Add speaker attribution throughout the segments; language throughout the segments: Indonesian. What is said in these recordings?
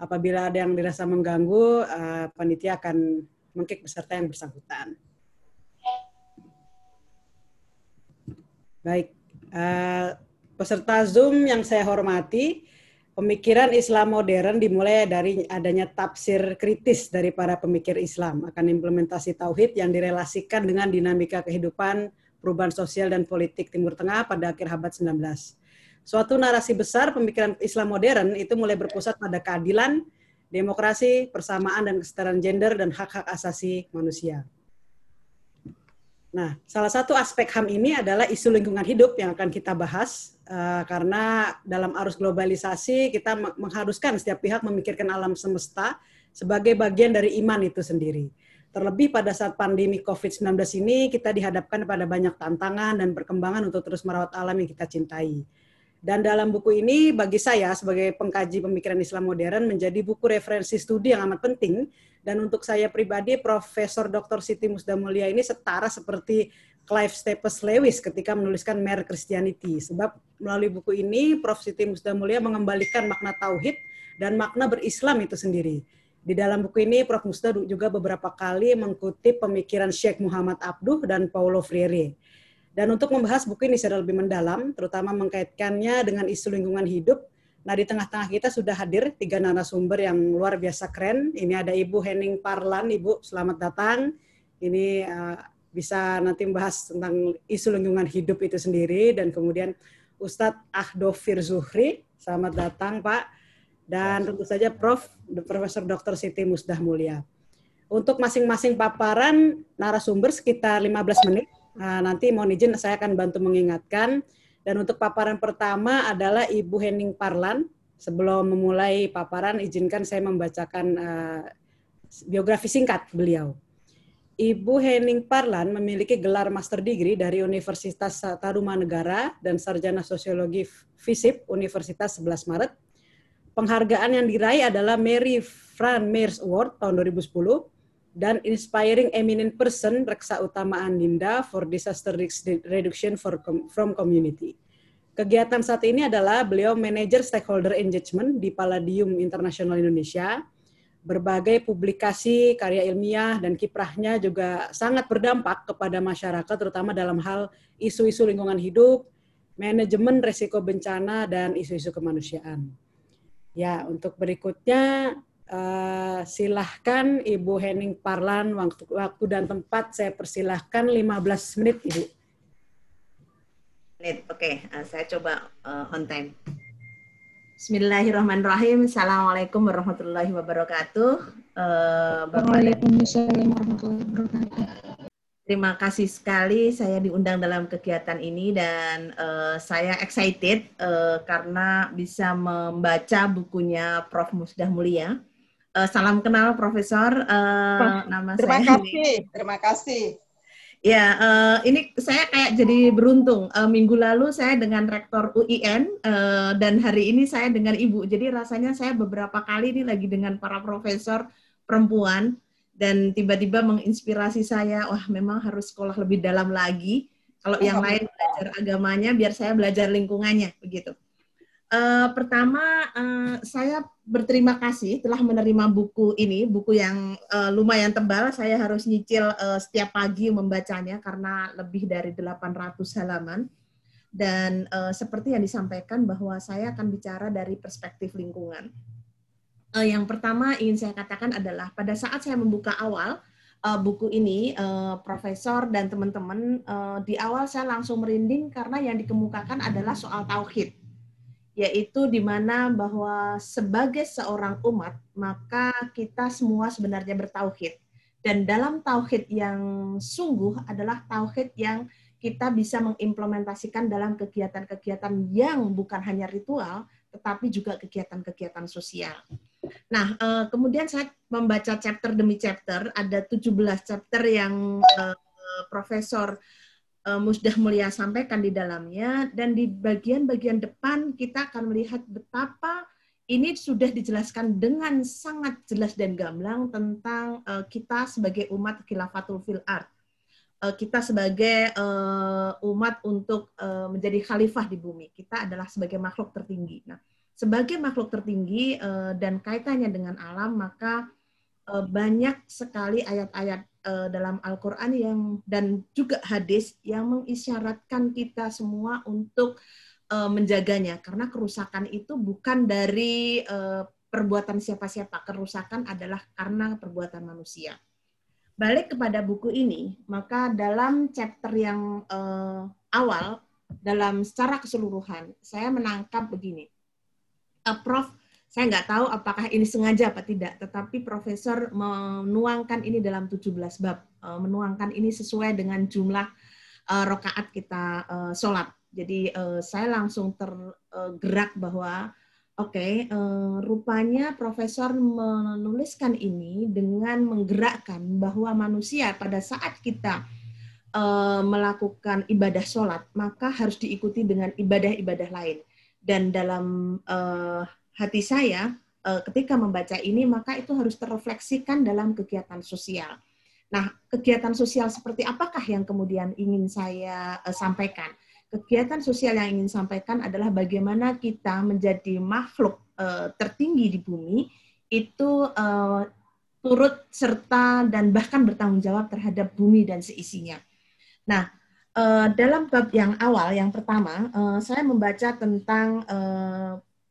Speaker 1: Apabila ada yang dirasa mengganggu, uh, panitia akan mengklik peserta yang bersangkutan. Baik, uh, peserta Zoom yang saya hormati, pemikiran Islam modern dimulai dari adanya tafsir kritis dari para pemikir Islam akan implementasi tauhid yang direlasikan dengan dinamika kehidupan, perubahan sosial dan politik Timur Tengah pada akhir abad 19. Suatu narasi besar pemikiran Islam modern itu mulai berpusat pada keadilan, demokrasi, persamaan dan kesetaraan gender dan hak-hak asasi manusia. Nah, salah satu aspek HAM ini adalah isu lingkungan hidup yang akan kita bahas uh, karena dalam arus globalisasi kita mengharuskan setiap pihak memikirkan alam semesta sebagai bagian dari iman itu sendiri. Terlebih pada saat pandemi COVID-19 ini kita dihadapkan pada banyak tantangan dan perkembangan untuk terus merawat alam yang kita cintai. Dan dalam buku ini bagi saya sebagai pengkaji pemikiran Islam modern menjadi buku referensi studi yang amat penting dan untuk saya pribadi Profesor Dr. Siti Musdamulia ini setara seperti Clive Staples Lewis ketika menuliskan Mere Christianity sebab melalui buku ini Prof Siti Musdamulia mengembalikan makna tauhid dan makna berislam itu sendiri. Di dalam buku ini Prof Musda juga beberapa kali mengutip pemikiran Sheikh Muhammad Abduh dan Paulo Freire dan untuk membahas buku ini secara lebih mendalam, terutama mengkaitkannya dengan isu lingkungan hidup, nah di tengah-tengah kita sudah hadir tiga narasumber yang luar biasa keren. Ini ada Ibu Henning Parlan, Ibu selamat datang. Ini uh, bisa nanti membahas tentang isu lingkungan hidup itu sendiri dan kemudian Ustadz Ahdofir Zuhri, selamat datang Pak. Dan tentu saja Prof. Profesor Dr. Siti Musdah Mulia. Untuk masing-masing paparan narasumber sekitar 15 menit Nah, nanti mohon izin saya akan bantu mengingatkan. Dan untuk paparan pertama adalah Ibu Henning Parlan. Sebelum memulai paparan, izinkan saya membacakan uh, biografi singkat beliau. Ibu Henning Parlan memiliki gelar master degree dari Universitas Tarumanegara dan sarjana sosiologi FISIP Universitas 11 Maret. Penghargaan yang diraih adalah Mary Fran Mears Award tahun 2010 dan Inspiring Eminent Person Reksa Utama Aninda for Disaster Reduction for, from Community. Kegiatan saat ini adalah beliau manajer stakeholder engagement di Palladium International Indonesia. Berbagai publikasi, karya ilmiah, dan kiprahnya juga sangat berdampak kepada masyarakat, terutama dalam hal isu-isu lingkungan hidup, manajemen resiko bencana, dan isu-isu kemanusiaan. Ya, untuk berikutnya Uh, silahkan Ibu Henning Parlan waktu, waktu dan tempat saya persilahkan 15 menit Ibu.
Speaker 2: Menit, oke, okay. uh, saya coba uh, on time. Bismillahirrahmanirrahim. Assalamualaikum warahmatullahi wabarakatuh. Uh, Waalaikumsalam warahmatullahi wabarakatuh. Terima kasih sekali saya diundang dalam kegiatan ini dan uh, saya excited uh, karena bisa membaca bukunya Prof. Musdah Mulia Uh, salam kenal Profesor. Uh,
Speaker 3: nama terima saya. kasih, ini. terima kasih.
Speaker 2: Ya, uh, ini saya kayak jadi beruntung. Uh, minggu lalu saya dengan Rektor UIN uh, dan hari ini saya dengan Ibu. Jadi rasanya saya beberapa kali ini lagi dengan para profesor perempuan dan tiba-tiba menginspirasi saya. Wah, memang harus sekolah lebih dalam lagi. Kalau yang lain belajar agamanya, biar saya belajar lingkungannya, begitu. Uh, pertama, uh, saya berterima kasih telah menerima buku ini, buku yang uh, lumayan tebal. Saya harus nyicil uh, setiap pagi membacanya karena lebih dari 800 halaman. Dan uh, seperti yang disampaikan bahwa saya akan bicara dari perspektif lingkungan. Uh, yang pertama ingin saya katakan adalah pada saat saya membuka awal uh, buku ini, uh, Profesor dan teman-teman, uh, di awal saya langsung merinding karena yang dikemukakan adalah soal tauhid yaitu di mana bahwa sebagai seorang umat maka kita semua sebenarnya bertauhid dan dalam tauhid yang sungguh adalah tauhid yang kita bisa mengimplementasikan dalam kegiatan-kegiatan yang bukan hanya ritual tetapi juga kegiatan-kegiatan sosial. Nah, eh, kemudian saya membaca chapter demi chapter, ada 17 chapter yang eh, Profesor Musdah Mulia sampaikan di dalamnya dan di bagian-bagian depan kita akan melihat betapa ini sudah dijelaskan dengan sangat jelas dan gamblang tentang uh, kita sebagai umat khilafatul fil art. Uh, kita sebagai uh, umat untuk uh, menjadi khalifah di bumi. Kita adalah sebagai makhluk tertinggi. Nah, sebagai makhluk tertinggi uh, dan kaitannya dengan alam, maka banyak sekali ayat-ayat uh, dalam Al-Quran yang dan juga hadis yang mengisyaratkan kita semua untuk uh, menjaganya, karena kerusakan itu bukan dari perbuatan siapa-siapa, kerusakan adalah karena perbuatan manusia. Balik kepada buku ini, maka dalam chapter yang awal, dalam secara keseluruhan, saya menangkap begini. Prof, saya nggak tahu apakah ini sengaja apa tidak, tetapi Profesor menuangkan ini dalam 17 bab, uh, menuangkan ini sesuai dengan jumlah uh, rokaat kita uh, sholat. Jadi saya langsung tergerak bahwa Oke, okay, eh, rupanya Profesor menuliskan ini dengan menggerakkan bahwa manusia pada saat kita melakukan ibadah sholat, maka harus diikuti dengan ibadah-ibadah lain. Dan dalam uh, hati saya, uh, ketika membaca ini, maka itu harus terrefleksikan dalam kegiatan sosial. Nah, kegiatan sosial seperti apakah yang kemudian ingin saya uh, sampaikan? kegiatan sosial yang ingin sampaikan adalah bagaimana kita menjadi makhluk uh, tertinggi di bumi itu turut serta dan bahkan bertanggung jawab terhadap bumi dan seisinya. Nah, dalam bab yang awal, yang pertama, saya membaca tentang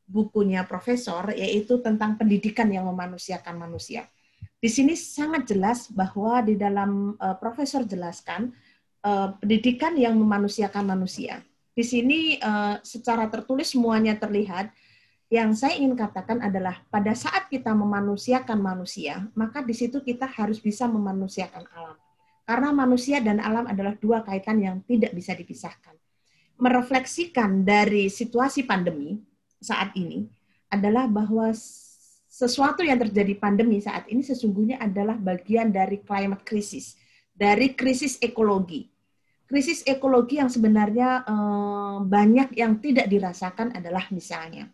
Speaker 2: bukunya profesor, yaitu tentang pendidikan yang memanusiakan manusia. Di sini sangat jelas bahwa di dalam uh, profesor jelaskan uh, pendidikan yang memanusiakan manusia. Di sini uh, secara tertulis semuanya terlihat. Yang saya ingin katakan adalah pada saat kita memanusiakan manusia, maka di situ kita harus bisa memanusiakan alam. Karena manusia dan alam adalah dua kaitan yang tidak bisa dipisahkan. Merefleksikan dari situasi pandemi saat ini adalah bahwa sesuatu yang terjadi pandemi saat ini sesungguhnya adalah bagian dari climate crisis, dari krisis ekologi krisis ekologi yang sebenarnya eh, banyak yang tidak dirasakan adalah misalnya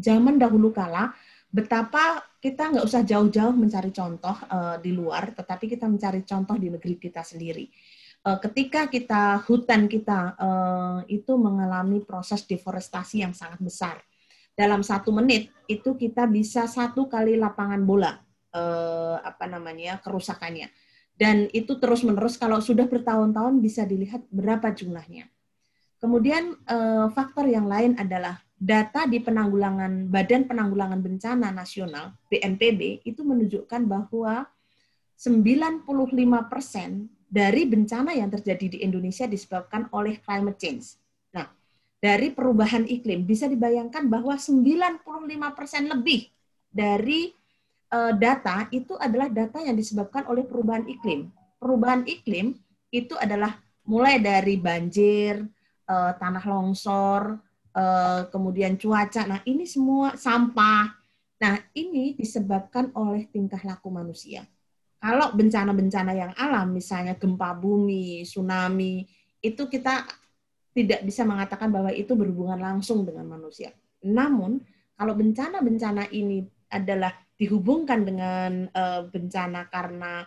Speaker 2: zaman dahulu kala betapa kita nggak usah jauh-jauh mencari contoh eh, di luar, tetapi kita mencari contoh di negeri kita sendiri. Eh, ketika kita hutan kita itu mengalami proses deforestasi yang sangat besar, dalam satu menit itu kita bisa satu kali lapangan bola apa namanya kerusakannya dan itu terus-menerus kalau sudah bertahun-tahun bisa dilihat berapa jumlahnya. Kemudian eh, faktor yang lain adalah data di penanggulangan Badan Penanggulangan Bencana Nasional BNPB itu menunjukkan bahwa 95% dari bencana yang terjadi di Indonesia disebabkan oleh climate change. Nah, dari perubahan iklim bisa dibayangkan bahwa 95% lebih dari uh, data itu adalah data yang disebabkan oleh perubahan iklim. Perubahan iklim itu adalah mulai dari banjir, uh, tanah longsor, uh, kemudian cuaca. Nah, ini semua sampah. Nah, ini disebabkan oleh tingkah laku manusia. Kalau bencana-bencana yang alam, misalnya gempa bumi, tsunami, itu kita tidak bisa mengatakan bahwa itu berhubungan langsung dengan manusia. Namun, kalau bencana-bencana ini adalah dihubungkan dengan uh, bencana karena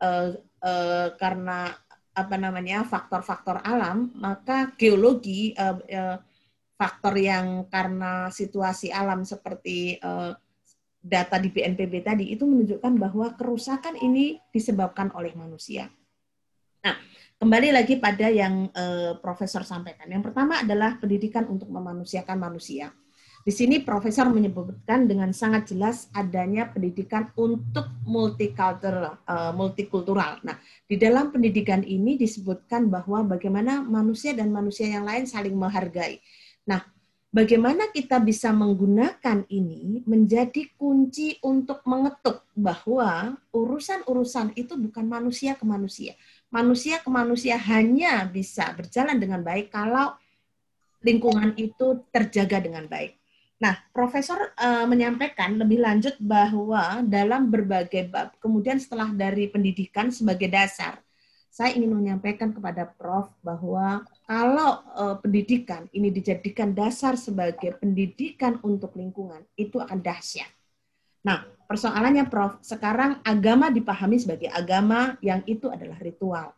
Speaker 2: uh, uh, karena apa namanya faktor-faktor alam maka geologi uh, uh, faktor yang karena situasi alam seperti uh, data di BNPB tadi itu menunjukkan bahwa kerusakan ini disebabkan oleh manusia. Nah, kembali lagi pada yang uh, Profesor sampaikan. Yang pertama adalah pendidikan untuk memanusiakan manusia. Di sini Profesor menyebutkan dengan sangat jelas adanya pendidikan untuk multicultural, uh, multikultural. Nah, di dalam pendidikan ini disebutkan bahwa bagaimana manusia dan manusia yang lain saling menghargai. Nah, bagaimana kita bisa menggunakan ini menjadi kunci untuk mengetuk bahwa urusan-urusan itu bukan manusia ke manusia. Manusia ke manusia hanya bisa berjalan dengan baik kalau lingkungan itu terjaga dengan baik. Nah, Profesor uh, menyampaikan lebih lanjut bahwa dalam berbagai bab, kemudian setelah dari pendidikan sebagai dasar, saya ingin menyampaikan kepada Prof bahwa kalau uh, pendidikan ini dijadikan dasar sebagai pendidikan untuk lingkungan, itu akan dahsyat. Nah, persoalannya Prof, sekarang agama dipahami sebagai agama yang itu adalah ritual.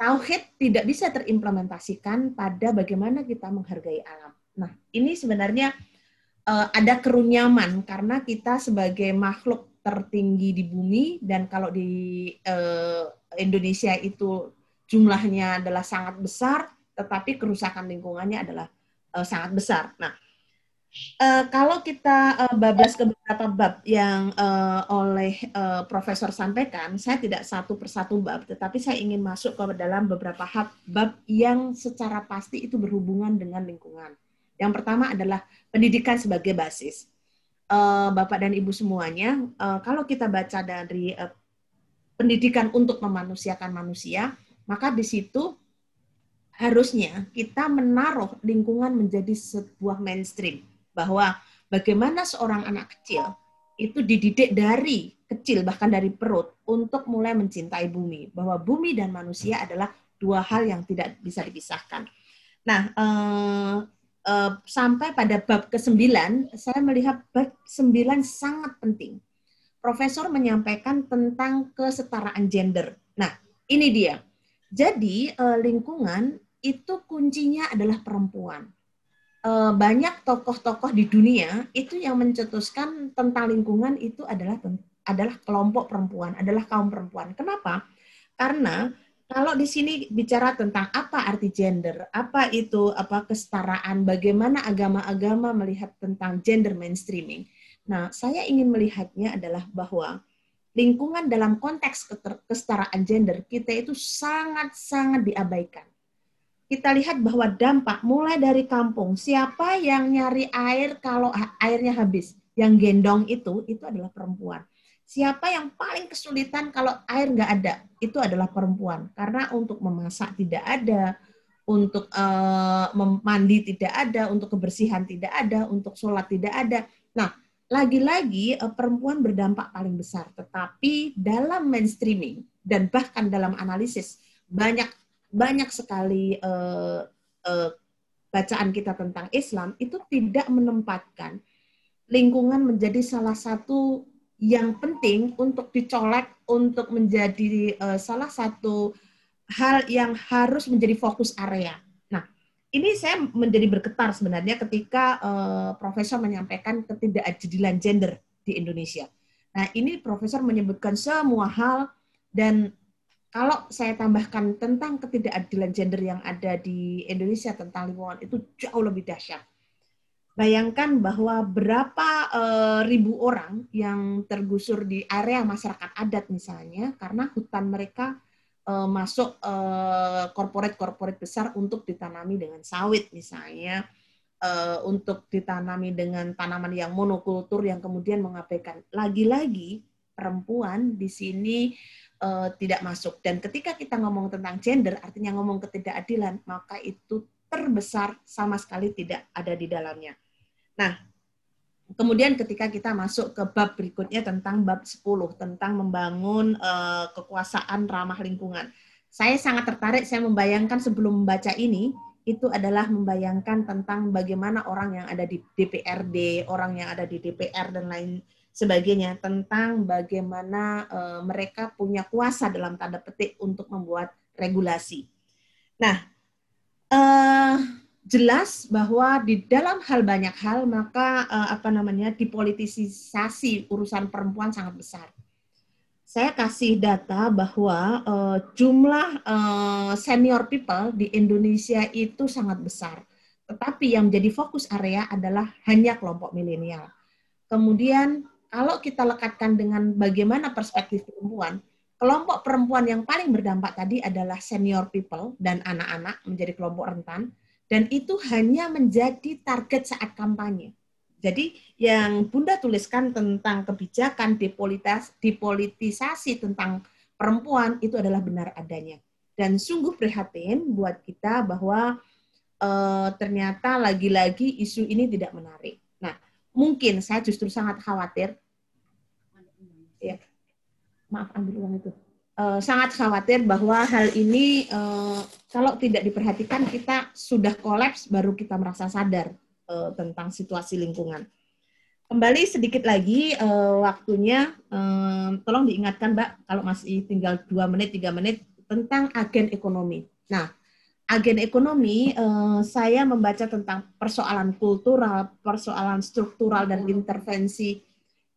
Speaker 2: Tauhid tidak bisa terimplementasikan pada bagaimana kita menghargai alam. Nah, ini sebenarnya uh, ada kerunyaman karena kita sebagai makhluk tertinggi di bumi dan kalau di uh, Indonesia itu jumlahnya adalah sangat besar, tetapi kerusakan lingkungannya adalah uh, sangat besar. Nah, uh, kalau kita uh, bablas ke beberapa bab yang uh, oleh uh, Profesor sampaikan, saya tidak satu persatu bab, tetapi saya ingin masuk ke dalam beberapa hal bab yang secara pasti itu berhubungan dengan lingkungan. Yang pertama adalah pendidikan sebagai basis. Uh, Bapak dan Ibu semuanya, uh, kalau kita baca dari uh, pendidikan untuk memanusiakan manusia, maka di situ harusnya kita menaruh lingkungan menjadi sebuah mainstream bahwa bagaimana seorang anak kecil itu dididik dari kecil bahkan dari perut untuk mulai mencintai bumi bahwa bumi dan manusia adalah dua hal yang tidak bisa dipisahkan. Nah, eh, eh, sampai pada bab ke-9 saya melihat bab 9 sangat penting. Profesor menyampaikan tentang kesetaraan gender. Nah, ini dia. Jadi eh, lingkungan itu kuncinya adalah perempuan. Eh, banyak tokoh-tokoh di dunia itu yang mencetuskan tentang lingkungan itu adalah adalah kelompok perempuan, adalah kaum perempuan. Kenapa? Karena kalau di sini bicara tentang apa arti gender, apa itu apa kesetaraan, bagaimana agama-agama melihat tentang gender mainstreaming. Nah, saya ingin melihatnya adalah bahwa lingkungan dalam konteks kesetaraan gender kita itu sangat-sangat diabaikan kita lihat bahwa dampak mulai dari kampung, siapa yang nyari air kalau airnya habis? Yang gendong itu, itu adalah perempuan. Siapa yang paling kesulitan kalau air nggak ada? Itu adalah perempuan. Karena untuk memasak tidak ada, untuk uh, mandi tidak ada, untuk kebersihan tidak ada, untuk sholat tidak ada. Nah, lagi-lagi uh, perempuan berdampak paling besar. Tetapi dalam mainstreaming dan bahkan dalam analisis banyak banyak sekali uh, uh, bacaan kita tentang Islam itu tidak menempatkan lingkungan menjadi salah satu yang penting untuk dicolek untuk menjadi uh, salah satu hal yang harus menjadi fokus area. Ini saya menjadi bergetar sebenarnya ketika uh, profesor menyampaikan ketidakadilan gender di Indonesia. Nah, ini profesor menyebutkan semua hal dan kalau saya tambahkan tentang ketidakadilan gender yang ada di Indonesia tentang lingkungan itu jauh lebih dahsyat. Bayangkan bahwa berapa uh, ribu orang yang tergusur di area masyarakat adat misalnya karena hutan mereka uh, masuk uh, korporat-korporat besar untuk ditanami dengan sawit misalnya, uh, untuk ditanami dengan tanaman yang monokultur yang kemudian mengabaikan. Lagi-lagi perempuan di sini uh, tidak masuk. Dan ketika kita ngomong tentang gender, artinya ngomong ketidakadilan, maka itu terbesar sama sekali tidak ada di dalamnya. Nah, kemudian ketika kita masuk ke bab berikutnya tentang bab 10, tentang membangun uh, kekuasaan ramah lingkungan. Saya sangat tertarik, saya membayangkan sebelum membaca ini, itu adalah membayangkan tentang bagaimana orang yang ada di DPRD, orang yang ada di DPR, dan lain sebagainya tentang bagaimana uh, mereka punya kuasa dalam tanda petik untuk membuat regulasi. Nah, uh, jelas bahwa di dalam hal banyak hal maka uh, apa namanya dipolitisasi urusan perempuan sangat besar. Saya kasih data bahwa uh, jumlah uh, senior people di Indonesia itu sangat besar. Tetapi yang menjadi fokus area adalah hanya kelompok milenial. Kemudian kalau kita lekatkan dengan bagaimana perspektif perempuan, kelompok perempuan yang paling berdampak tadi adalah senior people dan anak-anak menjadi kelompok rentan, dan itu hanya menjadi target saat kampanye. Jadi yang Bunda tuliskan tentang kebijakan depolitas, depolitisasi tentang perempuan itu adalah benar adanya. Dan sungguh prihatin buat kita bahwa e, ternyata lagi-lagi isu ini tidak menarik. Nah, mungkin saya justru sangat khawatir ya maaf ambil uang itu uh, sangat khawatir bahwa hal ini uh, kalau tidak diperhatikan kita sudah kolaps baru kita merasa sadar uh, tentang situasi lingkungan kembali sedikit lagi uh, waktunya uh, tolong diingatkan mbak kalau masih tinggal dua menit tiga menit tentang agen ekonomi nah agen ekonomi, uh, saya membaca tentang persoalan kultural, persoalan struktural dan intervensi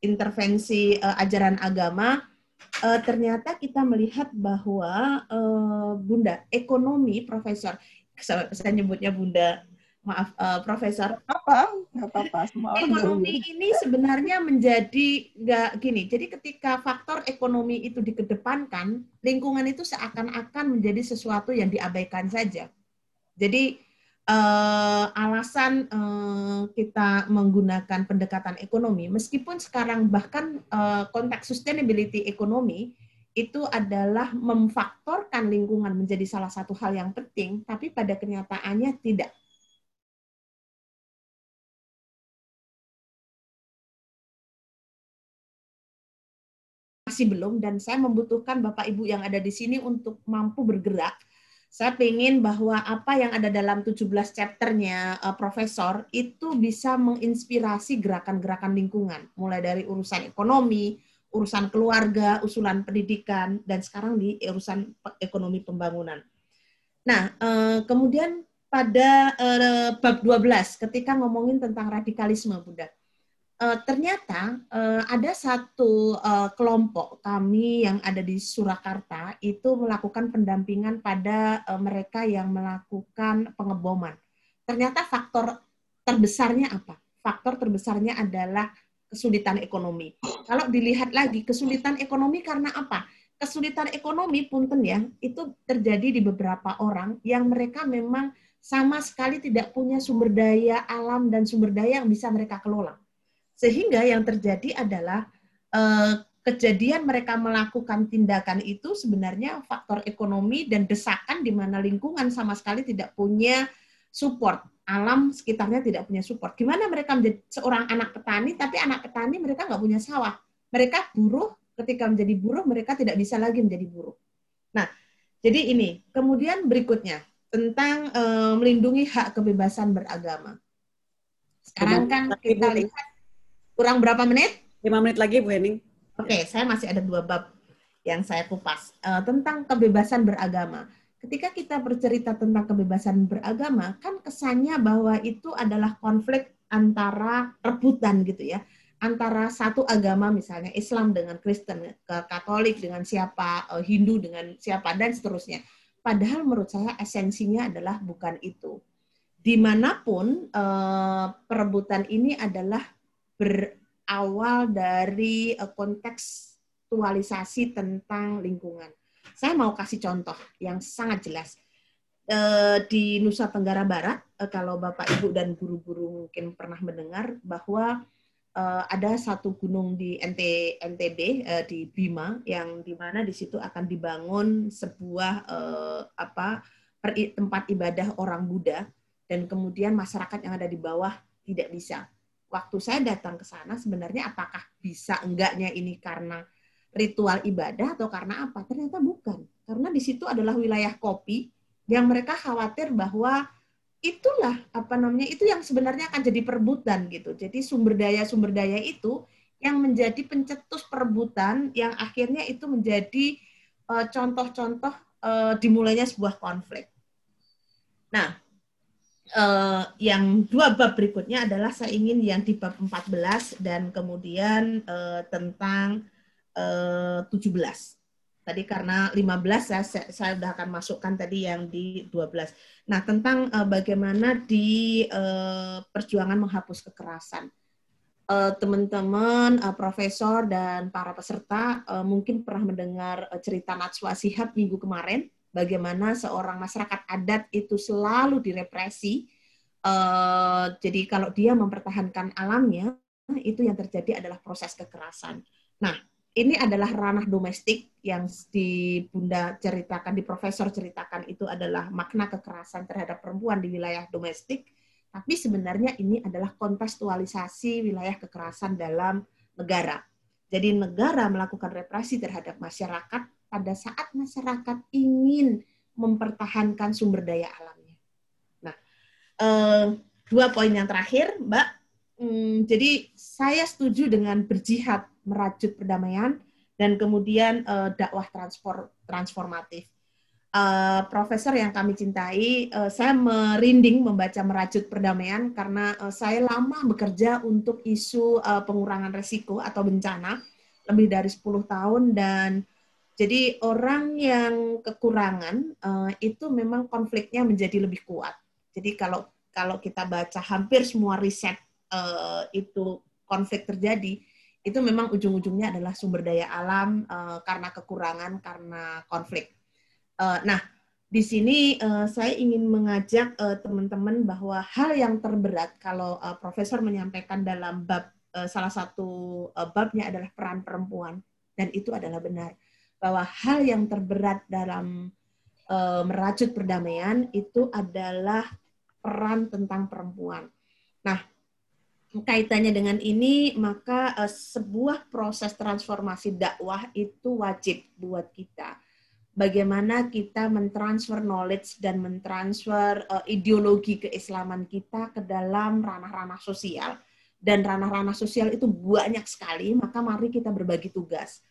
Speaker 2: intervensi uh, ajaran agama. Uh, ternyata kita melihat bahwa uh, Bunda ekonomi, Profesor, saya, saya nyebutnya Bunda maaf uh, Profesor.
Speaker 3: Apa? Nggak apa-apa. Semua
Speaker 2: ekonomi ini sebenarnya menjadi nggak gini. Jadi ketika faktor ekonomi itu dikedepankan, lingkungan itu seakan-akan menjadi sesuatu yang diabaikan saja. Jadi uh, alasan uh, kita menggunakan pendekatan ekonomi, meskipun sekarang bahkan uh, konteks sustainability ekonomi itu adalah memfaktorkan lingkungan menjadi salah satu hal yang penting, tapi pada kenyataannya tidak masih belum dan saya membutuhkan Bapak Ibu yang ada di sini untuk mampu bergerak. Saya ingin bahwa apa yang ada dalam 17 chapternya uh, Profesor itu bisa menginspirasi gerakan-gerakan lingkungan, mulai dari urusan ekonomi, urusan keluarga, usulan pendidikan, dan sekarang di urusan ekonomi pembangunan. Nah, uh, kemudian pada uh, bab 12 ketika ngomongin tentang radikalisme, Bunda uh, ternyata uh, ada satu uh, kelompok kami yang ada di Surakarta itu melakukan pendampingan pada uh, mereka yang melakukan pengeboman. Ternyata faktor terbesarnya apa? Faktor terbesarnya adalah kesulitan ekonomi. Kalau dilihat lagi kesulitan ekonomi karena apa? Kesulitan ekonomi punten ya, itu terjadi di beberapa orang yang mereka memang sama sekali tidak punya sumber daya alam dan sumber daya yang bisa mereka kelola sehingga yang terjadi adalah eh, kejadian mereka melakukan tindakan itu sebenarnya faktor ekonomi dan desakan di mana lingkungan sama sekali tidak punya support. Alam sekitarnya tidak punya support. Gimana mereka menjadi seorang anak petani, tapi anak petani mereka nggak punya sawah. Mereka buruh, ketika menjadi buruh mereka tidak bisa lagi menjadi buruh. Nah, jadi ini. Kemudian berikutnya, tentang e, melindungi hak kebebasan beragama. Sekarang kan kita lihat Kurang berapa menit?
Speaker 1: Lima menit lagi, Bu Hening.
Speaker 2: Oke, okay, saya masih ada dua bab yang saya kupas uh, tentang kebebasan beragama. Ketika kita bercerita tentang kebebasan beragama, kan kesannya bahwa itu adalah konflik antara rebutan gitu ya, antara satu agama misalnya Islam dengan Kristen, Katolik dengan siapa, eh, Hindu dengan siapa dan seterusnya. Padahal menurut saya esensinya adalah bukan itu. Di mana pun uh, perebutan ini adalah berawal dari uh, kontekstualisasi tentang lingkungan. Saya mau kasih contoh yang sangat jelas. Uh, di Nusa Tenggara Barat, uh, kalau Bapak, Ibu, dan guru-guru mungkin pernah mendengar bahwa ada satu gunung di NT, NTB di Bima yang di mana di situ akan dibangun sebuah apa tempat ibadah orang Buddha dan kemudian masyarakat yang ada di bawah tidak bisa waktu saya datang ke sana sebenarnya apakah bisa enggaknya ini karena ritual ibadah atau karena apa? Ternyata bukan. Karena di situ adalah wilayah kopi yang mereka khawatir bahwa itulah apa namanya itu yang sebenarnya akan jadi perebutan gitu. Jadi sumber daya sumber daya itu yang menjadi pencetus perebutan yang akhirnya itu menjadi eh, contoh-contoh uh, dimulainya sebuah konflik. Nah, uh, yang dua bab berikutnya adalah saya ingin yang di bab 14 dan kemudian uh, tentang uh, 17. Tadi karena 15 saya, saya, saya sudah akan masukkan tadi yang di 12. Nah, tentang uh, bagaimana di uh, perjuangan menghapus kekerasan. Teman-teman, uh, uh, profesor dan para peserta uh, mungkin pernah mendengar uh, cerita Natswa Sihab minggu kemarin bagaimana seorang masyarakat adat itu selalu direpresi. Uh, jadi kalau dia mempertahankan alamnya, itu yang terjadi adalah proses kekerasan. Nah, ini adalah ranah domestik yang di Bunda ceritakan, di Profesor ceritakan itu adalah makna kekerasan terhadap perempuan di wilayah domestik. Tapi sebenarnya ini adalah kontekstualisasi wilayah kekerasan dalam negara. Jadi negara melakukan represi terhadap masyarakat pada saat masyarakat ingin mempertahankan sumber daya alamnya. Nah, eh, dua poin yang terakhir, Mbak. Hmm, jadi saya setuju dengan berjihad merajut perdamaian dan kemudian eh, dakwah transformatif. uh, profesor yang kami cintai, saya merinding membaca merajut perdamaian karena saya lama bekerja untuk isu pengurangan resiko atau bencana lebih dari 10 tahun dan jadi orang yang kekurangan uh, itu memang konfliknya menjadi lebih kuat. Jadi kalau kalau kita baca hampir semua riset uh, itu konflik terjadi, itu memang ujung-ujungnya adalah sumber daya alam uh, karena kekurangan karena konflik. Uh, nah, di sini uh, saya ingin mengajak uh, teman-teman bahwa hal yang terberat kalau uh, profesor menyampaikan dalam bab uh, salah satu uh, babnya adalah peran perempuan dan itu adalah benar bahwa hal yang terberat dalam uh, merajut perdamaian itu adalah peran tentang perempuan. Nah, kaitannya dengan ini maka uh, sebuah proses transformasi dakwah itu wajib buat kita. Bagaimana kita mentransfer knowledge dan mentransfer uh, ideologi keislaman kita ke dalam ranah-ranah sosial. Dan ranah-ranah sosial itu banyak sekali maka mari kita berbagi tugas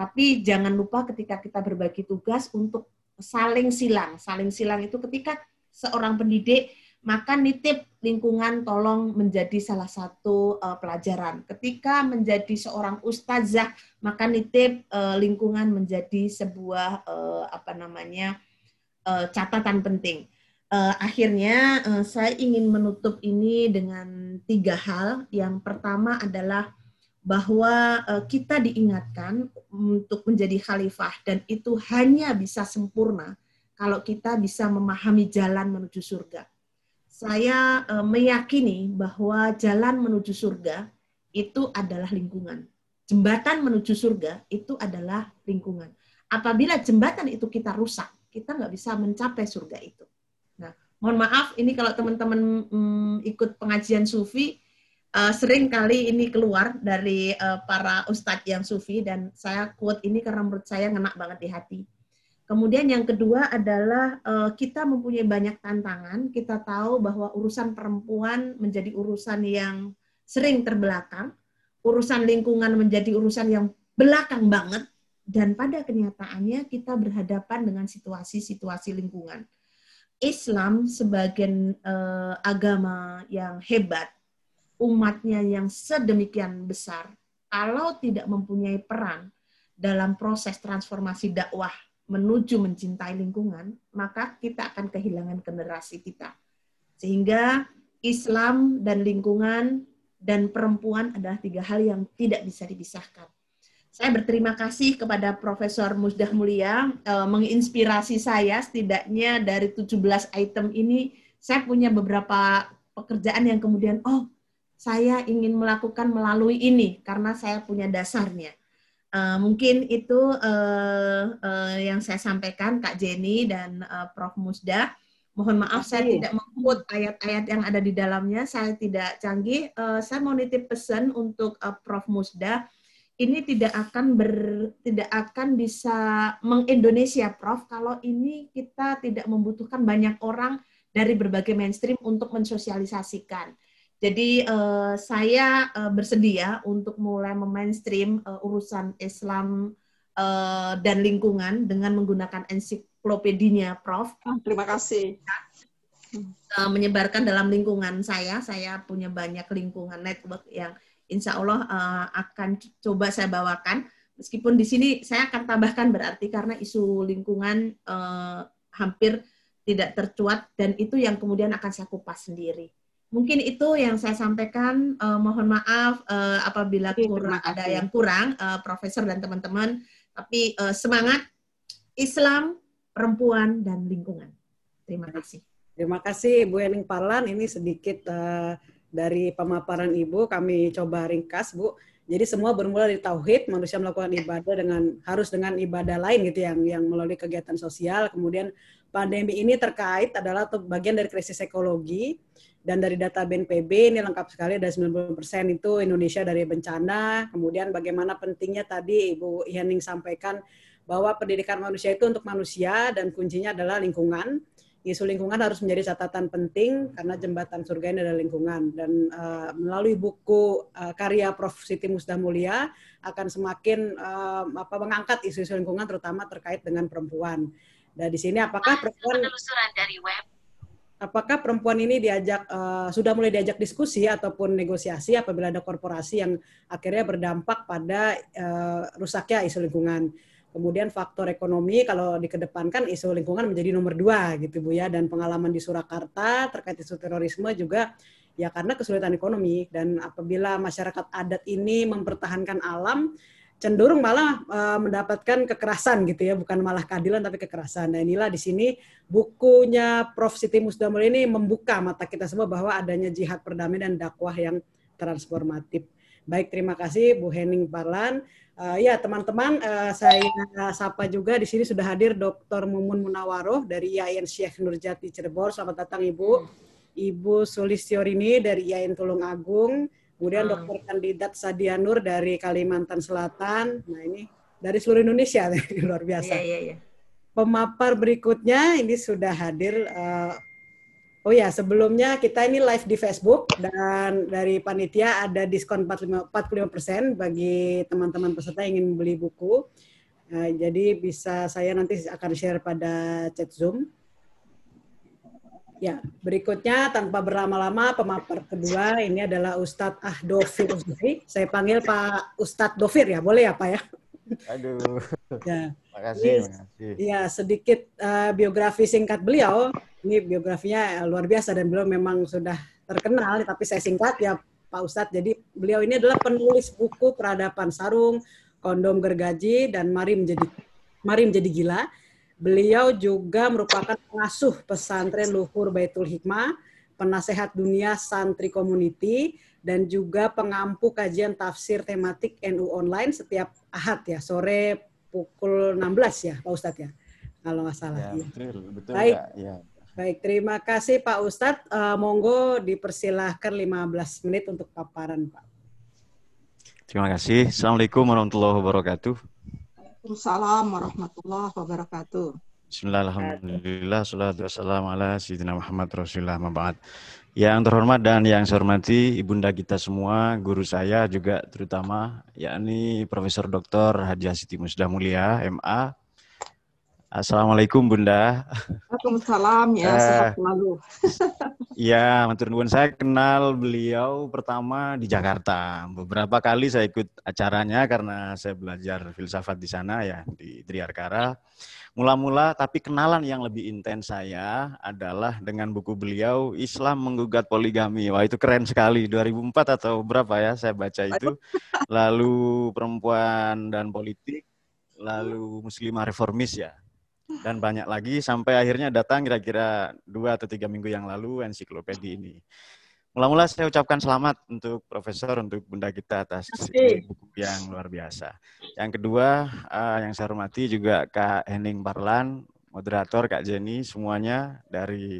Speaker 2: tapi jangan lupa ketika kita berbagi tugas untuk saling silang saling silang itu ketika seorang pendidik maka nitip lingkungan tolong menjadi salah satu uh, pelajaran. Ketika menjadi seorang ustazah, maka nitip uh, lingkungan menjadi sebuah uh, apa namanya uh, catatan penting. Uh, akhirnya uh, saya ingin menutup ini dengan tiga hal. Yang pertama adalah bahwa uh, kita diingatkan untuk menjadi khalifah dan itu hanya bisa sempurna kalau kita bisa memahami jalan menuju surga saya uh, meyakini bahwa jalan menuju surga itu adalah lingkungan. Jembatan menuju surga itu adalah lingkungan. Apabila jembatan itu kita rusak, kita nggak bisa mencapai surga itu. Nah, mohon maaf, ini kalau teman-teman mm, ikut pengajian sufi, uh, sering kali ini keluar dari uh, para ustadz yang sufi, dan saya quote ini karena menurut saya ngena banget di hati Kemudian yang kedua adalah uh, kita mempunyai banyak tantangan. Kita tahu bahwa urusan perempuan menjadi urusan yang sering terbelakang, urusan lingkungan menjadi urusan yang belakang banget, dan pada kenyataannya kita berhadapan dengan situasi-situasi lingkungan. Islam sebagai uh, agama yang hebat, umatnya yang sedemikian besar, kalau tidak mempunyai peran dalam proses transformasi dakwah menuju mencintai lingkungan, maka kita akan kehilangan generasi kita. Sehingga Islam dan lingkungan dan perempuan adalah tiga hal yang tidak bisa dipisahkan. Saya berterima kasih kepada Profesor Musdah Mulia eh, menginspirasi saya setidaknya dari 17 item ini saya punya beberapa pekerjaan yang kemudian oh saya ingin melakukan melalui ini karena saya punya dasarnya. Uh, mungkin itu uh, uh, yang saya sampaikan Kak Jenny dan uh, Prof Musda. Mohon maaf saya tidak mengkut ayat-ayat yang ada di dalamnya, saya tidak canggih. Uh, saya mau nitip pesan untuk uh, Prof Musda. Ini tidak akan ber, tidak akan bisa mengindonesia Prof kalau ini kita tidak membutuhkan banyak orang dari berbagai mainstream untuk mensosialisasikan. Jadi uh, saya uh, bersedia untuk mulai memainstream uh, urusan Islam uh, dan lingkungan dengan menggunakan ensiklopedinya, Prof.
Speaker 3: Oh, terima kasih.
Speaker 2: Uh, menyebarkan dalam lingkungan saya, saya punya banyak lingkungan network yang insya Allah uh, akan coba saya bawakan. Meskipun di sini saya akan tambahkan berarti karena isu lingkungan uh, hampir tidak tercuat dan itu yang kemudian akan saya kupas sendiri. Mungkin itu yang saya sampaikan. Uh, mohon maaf uh, apabila kurang ada yang kurang, uh, Profesor dan teman-teman. Tapi uh, semangat Islam, perempuan dan lingkungan. Terima kasih.
Speaker 1: Terima kasih Bu Ening Parlan. Ini sedikit uh, dari pemaparan Ibu. Kami coba ringkas, Bu. Jadi semua bermula dari tauhid, manusia melakukan ibadah dengan harus dengan ibadah lain gitu yang yang melalui kegiatan sosial. Kemudian pandemi ini terkait adalah bagian dari krisis ekologi dan dari data BNPB ini lengkap sekali ada 90% itu Indonesia dari bencana. Kemudian bagaimana pentingnya tadi Ibu Yaning sampaikan bahwa pendidikan manusia itu untuk manusia dan kuncinya adalah lingkungan. Isu lingkungan harus menjadi catatan penting karena jembatan surga ini adalah lingkungan dan uh, melalui buku uh, karya Prof Siti Musdah Mulia akan semakin uh, apa mengangkat isu-isu lingkungan terutama terkait dengan perempuan. Dan di sini apakah perempuan dari web apakah perempuan ini diajak uh, sudah mulai diajak diskusi ataupun negosiasi apabila ada korporasi yang akhirnya berdampak pada uh, rusaknya isu lingkungan. Kemudian faktor ekonomi kalau dikedepankan isu lingkungan menjadi nomor dua gitu bu ya dan pengalaman di Surakarta terkait isu terorisme juga ya karena kesulitan ekonomi dan apabila masyarakat adat ini mempertahankan alam cenderung malah uh, mendapatkan kekerasan gitu ya, bukan malah keadilan tapi kekerasan. Nah inilah di sini bukunya Prof. Siti Musdamul ini membuka mata kita semua bahwa adanya jihad perdamaian dan dakwah yang transformatif. Baik, terima kasih Bu Henning Parlan. Uh, ya teman-teman, uh, saya sapa juga di sini sudah hadir Dr. Mumun Munawaroh dari IAIN Syekh Nurjati Cirebon. Selamat datang Ibu. Ibu Sulistiorini dari IAIN Tulung Agung Kemudian hmm. dokter kandidat Sadia Nur dari Kalimantan Selatan. Nah ini dari seluruh Indonesia, luar biasa. Iya, iya, iya. Pemapar berikutnya ini sudah hadir. Uh, oh ya, sebelumnya kita ini live di Facebook dan dari panitia ada diskon 45, 45% bagi teman-teman peserta yang ingin beli buku. Uh, jadi bisa saya nanti akan share pada chat Zoom. Ya, berikutnya tanpa berlama-lama pemapar kedua ini adalah Ustadz Ahdofir Uzuri. Saya panggil Pak Ustadz Dofir ya, boleh ya Pak ya?
Speaker 4: Aduh.
Speaker 1: ya. Makasih, makasih. Ya, sedikit uh, biografi singkat beliau. Ini biografinya luar biasa dan beliau memang sudah terkenal, tapi saya singkat ya Pak Ustadz. Jadi beliau ini adalah penulis buku Peradaban Sarung, Kondom Gergaji, dan Mari Menjadi Mari Menjadi Gila Beliau juga merupakan pengasuh pesantren Luhur Baitul Hikmah, penasehat dunia santri community, dan juga pengampu kajian tafsir tematik NU online setiap ahad ya, sore pukul 16 ya Pak Ustadz ya, kalau nggak salah. Ya, betul, betul Baik. Ya. Baik, terima kasih Pak Ustadz. Uh, monggo dipersilahkan 15 menit untuk paparan Pak.
Speaker 4: Terima kasih. Assalamualaikum warahmatullahi wabarakatuh.
Speaker 3: Waalaikumsalam warahmatullahi wabarakatuh.
Speaker 4: Bismillahirrahmanirrahim. Salatu wassalamu ala Sayyidina Muhammad Rasulullah. Yang terhormat dan yang saya hormati ibunda kita semua, guru saya juga terutama yakni Profesor Dr. Haji Siti Musda Mulia, MA. Assalamualaikum Bunda.
Speaker 3: Waalaikumsalam ya, uh, sehat selalu.
Speaker 4: Ya, matur nuwun saya kenal beliau pertama di Jakarta. Beberapa kali saya ikut acaranya karena saya belajar filsafat di sana ya di Triarkara. Mula-mula tapi kenalan yang lebih intens saya adalah dengan buku beliau Islam menggugat poligami. Wah, itu keren sekali. 2004 atau berapa ya saya baca itu. Lalu perempuan dan politik, lalu muslimah reformis ya dan banyak lagi sampai akhirnya datang kira-kira dua atau tiga minggu yang lalu ensiklopedia ini. Mula-mula saya ucapkan selamat untuk Profesor, untuk Bunda kita atas buku yang luar biasa. Yang kedua, uh, yang saya hormati juga Kak Henning Parlan, moderator Kak Jenny, semuanya dari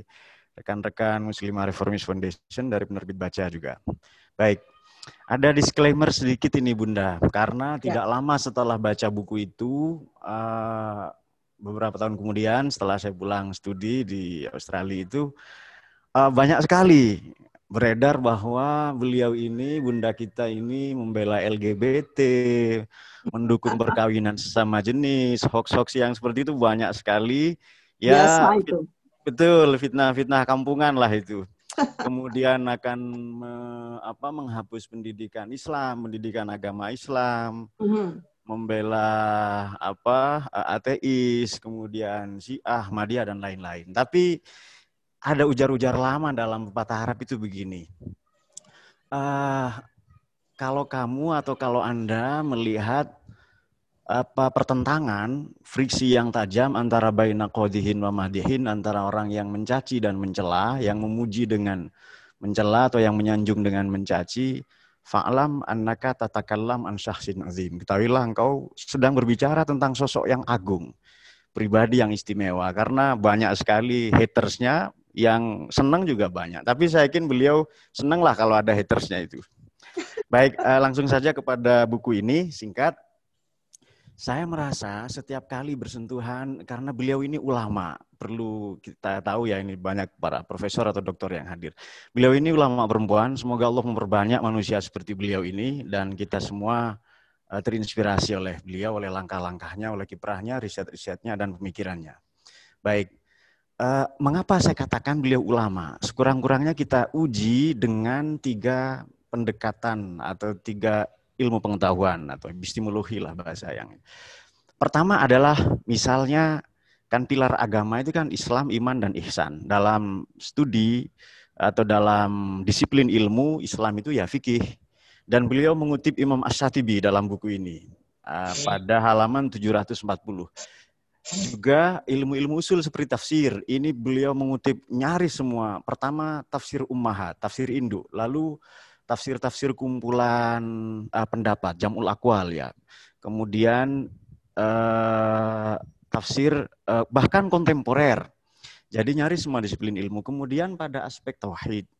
Speaker 4: rekan-rekan Muslimah Reformis Foundation dari penerbit baca juga. Baik, ada disclaimer sedikit ini Bunda, karena ya. tidak lama setelah baca buku itu, uh, beberapa tahun kemudian setelah saya pulang studi di Australia itu uh, banyak sekali beredar bahwa beliau ini bunda kita ini membela LGBT, mendukung perkawinan sesama jenis, hoax-hoax yang seperti itu banyak sekali. Ya, Biasa itu. betul fitnah-fitnah kampungan lah itu. Kemudian akan me, apa menghapus pendidikan Islam, pendidikan agama Islam. Mm -hmm membela apa ateis, kemudian Syiah, Ahmadiyah dan lain-lain. Tapi ada ujar-ujar lama dalam pepatah Arab itu begini. Uh, kalau kamu atau kalau Anda melihat apa pertentangan, friksi yang tajam antara baina qadihin wa mahdihin antara orang yang mencaci dan mencela, yang memuji dengan mencela atau yang menyanjung dengan mencaci, Fa'lam annaka tatakallam an syahsin azim. Ketahuilah engkau sedang berbicara tentang sosok yang agung, pribadi yang istimewa. Karena banyak sekali hatersnya yang senang juga banyak. Tapi saya yakin beliau senang lah kalau ada hatersnya itu. Baik, eh, langsung saja kepada buku ini, singkat. Saya merasa setiap kali bersentuhan, karena beliau ini ulama, perlu kita tahu ya ini banyak para profesor atau dokter yang hadir. Beliau ini ulama perempuan, semoga Allah memperbanyak manusia seperti beliau ini dan kita semua eh, terinspirasi oleh beliau, oleh langkah-langkahnya, oleh kiprahnya, riset-risetnya dan pemikirannya. Baik. Uh, mengapa saya katakan beliau ulama? Sekurang-kurangnya kita uji dengan tiga pendekatan atau tiga ilmu pengetahuan atau epistemologi lah bahasa yang. Pertama adalah misalnya kan pilar agama itu kan Islam, iman dan ihsan. Dalam studi atau dalam disiplin ilmu Islam itu ya fikih. Dan beliau mengutip Imam Ash-Shatibi dalam buku ini uh, pada halaman 740 juga ilmu-ilmu usul seperti tafsir. Ini beliau mengutip nyaris semua. Pertama tafsir ummahat, tafsir induk. Lalu tafsir-tafsir kumpulan uh, pendapat, jamul akwal ya. Kemudian uh, tafsir uh, bahkan kontemporer. Jadi nyaris semua disiplin ilmu. Kemudian pada aspek tauhid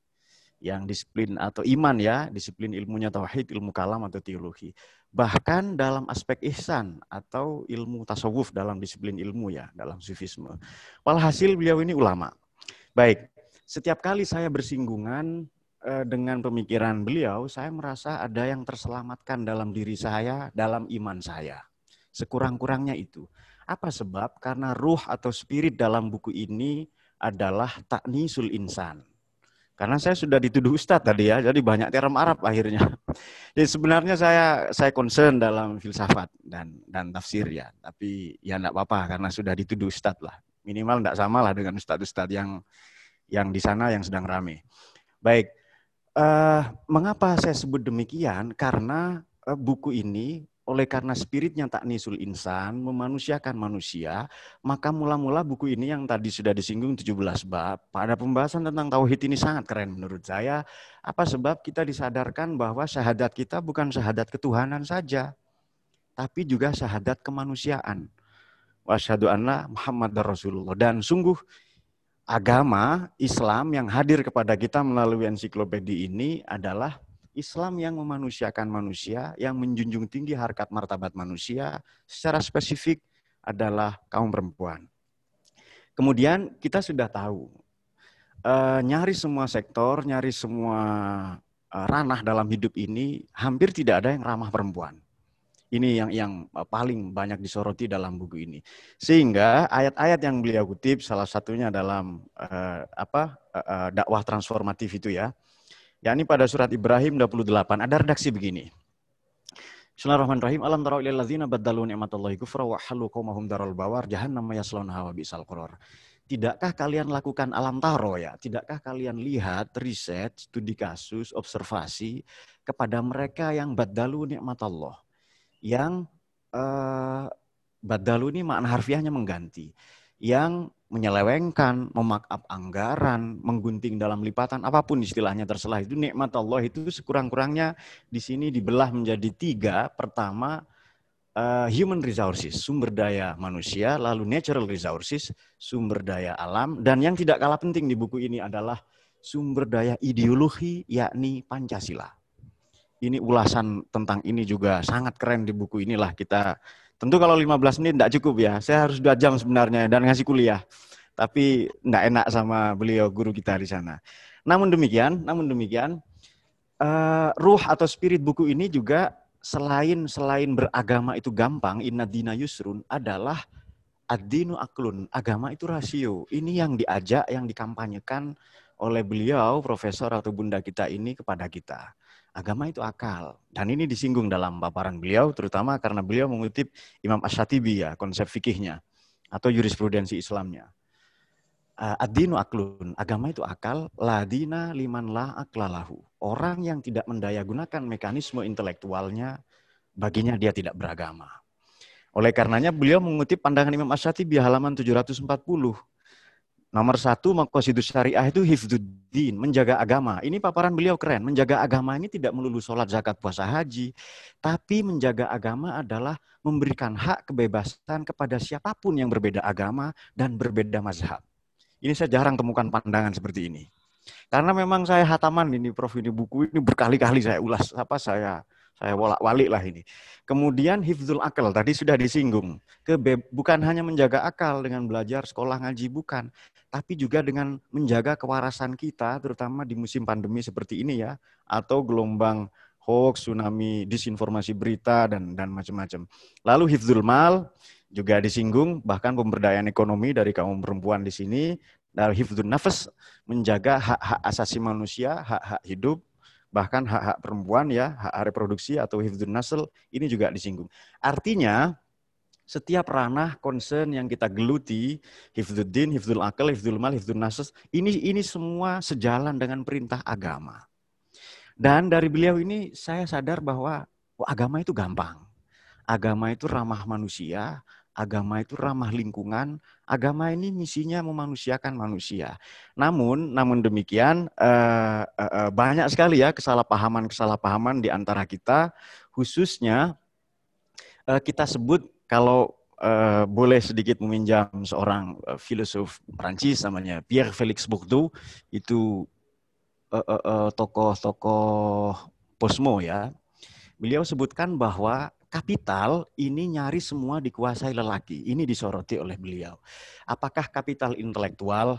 Speaker 4: yang disiplin atau iman ya, disiplin ilmunya tauhid, ilmu kalam atau teologi bahkan dalam aspek ihsan atau ilmu tasawuf dalam disiplin ilmu ya, dalam sufisme. Walhasil beliau ini ulama. Baik, setiap kali saya bersinggungan dengan pemikiran beliau, saya merasa ada yang terselamatkan dalam diri saya, dalam iman saya. Sekurang-kurangnya itu. Apa sebab? Karena ruh atau spirit dalam buku ini adalah taknisul insan karena saya sudah dituduh ustadz tadi ya, jadi banyak term Arab akhirnya. Jadi sebenarnya saya saya concern dalam filsafat dan dan tafsir ya, tapi ya enggak apa-apa karena sudah dituduh ustadz lah. Minimal enggak sama lah dengan ustadz-ustadz yang yang di sana yang sedang rame. Baik, uh, mengapa saya sebut demikian? Karena uh, buku ini oleh karena spiritnya tak nisul insan, memanusiakan manusia, maka mula-mula buku ini yang tadi sudah disinggung 17 bab, pada pembahasan tentang tauhid ini sangat keren menurut saya. Apa sebab kita disadarkan bahwa syahadat kita bukan syahadat ketuhanan saja, tapi juga syahadat kemanusiaan. Wasyhadu anna Muhammad Rasulullah. Dan sungguh agama Islam yang hadir kepada kita melalui ensiklopedia ini adalah Islam yang memanusiakan manusia, yang menjunjung tinggi harkat martabat manusia, secara spesifik adalah kaum perempuan. Kemudian kita sudah tahu, uh, nyari semua sektor, nyari semua uh, ranah dalam hidup ini, hampir tidak ada yang ramah perempuan. Ini yang yang eh, paling banyak disoroti dalam buku ini. Sehingga ayat-ayat yang beliau kutip salah satunya dalam uh, apa uh, dakwah transformatif itu ya yakni pada surat Ibrahim 28 ada redaksi begini. Bismillahirrahmanirrahim. Alam tara ilal ladzina baddalu ni'matallahi kufra wa halu qaumahum daral bawar jahannam yaslaunaha wa bisal. Tidakkah kalian lakukan alam taro ya? Tidakkah kalian lihat, riset, studi kasus, observasi kepada mereka yang baddalu nikmat Allah? Yang uh, baddalu ini makna harfiahnya mengganti. Yang menyelewengkan, memakap anggaran, menggunting dalam lipatan, apa pun istilahnya terselah itu nikmat Allah itu sekurang-kurangnya di sini dibelah menjadi tiga. Pertama, uh, human resources, sumber daya manusia, lalu natural resources, sumber daya alam, dan yang tidak kalah penting di buku ini adalah sumber daya ideologi, yakni Pancasila. Ini ulasan tentang ini juga sangat keren di buku inilah kita Tentu kalau 15 menit tidak cukup ya. Saya harus dua jam sebenarnya dan ngasih kuliah. Tapi tidak enak sama beliau guru kita di sana. Namun demikian, namun demikian, uh, ruh atau spirit buku ini juga selain selain beragama itu gampang, inna dina yusrun adalah ad-dinu aklun. Agama itu rasio. Ini yang diajak, yang dikampanyekan oleh beliau, profesor atau bunda kita ini kepada kita agama itu akal. Dan ini disinggung dalam paparan beliau, terutama karena beliau mengutip Imam Ash-Shatibi ya, konsep fikihnya, atau jurisprudensi Islamnya. Uh, Ad-dinu aklun, agama itu akal, ladina liman la aklalahu. Orang yang tidak mendaya gunakan mekanisme intelektualnya, baginya dia tidak beragama. Oleh karenanya beliau mengutip pandangan Imam Ash-Shatibi halaman 740 Nomor satu, makosidus syariah itu hifduddin, menjaga agama. Ini paparan beliau keren. Menjaga agama ini tidak melulu sholat, zakat, puasa, haji. Tapi menjaga agama adalah memberikan hak kebebasan kepada siapa pun yang berbeda agama dan berbeda mazhab. Ini saya jarang temukan pandangan seperti ini. Karena memang saya hataman ini, Prof. Ini buku ini berkali-kali saya ulas. Apa saya saya wolak-walik lah ini. Kemudian hifzul akal tadi sudah disinggung. Kebe bukan hanya menjaga akal dengan belajar sekolah ngaji bukan, tapi juga dengan menjaga kewarasan kita terutama di musim pandemi seperti ini ya atau gelombang hoax, tsunami, disinformasi berita dan dan macam-macam. Lalu hifzul mal juga disinggung bahkan pemberdayaan ekonomi dari kaum perempuan di sini dari hifdun nafas menjaga hak-hak asasi manusia, hak-hak hidup, bahkan hak-hak perempuan ya, hak reproduksi atau hifdun nasl ini juga disinggung. Artinya setiap ranah concern yang kita geluti, hifdzuddin, hifdzul akal, hifdzul mal, hifdzul nasus, ini ini semua sejalan dengan perintah agama. Dan dari beliau ini saya sadar bahwa oh, agama itu gampang. Agama itu ramah manusia, agama itu ramah lingkungan, agama ini misinya memanusiakan manusia. Namun, namun demikian eh, eh, banyak sekali ya kesalahpahaman-kesalahpahaman di antara kita, khususnya eh, kita sebut kalau boleh sedikit meminjam seorang uh, filosof Prancis namanya Pierre Félix Bourdieu itu tokoh-tokoh posmo ya. Beliau sebutkan bahwa kapital ini nyari semua dikuasai lelaki. Ini disoroti oleh beliau. Apakah kapital intelektual,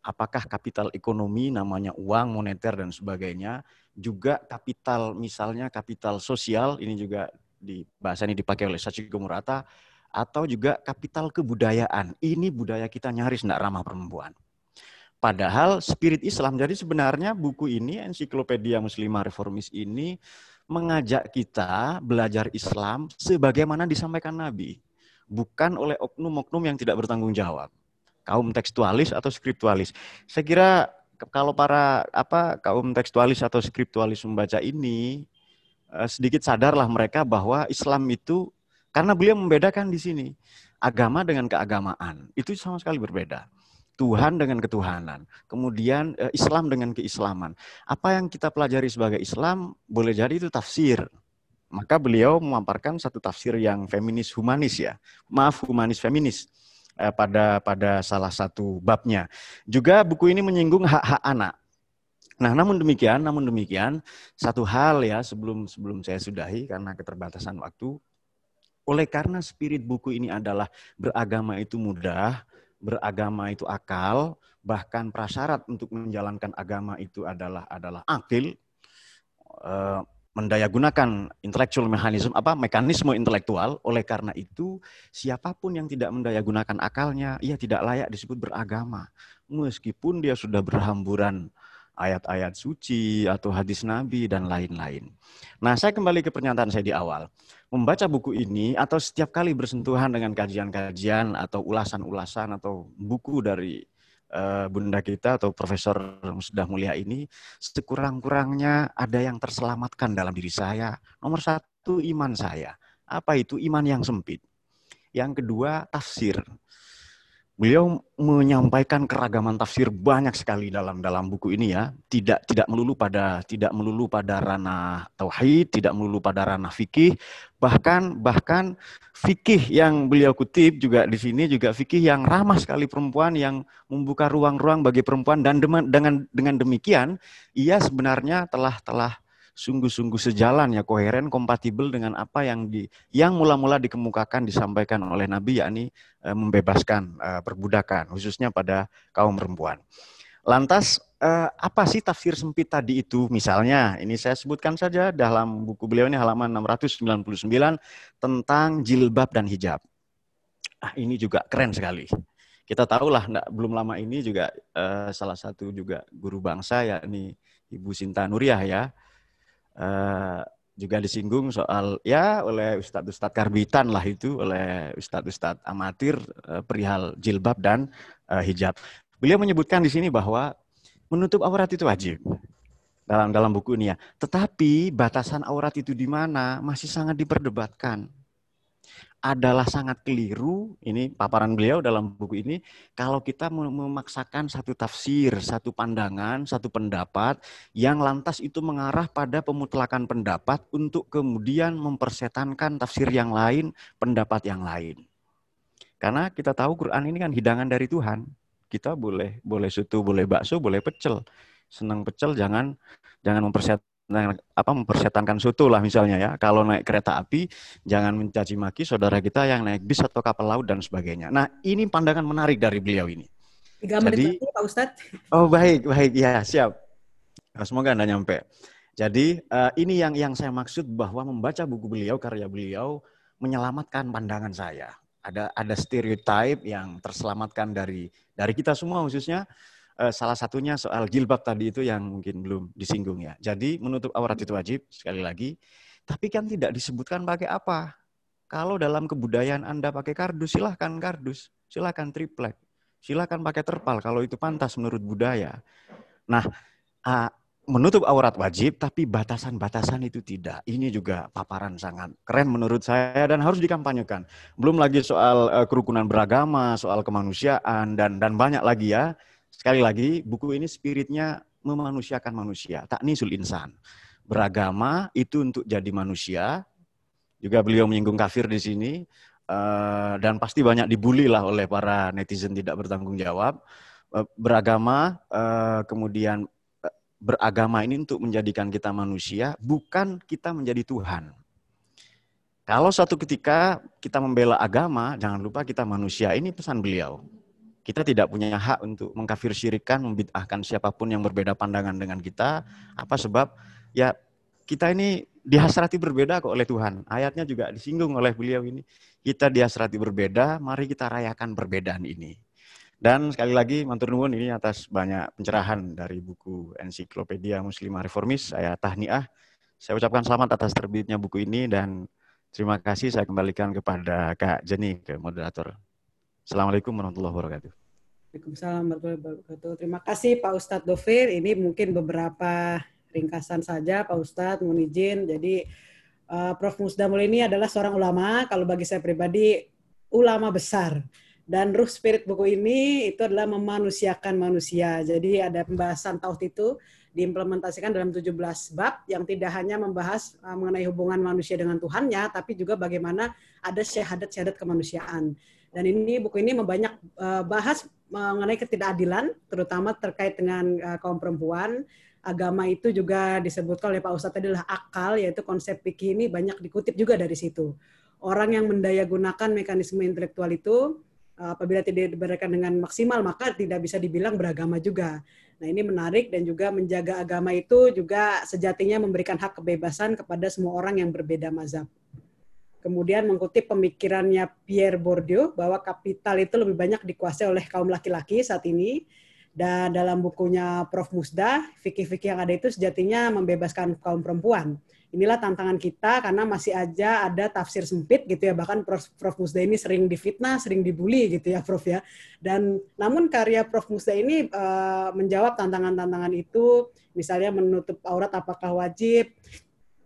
Speaker 4: apakah kapital ekonomi namanya uang, moneter dan sebagainya, juga kapital misalnya kapital sosial ini juga di bahasa ini dipakai oleh Sachiko Murata atau juga kapital kebudayaan. Ini budaya kita nyaris tidak ramah perempuan. Padahal spirit Islam. Jadi sebenarnya buku ini, ensiklopedia muslimah reformis ini mengajak kita belajar Islam sebagaimana disampaikan Nabi. Bukan oleh oknum-oknum yang tidak bertanggung jawab. Kaum tekstualis atau skriptualis. Saya kira kalau para apa kaum tekstualis atau skriptualis membaca ini Eh, sedikit sadarlah mereka bahwa Islam itu karena beliau membedakan di sini agama dengan keagamaan itu sama sekali berbeda. Tuhan dengan ketuhanan, kemudian eh, Islam dengan keislaman. Apa yang kita pelajari sebagai Islam boleh jadi itu tafsir. Maka beliau memaparkan satu tafsir yang feminis humanis ya, maaf humanis feminis eh, pada pada salah satu babnya. Juga buku ini menyinggung hak-hak anak. Nah, namun demikian, namun demikian, satu hal ya sebelum sebelum saya sudahi karena keterbatasan waktu, oleh karena spirit buku ini adalah beragama itu mudah, beragama itu akal, bahkan prasyarat untuk menjalankan agama itu adalah adalah akil, eh, mendayagunakan intellectual mechanism apa mekanisme intelektual oleh karena itu siapa pun yang tidak mendayagunakan akalnya ia tidak layak disebut beragama meskipun dia sudah berhamburan ayat-ayat suci atau hadis Nabi dan lain-lain. Nah, saya kembali ke pernyataan saya di awal. Membaca buku ini atau setiap kali bersentuhan dengan kajian-kajian atau ulasan-ulasan atau buku dari uh, bunda kita atau Profesor sudah mulia ini, sekurang-kurangnya ada yang terselamatkan dalam diri saya. Nomor satu, iman saya. Apa itu iman yang sempit? Yang kedua, tafsir beliau menyampaikan keragaman tafsir banyak sekali dalam dalam buku ini ya. Tidak tidak melulu pada tidak melulu pada ranah tauhid tidak melulu pada ranah fikih. Bahkan bahkan fikih yang beliau kutip juga di sini juga fikih yang ramah sekali perempuan yang membuka ruang-ruang bagi perempuan. Dan dengan dengan demikian ia sebenarnya telah telah sungguh-sungguh sejalan ya koheren kompatibel dengan apa yang di yang mula-mula dikemukakan disampaikan oleh Nabi yakni e, membebaskan e, perbudakan khususnya pada kaum perempuan. Lantas e, apa sih tafsir sempit tadi itu? Misalnya ini saya sebutkan saja dalam buku beliau ini halaman 699 tentang jilbab dan hijab. Ah ini juga keren sekali kita tahulah belum lama ini juga uh, salah satu juga guru bangsa yakni Ibu Sinta Nuriyah ya uh, juga disinggung soal ya oleh ustadz-ustadz karbitan lah itu oleh ustadz-ustadz amatir uh, perihal jilbab dan uh, hijab. Beliau menyebutkan di sini bahwa menutup aurat itu wajib dalam dalam buku ini ya. Tetapi batasan aurat itu di mana masih sangat diperdebatkan adalah sangat keliru, ini paparan beliau dalam buku ini, kalau kita memaksakan satu tafsir, satu pandangan, satu pendapat, yang lantas itu mengarah pada pemutlakan pendapat untuk kemudian mempersetankan tafsir yang lain, pendapat yang lain. Karena kita tahu Quran ini kan hidangan dari Tuhan. Kita boleh boleh sutu, boleh bakso, boleh pecel. Senang pecel jangan jangan memperset nah, apa mempersetankan soto lah misalnya ya. Kalau naik kereta api jangan mencaci maki saudara kita yang naik bis atau kapal laut dan sebagainya. Nah, ini pandangan menarik dari beliau ini.
Speaker 1: Tiga menit Jadi, lagi Pak Ustadz.
Speaker 4: Oh baik, baik ya siap. Nah, semoga Anda nyampe. Jadi uh, ini yang yang saya maksud bahwa membaca buku beliau, karya beliau menyelamatkan pandangan saya. ada ada stereotype yang terselamatkan dari dari kita semua khususnya salah satunya soal jilbab tadi itu yang mungkin belum disinggung ya. Jadi menutup aurat itu wajib sekali lagi, tapi kan tidak disebutkan pakai apa. Kalau dalam kebudayaan Anda pakai kardus, silahkan kardus, silahkan triplek, silahkan pakai terpal kalau itu pantas menurut budaya. Nah, menutup aurat wajib, tapi batasan-batasan itu tidak. Ini juga paparan sangat keren menurut saya dan harus dikampanyekan. Belum lagi soal uh, kerukunan beragama, soal kemanusiaan dan dan banyak lagi ya. Sekali lagi, buku ini spiritnya memanusiakan manusia, tak nisul insan. Beragama itu untuk jadi manusia, juga beliau menyinggung kafir di sini uh, dan pasti banyak dibully lah oleh para netizen tidak bertanggung jawab. Uh, beragama uh, kemudian beragama ini untuk menjadikan kita manusia, bukan kita menjadi Tuhan. Kalau suatu ketika kita membela agama, jangan lupa kita manusia. Ini pesan beliau. Kita tidak punya hak untuk mengkafir syirikan, membid'ahkan siapa pun yang berbeda pandangan dengan kita. Apa sebab? Ya kita ini dihasrati berbeda kok oleh Tuhan. Ayatnya juga disinggung oleh beliau ini. Kita dihasrati berbeda, mari kita rayakan perbedaan ini. Dan sekali lagi, Mantur Nuwun ini atas banyak pencerahan dari buku Ensiklopedia Muslimah Reformis. Saya tahniah. Saya ucapkan selamat atas terbitnya buku ini dan terima kasih saya kembalikan kepada Kak Jenny, ke moderator. Assalamualaikum warahmatullahi wabarakatuh.
Speaker 1: Waalaikumsalam warahmatullahi wabarakatuh. Terima kasih Pak Ustadz Dovir. Ini mungkin beberapa ringkasan saja Pak Ustadz, mohon izin. Jadi uh, Prof. Musdamul ini adalah seorang ulama, kalau bagi saya pribadi ulama besar. Dan ruh spirit buku ini itu adalah memanusiakan manusia. Jadi ada pembahasan tauhid itu diimplementasikan dalam 17 bab yang tidak hanya membahas uh, mengenai hubungan manusia dengan Tuhannya, tapi juga bagaimana ada syahadat-syahadat kemanusiaan. Dan ini buku ini membanyak uh, bahas mengenai ketidakadilan, terutama terkait dengan uh, kaum perempuan, agama itu juga disebutkan oleh Pak Ustadz adalah akal, yaitu konsep pikir ini banyak dikutip juga dari situ. Orang yang mendaya gunakan mekanisme intelektual itu eh, apabila tidak diberikan dengan maksimal maka tidak bisa dibilang beragama juga. Nah ini menarik dan juga menjaga agama itu juga sejatinya memberikan hak kebebasan kepada semua orang yang berbeda mazhab. Kemudian mengutip pemikirannya Pierre Bourdieu bahwa kapital itu lebih banyak dikuasai oleh kaum laki-laki saat ini dan dalam bukunya Prof. Musda, fikih-fikih yang ada itu sejatinya membebaskan kaum perempuan. Inilah tantangan kita karena masih aja ada tafsir sempit gitu ya. Bahkan Prof. Prof. Musda ini sering difitnah, sering dibully gitu ya Prof ya. Dan namun karya Prof. Musda ini uh, menjawab tantangan-tantangan itu. Misalnya menutup aurat apakah wajib,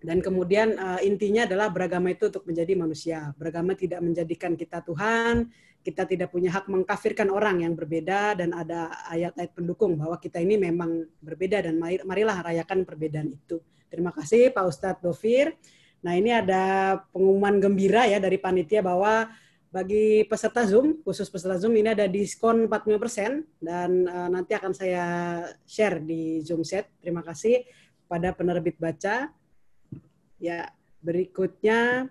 Speaker 1: dan kemudian uh, intinya adalah beragama itu untuk menjadi manusia. Beragama tidak menjadikan kita Tuhan, kita tidak punya hak mengkafirkan orang yang berbeda dan ada ayat-ayat pendukung bahwa kita ini memang berbeda dan marilah rayakan perbedaan itu. Terima kasih Pak Ustadz Dovir. Nah ini ada pengumuman gembira ya dari panitia bahwa bagi peserta Zoom, khusus peserta Zoom ini ada diskon 40% dan uh, nanti akan saya share di Zoom set. Terima kasih pada penerbit baca. Ya, berikutnya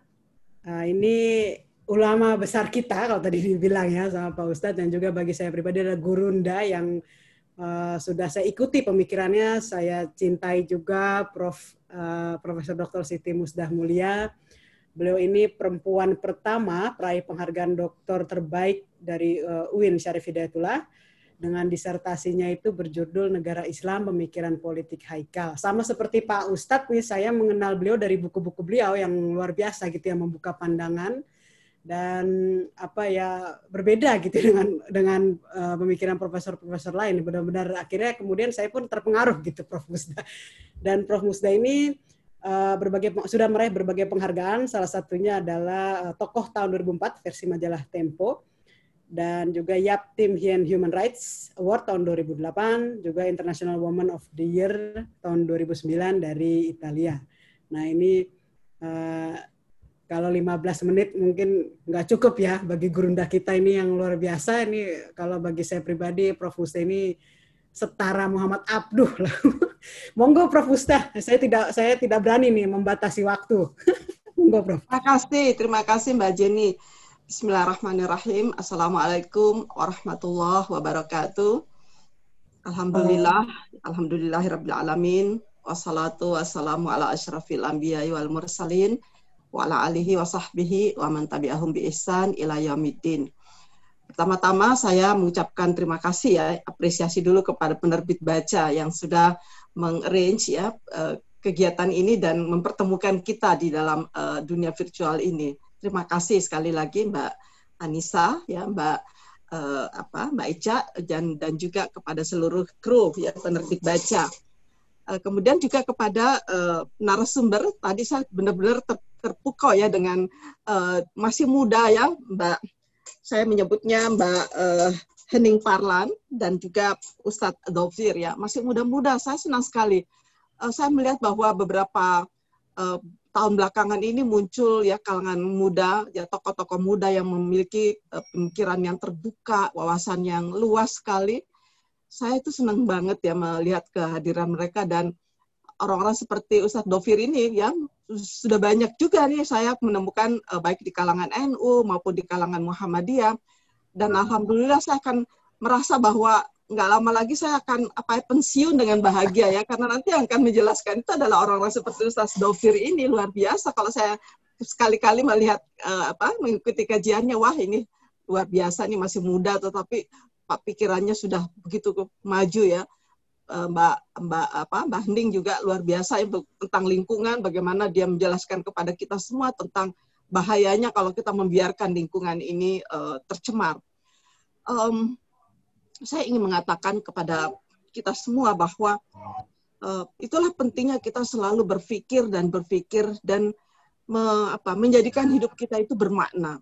Speaker 1: uh, ini ulama besar kita kalau tadi dibilang ya sama Pak Ustadz dan juga bagi saya pribadi adalah Gurunda yang uh, sudah saya ikuti pemikirannya, saya cintai juga Prof. Uh, Profesor Dr. Siti Musdah Mulia. Beliau ini perempuan pertama peraih penghargaan doktor terbaik dari uh, UIN Syarif Hidayatullah dengan disertasinya itu berjudul Negara Islam Pemikiran Politik Haikal. Sama seperti Pak Ustadz nih, saya mengenal beliau dari buku-buku beliau yang luar biasa gitu yang membuka pandangan dan apa ya berbeda gitu dengan dengan uh, pemikiran profesor-profesor lain. Benar-benar akhirnya kemudian saya pun terpengaruh gitu Prof. Musda. Dan Prof. Musda ini uh, berbagai sudah meraih berbagai penghargaan. Salah satunya adalah uh, tokoh tahun 2004 versi majalah Tempo dan juga Yap Team Hien Human Rights Award tahun 2008 juga International Woman of the Year tahun 2009 dari Italia. Nah ini uh, kalau 15 menit mungkin nggak cukup ya bagi gurunda kita ini yang luar biasa. Ini kalau bagi saya pribadi, Prof. Musta ini setara Muhammad Abduh lah. Monggo Prof. Musta, saya tidak saya tidak berani nih membatasi waktu. Monggo Prof.
Speaker 3: Terima kasih, terima kasih Mbak Jenny. Bismillahirrahmanirrahim. Assalamualaikum warahmatullahi wabarakatuh. Alhamdulillah, alhamdulillahirabbil alamin. Wassalatu wassalamu ala asyrafil anbiya'i wal mursalin wa ala alihi wa sahbihi wa man tabi'ahum bi ihsan ila yaumiddin. Pertama-tama saya mengucapkan terima kasih ya, apresiasi dulu kepada penerbit baca yang sudah mengarrange ya eh, kegiatan ini dan mempertemukan kita di dalam uh, dunia virtual ini. Terima kasih sekali lagi Mbak Anissa ya, Mbak uh, apa Mbak Ica dan dan juga kepada seluruh kru ya penerbit baca. Uh, kemudian juga kepada uh, narasumber tadi saya benar-benar ter, terpukau ya dengan uh, masih muda ya Mbak saya menyebutnya Mbak uh, Hening Parlan dan juga Ustadz Dovir ya masih muda-muda saya senang sekali uh, saya melihat bahwa beberapa tahun belakangan ini muncul ya kalangan muda, ya tokoh-tokoh muda yang memiliki uh, pemikiran yang terbuka, wawasan yang luas sekali. Saya itu senang banget ya melihat kehadiran mereka dan orang-orang seperti Ustadz Dovir ini ya sudah banyak juga nih saya menemukan uh, baik di kalangan NU maupun di kalangan Muhammadiyah dan alhamdulillah saya akan merasa bahwa nggak lama lagi saya akan apa pensiun dengan bahagia ya. Karena nanti yang akan menjelaskan itu adalah orang-orang seperti Ustaz Dovir ini luar biasa. Kalau saya sekali-kali melihat uh, apa mengikuti kajiannya wah ini luar biasa ini masih muda tetapi pak pikirannya sudah begitu maju ya. Uh, Mbak Mbak apa Mbak Hending juga luar biasa ya, tentang lingkungan bagaimana dia menjelaskan kepada kita semua tentang bahayanya kalau kita membiarkan lingkungan ini uh, tercemar. Um, saya ingin mengatakan kepada kita semua bahwa uh, itulah pentingnya kita selalu berpikir dan berpikir dan me, apa, menjadikan hidup kita itu bermakna.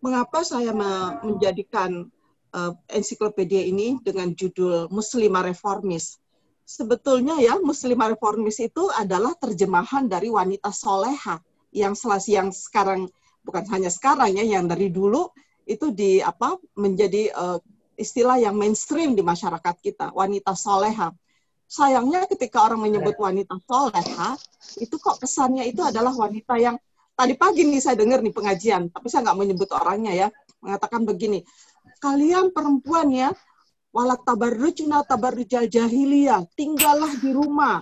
Speaker 3: Mengapa saya me, menjadikan uh, ensiklopedia ini dengan judul Muslimah Reformis? Sebetulnya ya Muslimah Reformis itu adalah terjemahan dari wanita soleha yang selasi yang sekarang bukan hanya sekarang ya yang dari dulu itu di apa menjadi uh, istilah yang mainstream di masyarakat kita, wanita soleha. Sayangnya ketika orang menyebut wanita soleha, itu kok kesannya itu adalah wanita yang tadi pagi nih saya dengar nih pengajian, tapi saya nggak menyebut orangnya ya, mengatakan begini, kalian perempuan ya, wala tabarrujna tabarrujal jahiliyah, tinggallah di rumah.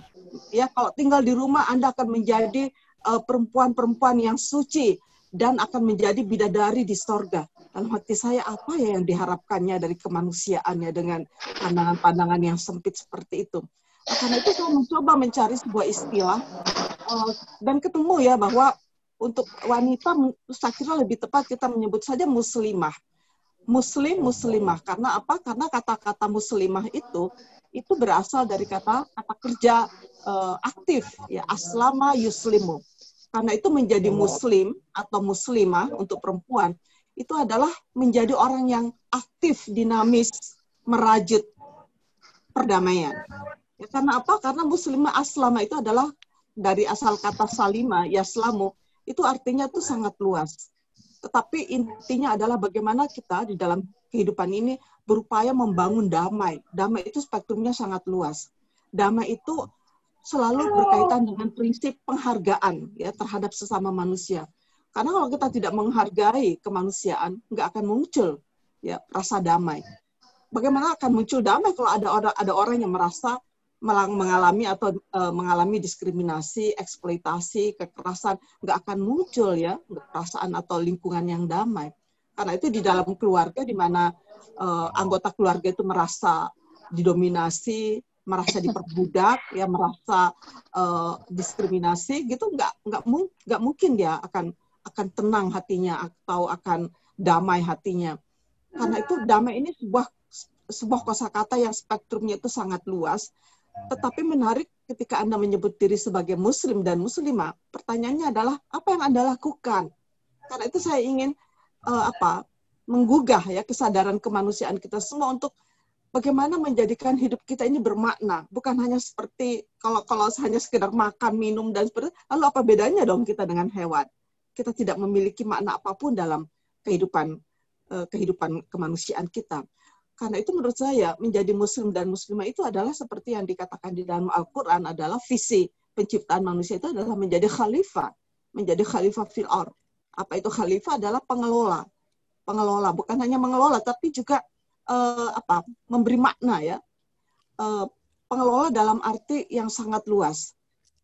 Speaker 3: Ya, kalau tinggal di rumah Anda akan menjadi eh, perempuan-perempuan uh, yang suci dan akan menjadi bidadari di sorga dalam hati saya apa ya yang diharapkannya dari kemanusiaannya dengan pandangan-pandangan yang sempit seperti itu. Nah, karena itu saya mencoba mencari sebuah istilah uh, dan ketemu ya bahwa untuk wanita saya kira lebih tepat kita menyebut saja muslimah. Muslim muslimah karena apa? Karena kata-kata muslimah itu itu berasal dari kata kata kerja uh, aktif ya aslama yuslimu. Karena itu menjadi muslim atau muslimah untuk perempuan itu adalah menjadi orang yang aktif, dinamis, merajut perdamaian. Ya, karena apa? Karena muslimah aslama itu adalah dari asal kata salima, yaslamu, itu artinya tuh sangat luas. Tetapi intinya adalah bagaimana kita di dalam kehidupan ini berupaya membangun damai. Damai itu spektrumnya sangat luas. Damai itu selalu berkaitan dengan prinsip penghargaan ya terhadap sesama manusia. Karena kalau kita tidak menghargai kemanusiaan, nggak akan muncul ya rasa damai. Bagaimana akan muncul damai kalau ada orang ada orang yang merasa mengalami atau uh, mengalami diskriminasi, eksploitasi, kekerasan, nggak akan muncul ya perasaan atau lingkungan yang damai. Karena itu di dalam keluarga di mana uh, anggota keluarga itu merasa didominasi, merasa diperbudak, ya merasa uh, diskriminasi, gitu nggak nggak nggak mungkin dia akan akan tenang hatinya atau akan damai hatinya. Karena itu damai ini sebuah sebuah kosakata yang spektrumnya itu sangat luas. Tetapi menarik ketika Anda menyebut diri sebagai muslim dan muslimah, pertanyaannya adalah apa yang Anda lakukan? Karena itu saya ingin uh, apa? menggugah ya kesadaran kemanusiaan kita semua untuk bagaimana menjadikan hidup kita ini bermakna, bukan hanya seperti kalau kalau hanya sekedar makan, minum dan seperti lalu apa bedanya dong kita dengan hewan? Kita tidak memiliki makna apa pun dalam kehidupan uh, kehidupan kemanusiaan kita. Karena itu menurut saya menjadi muslim dan muslimah itu adalah seperti yang dikatakan di dalam Al-Qur'an adalah visi penciptaan manusia itu adalah menjadi khalifah, menjadi khalifah fil ar. Apa itu khalifah adalah pengelola. Pengelola bukan hanya mengelola tapi juga uh, apa? memberi makna ya. Uh, pengelola dalam arti yang sangat luas.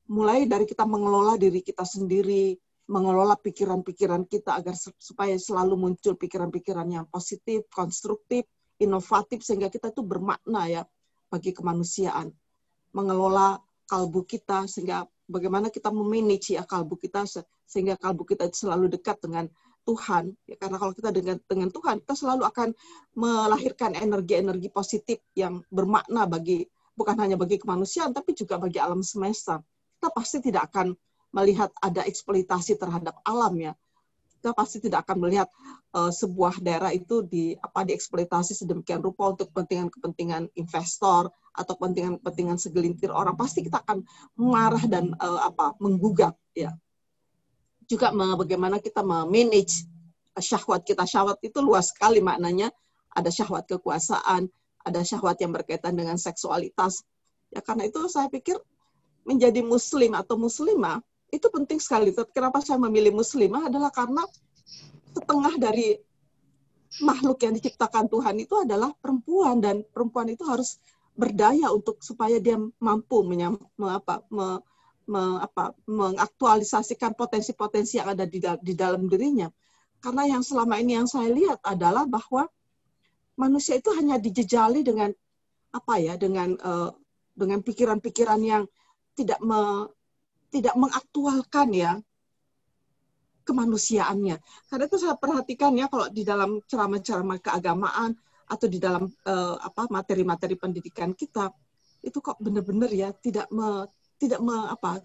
Speaker 3: Mulai dari kita mengelola diri kita sendiri, mengelola pikiran-pikiran kita agar supaya selalu muncul pikiran-pikiran yang positif, konstruktif, inovatif sehingga kita itu bermakna ya bagi kemanusiaan. Mengelola kalbu kita sehingga bagaimana kita memanage ya kalbu kita sehingga kalbu kita selalu dekat dengan Tuhan ya karena kalau kita dengan dengan Tuhan kita selalu akan melahirkan energi-energi positif yang bermakna bagi bukan hanya bagi kemanusiaan tapi juga bagi alam semesta kita pasti tidak akan melihat ada eksploitasi terhadap alam ya kita pasti tidak akan melihat uh, sebuah daerah itu di apa dieksploitasi sedemikian rupa untuk kepentingan-kepentingan investor atau kepentingan-kepentingan segelintir orang. Pasti kita akan marah dan uh, apa menggugat ya. Juga bagaimana kita memanage syahwat kita. Syahwat itu luas sekali maknanya. Ada syahwat kekuasaan ada syahwat yang berkaitan dengan seksualitas. Ya karena itu saya pikir menjadi muslim atau muslimah itu penting sekali. Kenapa saya memilih muslimah adalah karena setengah dari makhluk yang diciptakan Tuhan itu adalah perempuan dan perempuan itu harus berdaya untuk supaya dia mampu menyam, me, apa, me, me, apa, mengaktualisasikan potensi-potensi yang ada di, di dalam dirinya. Karena yang selama ini yang saya lihat adalah bahwa manusia itu hanya dijejali dengan apa ya dengan uh, dengan pikiran-pikiran yang tidak me, tidak mengaktualkan ya kemanusiaannya. Karena itu saya perhatikan ya kalau di dalam ceramah-ceramah keagamaan atau di dalam uh, apa materi-materi pendidikan kita itu kok benar-benar ya tidak me, tidak me, apa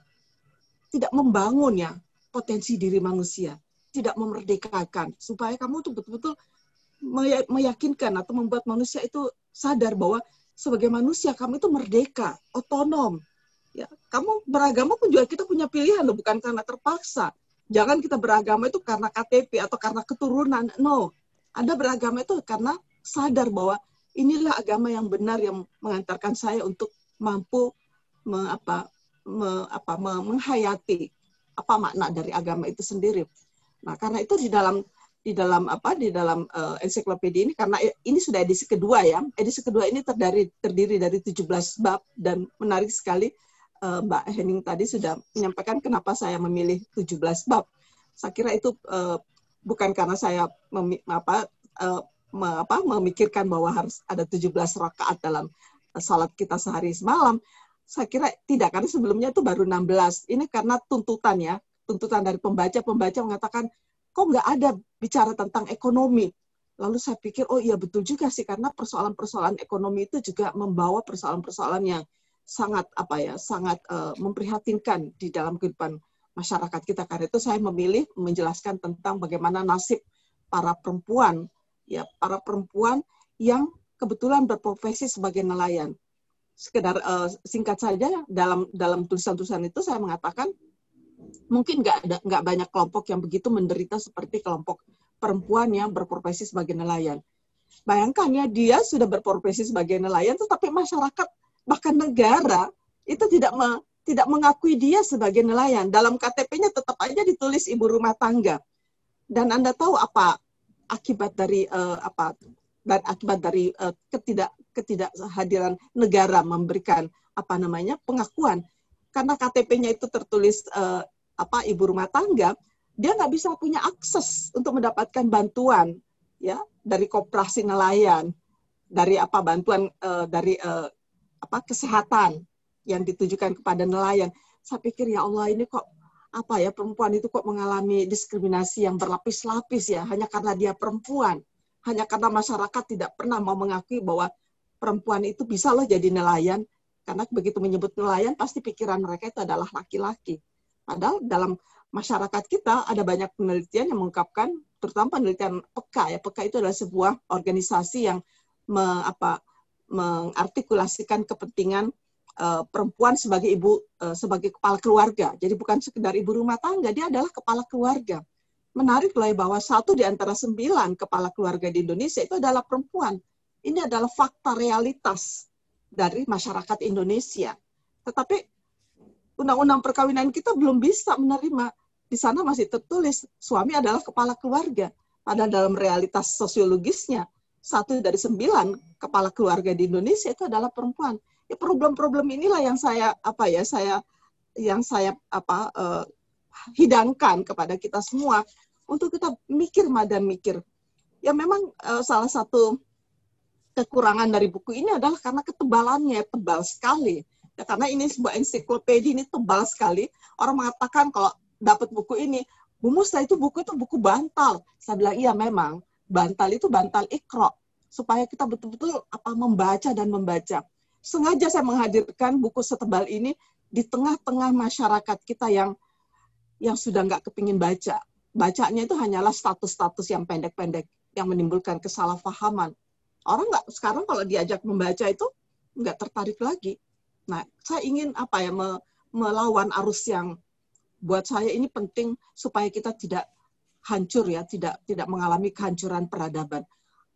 Speaker 3: tidak membangun ya potensi diri manusia, tidak memerdekakan supaya kamu tuh betul-betul meyakinkan atau membuat manusia itu sadar bahwa sebagai manusia kamu itu merdeka, otonom, kamu beragama pun juga kita punya pilihan loh, bukan karena terpaksa. Jangan kita beragama itu karena KTP atau karena keturunan. No, Anda beragama itu karena sadar bahwa inilah agama yang benar yang mengantarkan saya untuk mampu me, apa, me, apa, me, menghayati apa makna dari agama itu sendiri. Nah, karena itu di dalam di dalam apa di dalam uh, ensiklopedia ini karena ini sudah edisi kedua ya. Edisi kedua ini terdiri terdiri dari 17 bab dan menarik sekali uh, Mbak Henning tadi sudah menyampaikan kenapa saya memilih 17 bab. Saya kira itu uh, bukan karena saya mem, apa, uh, me, apa, memikirkan bahwa harus ada 17 rakaat dalam salat kita sehari semalam. Saya kira tidak, karena sebelumnya itu baru 16. Ini karena tuntutan ya, tuntutan dari pembaca. Pembaca mengatakan, kok nggak ada bicara tentang ekonomi? Lalu saya pikir, oh iya betul juga sih, karena persoalan-persoalan ekonomi itu juga membawa persoalan-persoalan yang sangat apa ya sangat uh, memprihatinkan di dalam kehidupan masyarakat kita. Karena itu saya memilih menjelaskan tentang bagaimana nasib para perempuan ya para perempuan yang kebetulan berprofesi sebagai nelayan. Sekedar uh, singkat saja dalam dalam tulisan-tulisan itu saya mengatakan mungkin nggak ada nggak banyak kelompok yang begitu menderita seperti kelompok perempuan yang berprofesi sebagai nelayan. Bayangkan ya dia sudah berprofesi sebagai nelayan tetapi masyarakat bahkan negara itu tidak me, tidak mengakui dia sebagai nelayan. Dalam KTP-nya tetap aja ditulis ibu rumah tangga. Dan Anda tahu apa akibat dari uh, apa dan akibat dari uh, ketidak ketidakhadiran negara memberikan apa namanya pengakuan karena KTP-nya itu tertulis uh, apa ibu rumah tangga, dia nggak bisa punya akses untuk mendapatkan bantuan ya dari koperasi nelayan, dari apa bantuan uh, dari uh, apa kesehatan yang ditujukan kepada nelayan. Saya pikir ya Allah ini kok apa ya perempuan itu kok mengalami diskriminasi yang berlapis-lapis ya hanya karena dia perempuan, hanya karena masyarakat tidak pernah mau mengakui bahwa perempuan itu bisa loh jadi nelayan karena begitu menyebut nelayan pasti pikiran mereka itu adalah laki-laki. Padahal dalam masyarakat kita ada banyak penelitian yang mengungkapkan terutama penelitian PEKA ya PEKA itu adalah sebuah organisasi yang me, apa mengartikulasikan kepentingan uh, perempuan sebagai ibu uh, sebagai kepala keluarga. Jadi bukan sekedar ibu rumah tangga, dia adalah kepala keluarga. Menarik loh ya bahwa satu di antara sembilan kepala keluarga di Indonesia itu adalah perempuan. Ini adalah fakta realitas dari masyarakat Indonesia. Tetapi undang-undang perkawinan kita belum bisa menerima. Di sana masih tertulis suami adalah kepala keluarga. Padahal dalam realitas sosiologisnya satu dari sembilan kepala keluarga di Indonesia itu adalah perempuan. Ya problem-problem inilah yang saya apa ya saya yang saya apa uh, hidangkan kepada kita semua untuk kita mikir dan mikir. Ya memang uh, salah satu kekurangan dari buku ini adalah karena ketebalannya tebal sekali. Ya, karena ini sebuah ensiklopedia ini tebal sekali. Orang mengatakan kalau dapat buku ini, Bu Musta itu buku itu buku bantal. Saya bilang iya memang bantal itu bantal ikro supaya kita betul-betul apa membaca dan membaca. Sengaja saya menghadirkan buku setebal ini di tengah-tengah masyarakat kita yang yang sudah nggak kepingin baca. Bacanya itu hanyalah status-status yang pendek-pendek yang menimbulkan kesalahpahaman. Orang nggak sekarang kalau diajak membaca itu nggak tertarik lagi. Nah, saya ingin apa ya me, melawan arus yang buat saya ini penting supaya kita tidak hancur ya, tidak tidak mengalami kehancuran peradaban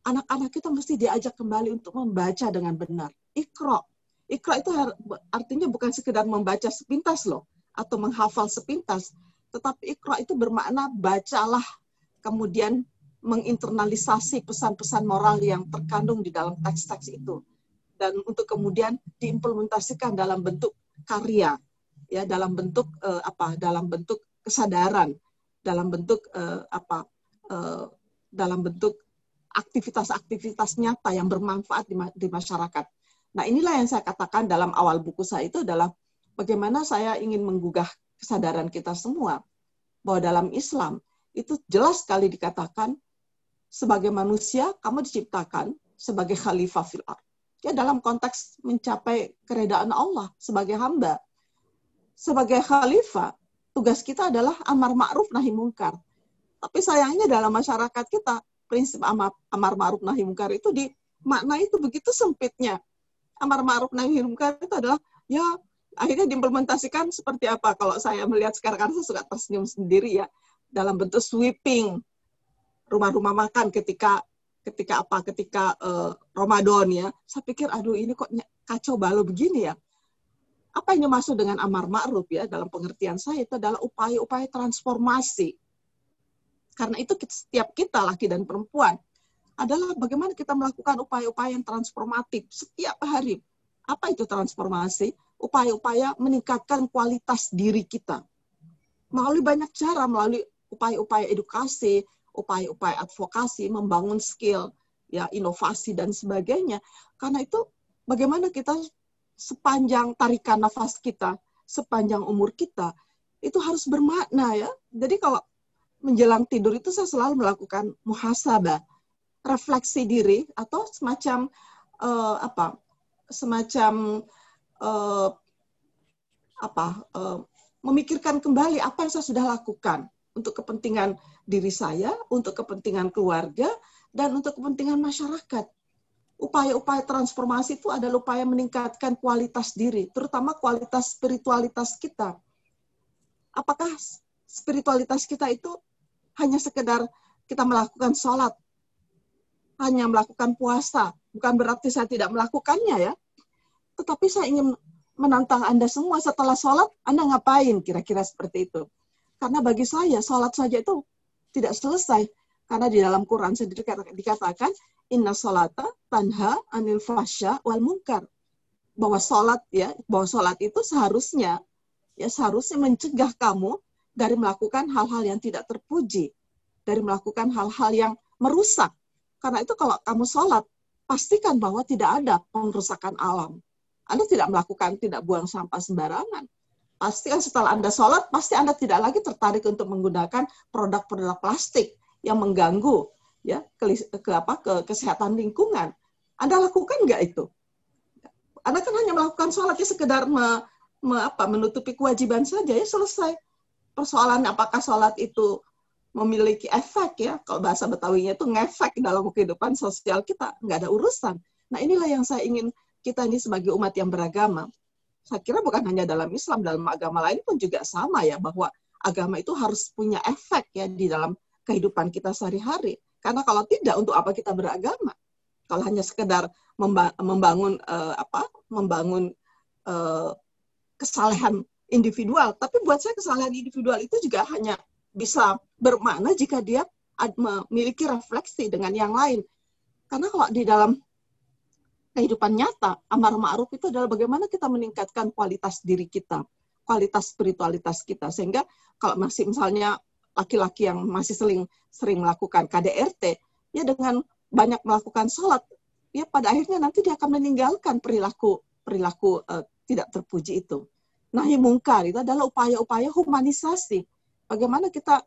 Speaker 3: anak-anak kita mesti diajak kembali untuk membaca dengan benar. Ikro. Ikro itu artinya bukan sekedar membaca sepintas loh, atau menghafal sepintas. Tetapi ikro itu bermakna bacalah, kemudian menginternalisasi pesan-pesan moral yang terkandung di dalam teks-teks itu. Dan untuk kemudian diimplementasikan dalam bentuk karya, ya dalam bentuk uh, apa? Dalam bentuk kesadaran, dalam bentuk uh, apa? Uh, dalam bentuk aktivitas-aktivitas nyata yang bermanfaat di, di masyarakat. Nah, inilah yang saya katakan dalam awal buku saya itu adalah bagaimana saya ingin menggugah kesadaran kita semua bahwa dalam Islam itu jelas sekali dikatakan sebagai manusia kamu diciptakan sebagai khalifah fil ard. Ya dalam konteks mencapai keredaan Allah sebagai hamba. Sebagai khalifah, tugas kita adalah amar ma'ruf nahi mungkar. Tapi sayangnya dalam masyarakat kita prinsip amar, amar ma'ruf nahi mungkar itu di makna itu begitu sempitnya. Amar ma'ruf nahi mungkar itu adalah ya akhirnya diimplementasikan seperti apa kalau saya melihat sekarang karena saya suka tersenyum sendiri ya dalam bentuk sweeping rumah-rumah makan ketika ketika apa ketika uh, Ramadan ya saya pikir aduh ini kok kacau balau begini ya apa yang dimaksud dengan amar ma'ruf ya dalam pengertian saya itu adalah upaya-upaya transformasi karena itu setiap kita laki dan perempuan adalah bagaimana kita melakukan upaya-upaya yang transformatif setiap hari. Apa itu transformasi? Upaya-upaya meningkatkan kualitas diri kita. Melalui banyak cara, melalui upaya-upaya edukasi, upaya-upaya advokasi, membangun skill, ya inovasi dan sebagainya. Karena itu bagaimana kita sepanjang tarikan nafas kita, sepanjang umur kita, itu harus bermakna ya. Jadi kalau menjelang tidur itu saya selalu melakukan muhasabah, refleksi diri atau semacam uh, apa? semacam uh, apa? Uh, memikirkan kembali apa yang saya sudah lakukan untuk kepentingan diri saya, untuk kepentingan keluarga, dan untuk kepentingan masyarakat. Upaya-upaya transformasi itu adalah upaya meningkatkan kualitas diri, terutama kualitas spiritualitas kita. Apakah spiritualitas kita itu hanya sekedar kita melakukan sholat, hanya melakukan puasa, bukan berarti saya tidak melakukannya ya. Tetapi saya ingin menantang Anda semua setelah sholat, Anda ngapain kira-kira seperti itu. Karena bagi saya, sholat saja itu tidak selesai. Karena di dalam Quran sendiri dikatakan, Inna sholata tanha anil fasya wal munkar. Bahwa sholat ya, bahwa sholat itu seharusnya ya seharusnya mencegah kamu dari melakukan hal-hal yang tidak terpuji, dari melakukan hal-hal yang merusak. Karena itu kalau kamu sholat, pastikan bahwa tidak ada pengrusakan alam. Anda tidak melakukan, tidak buang sampah sembarangan. Pastikan setelah Anda sholat, pasti Anda tidak lagi tertarik untuk menggunakan produk-produk plastik yang mengganggu ya ke, ke apa ke kesehatan lingkungan. Anda lakukan nggak itu? Anda kan hanya melakukan sholatnya sekedar me, me, apa, menutupi kewajiban saja ya selesai persoalan apakah sholat itu memiliki efek ya kalau bahasa Betawinya itu ngefek dalam kehidupan sosial kita nggak ada urusan. Nah inilah yang saya ingin kita ini sebagai umat yang beragama. Saya kira bukan hanya dalam Islam, dalam agama lain pun juga sama ya bahwa agama itu harus punya efek ya di dalam kehidupan kita sehari-hari. Karena kalau tidak untuk apa kita beragama? Kalau hanya sekedar membangun uh, apa? membangun uh, kesalehan individual. Tapi buat saya kesalahan individual itu juga hanya bisa bermakna jika dia memiliki refleksi dengan yang lain. Karena kalau di dalam kehidupan nyata, amar ma'ruf itu adalah bagaimana kita meningkatkan kualitas diri kita, kualitas spiritualitas kita sehingga kalau masih misalnya laki-laki yang masih sering sering melakukan KDRT ya dengan banyak melakukan sholat ya pada akhirnya nanti dia akan meninggalkan perilaku perilaku uh, tidak terpuji itu. Nahi mungkar itu adalah upaya-upaya humanisasi. Bagaimana kita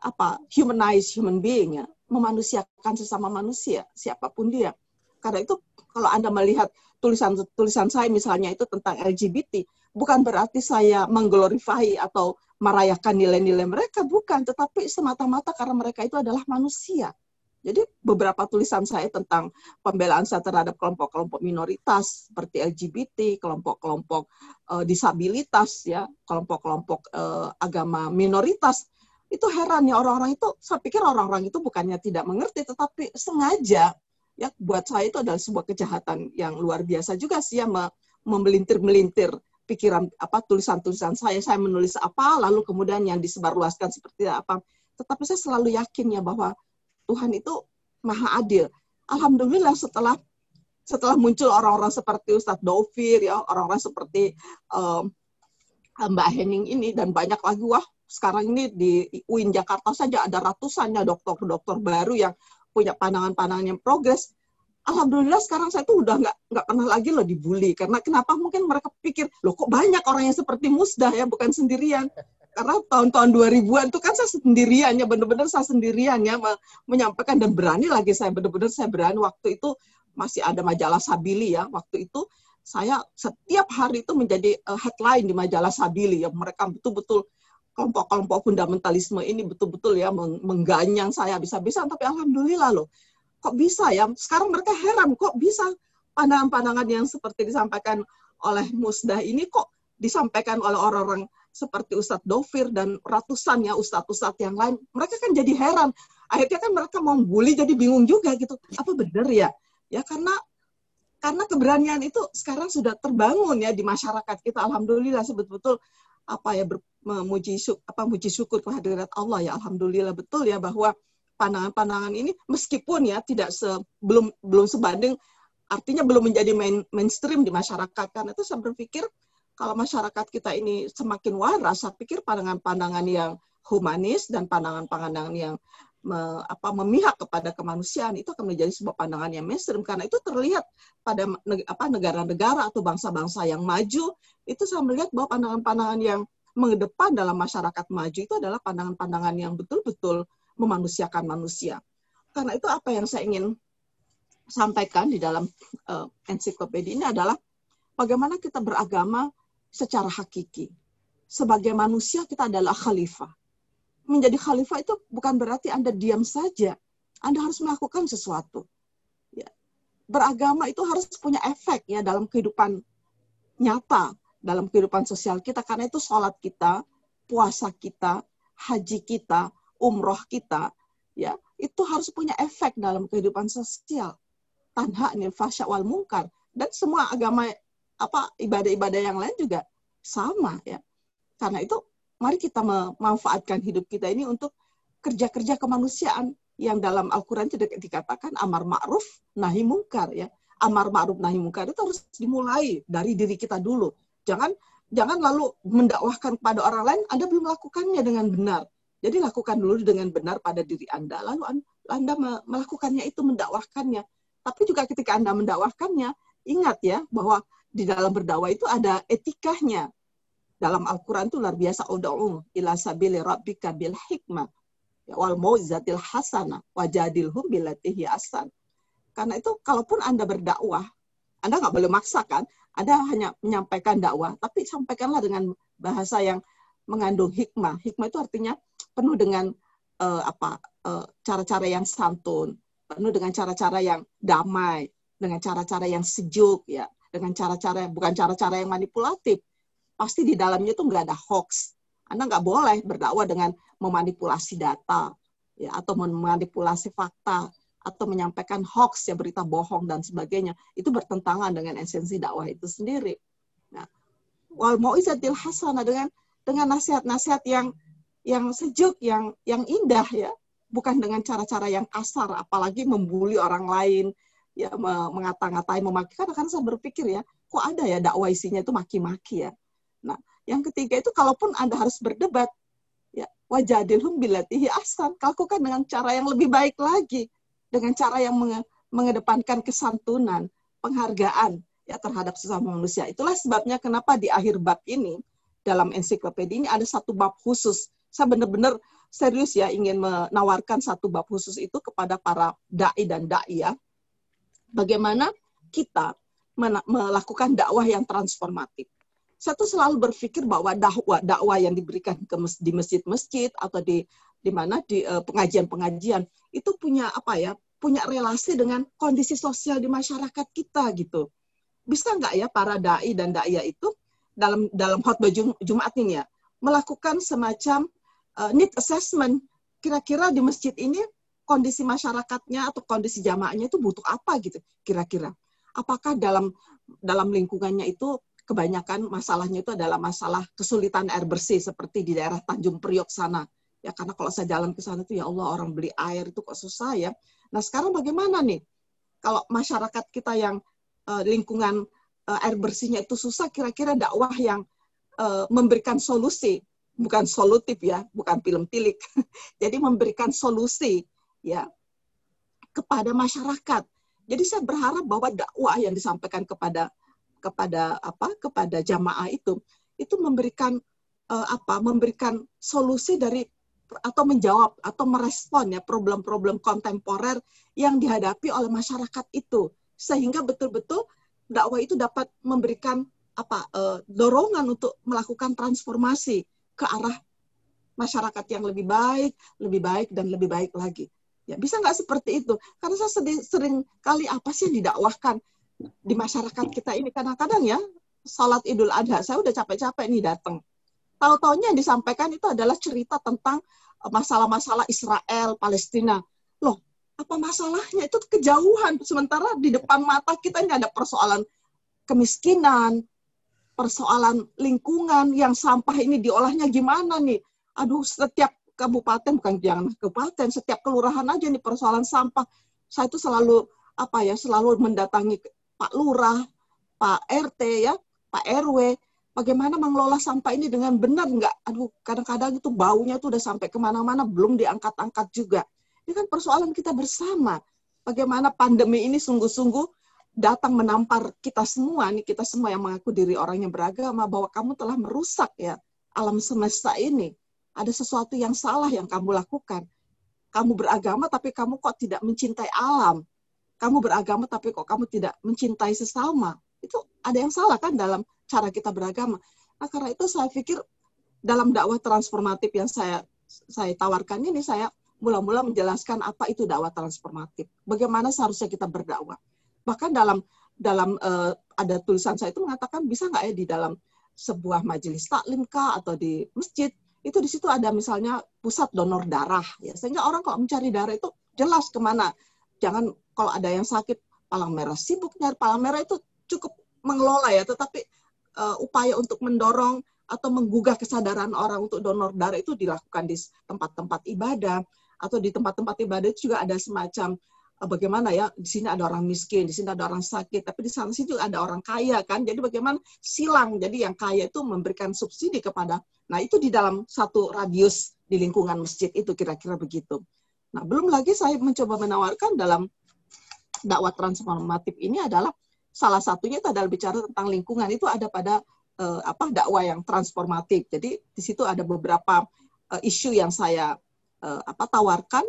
Speaker 3: apa humanize human being ya, memanusiakan sesama manusia siapa pun dia. Karena itu kalau Anda melihat tulisan tulisan saya misalnya itu tentang LGBT, bukan berarti saya mengglorify atau merayakan nilai-nilai mereka, bukan, tetapi semata-mata karena mereka itu adalah manusia. Jadi beberapa tulisan saya tentang pembelaan saya terhadap kelompok-kelompok minoritas seperti LGBT, kelompok-kelompok uh, disabilitas ya, kelompok-kelompok uh, agama minoritas itu heran ya orang-orang itu saya pikir orang-orang itu bukannya tidak mengerti tetapi sengaja ya buat saya itu adalah sebuah kejahatan yang luar biasa juga sih ya memelintir-melintir pikiran apa tulisan-tulisan saya saya menulis apa lalu kemudian yang disebarluaskan seperti apa tetapi saya selalu yakin ya bahwa Tuhan itu maha adil. Alhamdulillah setelah setelah muncul orang-orang seperti Ustadz Dovir ya, orang-orang seperti um, Mbak Henning ini dan banyak lagi wah sekarang ini di UIN Jakarta saja ada ratusannya dokter-dokter baru yang punya pandangan-pandangan yang progres. Alhamdulillah sekarang saya tuh udah nggak nggak pernah lagi loh dibully. Karena kenapa? Mungkin mereka pikir loh kok banyak orang yang seperti Musdah ya bukan sendirian. Karena tahun-tahun 2000-an itu kan saya sendirian ya benar-benar saya sendirian ya menyampaikan dan berani lagi saya benar-benar saya berani. Waktu itu masih ada majalah Sabili ya waktu itu saya setiap hari itu menjadi uh, headline di majalah Sabili ya. Mereka betul-betul kelompok-kelompok fundamentalisme ini betul-betul ya mengganyang saya bisa-bisa tapi alhamdulillah loh kok bisa ya sekarang mereka heran kok bisa pandangan-pandangan yang seperti disampaikan oleh Musdah ini kok disampaikan oleh orang-orang seperti Ustadz Dovir dan ratusan ya Ustadz-Ustadz yang lain, mereka kan jadi heran. Akhirnya kan mereka mau bully jadi bingung juga gitu. Apa benar ya? Ya karena karena keberanian itu sekarang sudah terbangun ya di masyarakat kita. Alhamdulillah sebetulnya apa ya ber, memuji apa muji syukur kehadirat Allah ya alhamdulillah betul ya bahwa pandangan-pandangan ini meskipun ya tidak se, belum belum sebanding artinya belum menjadi main, mainstream di masyarakat. Karena itu saya berpikir kalau masyarakat kita ini semakin waras, saya pikir pandangan-pandangan yang humanis dan pandangan-pandangan yang me, apa, memihak kepada kemanusiaan itu akan menjadi sebuah pandangan yang mainstream. Karena itu terlihat pada apa negara-negara atau bangsa-bangsa yang maju itu saya melihat bahwa pandangan-pandangan yang mengedepan dalam masyarakat maju itu adalah pandangan-pandangan yang betul-betul memanusiakan manusia. Karena itu apa yang saya ingin sampaikan di dalam uh, ensiklopedia ini adalah bagaimana kita beragama secara hakiki. Sebagai manusia kita adalah khalifah. Menjadi khalifah itu bukan berarti Anda diam saja. Anda harus melakukan sesuatu. Ya. Beragama itu harus punya efek ya dalam kehidupan nyata, dalam kehidupan sosial kita. Karena itu sholat kita, puasa kita, haji kita, umroh kita, ya itu harus punya efek dalam kehidupan sosial. Tanha nih fasya wal mungkar dan semua agama apa ibadah-ibadah yang lain juga sama ya. Karena itu mari kita memanfaatkan hidup kita ini untuk kerja-kerja kemanusiaan yang dalam Al-Qur'an dikatakan amar ma'ruf nahi mungkar ya. Amar ma'ruf nahi mungkar itu harus dimulai dari diri kita dulu. Jangan jangan lalu mendakwahkan kepada orang lain Anda belum melakukannya dengan benar. Jadi lakukan dulu dengan benar pada diri Anda lalu Anda melakukannya itu mendakwahkannya. Tapi juga ketika Anda mendakwahkannya, ingat ya bahwa di dalam berdakwah itu ada etikanya. Dalam Al-Quran itu luar biasa. Udu'u ila sabili rabbika bil hikmah. Ya, wal mau'izatil hasana. Wajadilhum bilatihi asan. Karena itu kalaupun Anda berdakwah, Anda nggak boleh maksakan. Anda hanya menyampaikan dakwah, tapi sampaikanlah dengan bahasa yang mengandung hikmah. Hikmah itu artinya penuh dengan uh, apa eh, cara-cara yang santun, penuh dengan cara-cara yang damai, dengan cara-cara yang sejuk ya dengan cara-cara bukan cara-cara yang manipulatif. Pasti di dalamnya itu nggak ada hoax. Anda nggak boleh berdakwah dengan memanipulasi data, ya atau memanipulasi fakta atau menyampaikan hoax ya berita bohong dan sebagainya itu bertentangan dengan esensi dakwah itu sendiri. Nah, wal mauizatil hasanah dengan dengan nasihat-nasihat yang yang sejuk, yang yang indah ya, bukan dengan cara-cara yang kasar, apalagi membuli orang lain, ya mengata-ngatai memaki karena kan saya berpikir ya kok ada ya dakwah isinya itu maki-maki ya nah Yang ketiga itu kalaupun Anda harus berdebat, ya wajadilhum bilatihi ahsan, lakukan dengan cara yang lebih baik lagi, dengan cara yang menge mengedepankan kesantunan, penghargaan ya terhadap sesama manusia. Itulah sebabnya kenapa di akhir bab ini dalam ensiklopedia ini ada satu bab khusus. Saya benar-benar serius ya ingin menawarkan satu bab khusus itu kepada para dai dan dai ya. Bagaimana kita melakukan dakwah yang transformatif saya tuh selalu berpikir bahwa dakwah dakwah yang diberikan ke mes, di masjid-masjid atau di di mana di uh, pengajian-pengajian itu punya apa ya punya relasi dengan kondisi sosial di masyarakat kita gitu bisa nggak ya para dai dan daya itu dalam dalam khotbah Jum, Jumat ini ya melakukan semacam uh, need assessment kira-kira di masjid ini kondisi masyarakatnya atau kondisi jamaahnya itu butuh apa gitu kira-kira apakah dalam dalam lingkungannya itu kebanyakan masalahnya itu adalah masalah kesulitan air bersih seperti di daerah Tanjung Priok sana. Ya karena kalau saya jalan ke sana itu ya Allah orang beli air itu kok susah ya. Nah sekarang bagaimana nih kalau masyarakat kita yang uh, lingkungan uh, air bersihnya itu susah, kira-kira dakwah yang uh, memberikan solusi, bukan solutif ya, bukan film tilik. Jadi memberikan solusi ya kepada masyarakat. Jadi saya berharap bahwa dakwah yang disampaikan kepada kepada apa kepada jamaah itu itu memberikan uh, apa memberikan solusi dari atau menjawab atau merespon ya problem-problem kontemporer yang dihadapi oleh masyarakat itu sehingga betul-betul dakwah itu dapat memberikan apa uh, dorongan untuk melakukan transformasi ke arah masyarakat yang lebih baik, lebih baik dan lebih baik lagi. Ya bisa nggak seperti itu? Karena saya sering, sering kali apa sih didakwahkan? di masyarakat kita ini kadang-kadang ya salat Idul Adha saya udah capek-capek nih datang. Tahu-taunya yang disampaikan itu adalah cerita tentang eh, masalah-masalah Israel, Palestina. Loh, apa masalahnya? Itu kejauhan. Sementara di depan mata kita ini ada persoalan kemiskinan, persoalan lingkungan yang sampah ini diolahnya gimana nih? Aduh, setiap kabupaten bukan jangan kabupaten, setiap kelurahan aja nih persoalan sampah. Saya itu selalu apa ya, selalu mendatangi Pak Lurah, Pak RT ya, Pak RW, bagaimana mengelola sampah ini dengan benar nggak? Aduh, kadang-kadang itu baunya tuh udah sampai ke mana-mana, belum diangkat-angkat juga. Ini kan persoalan kita bersama. Bagaimana pandemi ini sungguh-sungguh datang menampar kita semua, nih kita semua yang mengaku diri orang yang beragama, bahwa kamu telah merusak ya alam semesta ini. Ada sesuatu yang salah yang kamu lakukan. Kamu beragama tapi kamu kok tidak mencintai alam kamu beragama tapi kok kamu tidak mencintai sesama. Itu ada yang salah kan dalam cara kita beragama. Nah, karena itu saya pikir dalam dakwah transformatif yang saya saya tawarkan ini saya mula-mula menjelaskan apa itu dakwah transformatif. Bagaimana seharusnya kita berdakwah. Bahkan dalam dalam uh, ada tulisan saya itu mengatakan bisa nggak ya di dalam sebuah majelis taklim kah atau di masjid itu di situ ada misalnya pusat donor darah. Ya sehingga orang kalau mencari darah itu jelas ke mana. Jangan kalau ada yang sakit palang merah sibuk nyari palang merah itu cukup mengelola ya tetapi uh, upaya untuk mendorong atau menggugah kesadaran orang untuk donor darah itu dilakukan di tempat-tempat ibadah. Atau di tempat-tempat ibadah itu juga ada semacam bagaimana ya? Di sini ada orang miskin di sini ada orang sakit tapi di sana juga ada orang kaya kan? Jadi bagaimana? Silang. Jadi yang kaya itu memberikan subsidi kepada nah itu di dalam satu radius di lingkungan masjid itu kira-kira begitu. Nah, belum lagi saya mencoba menawarkan dalam dakwah transformatif ini adalah salah satunya itu adalah bicara tentang lingkungan. Itu ada pada uh, apa dakwah yang transformatif. Jadi di situ ada beberapa uh, isu yang saya uh, apa tawarkan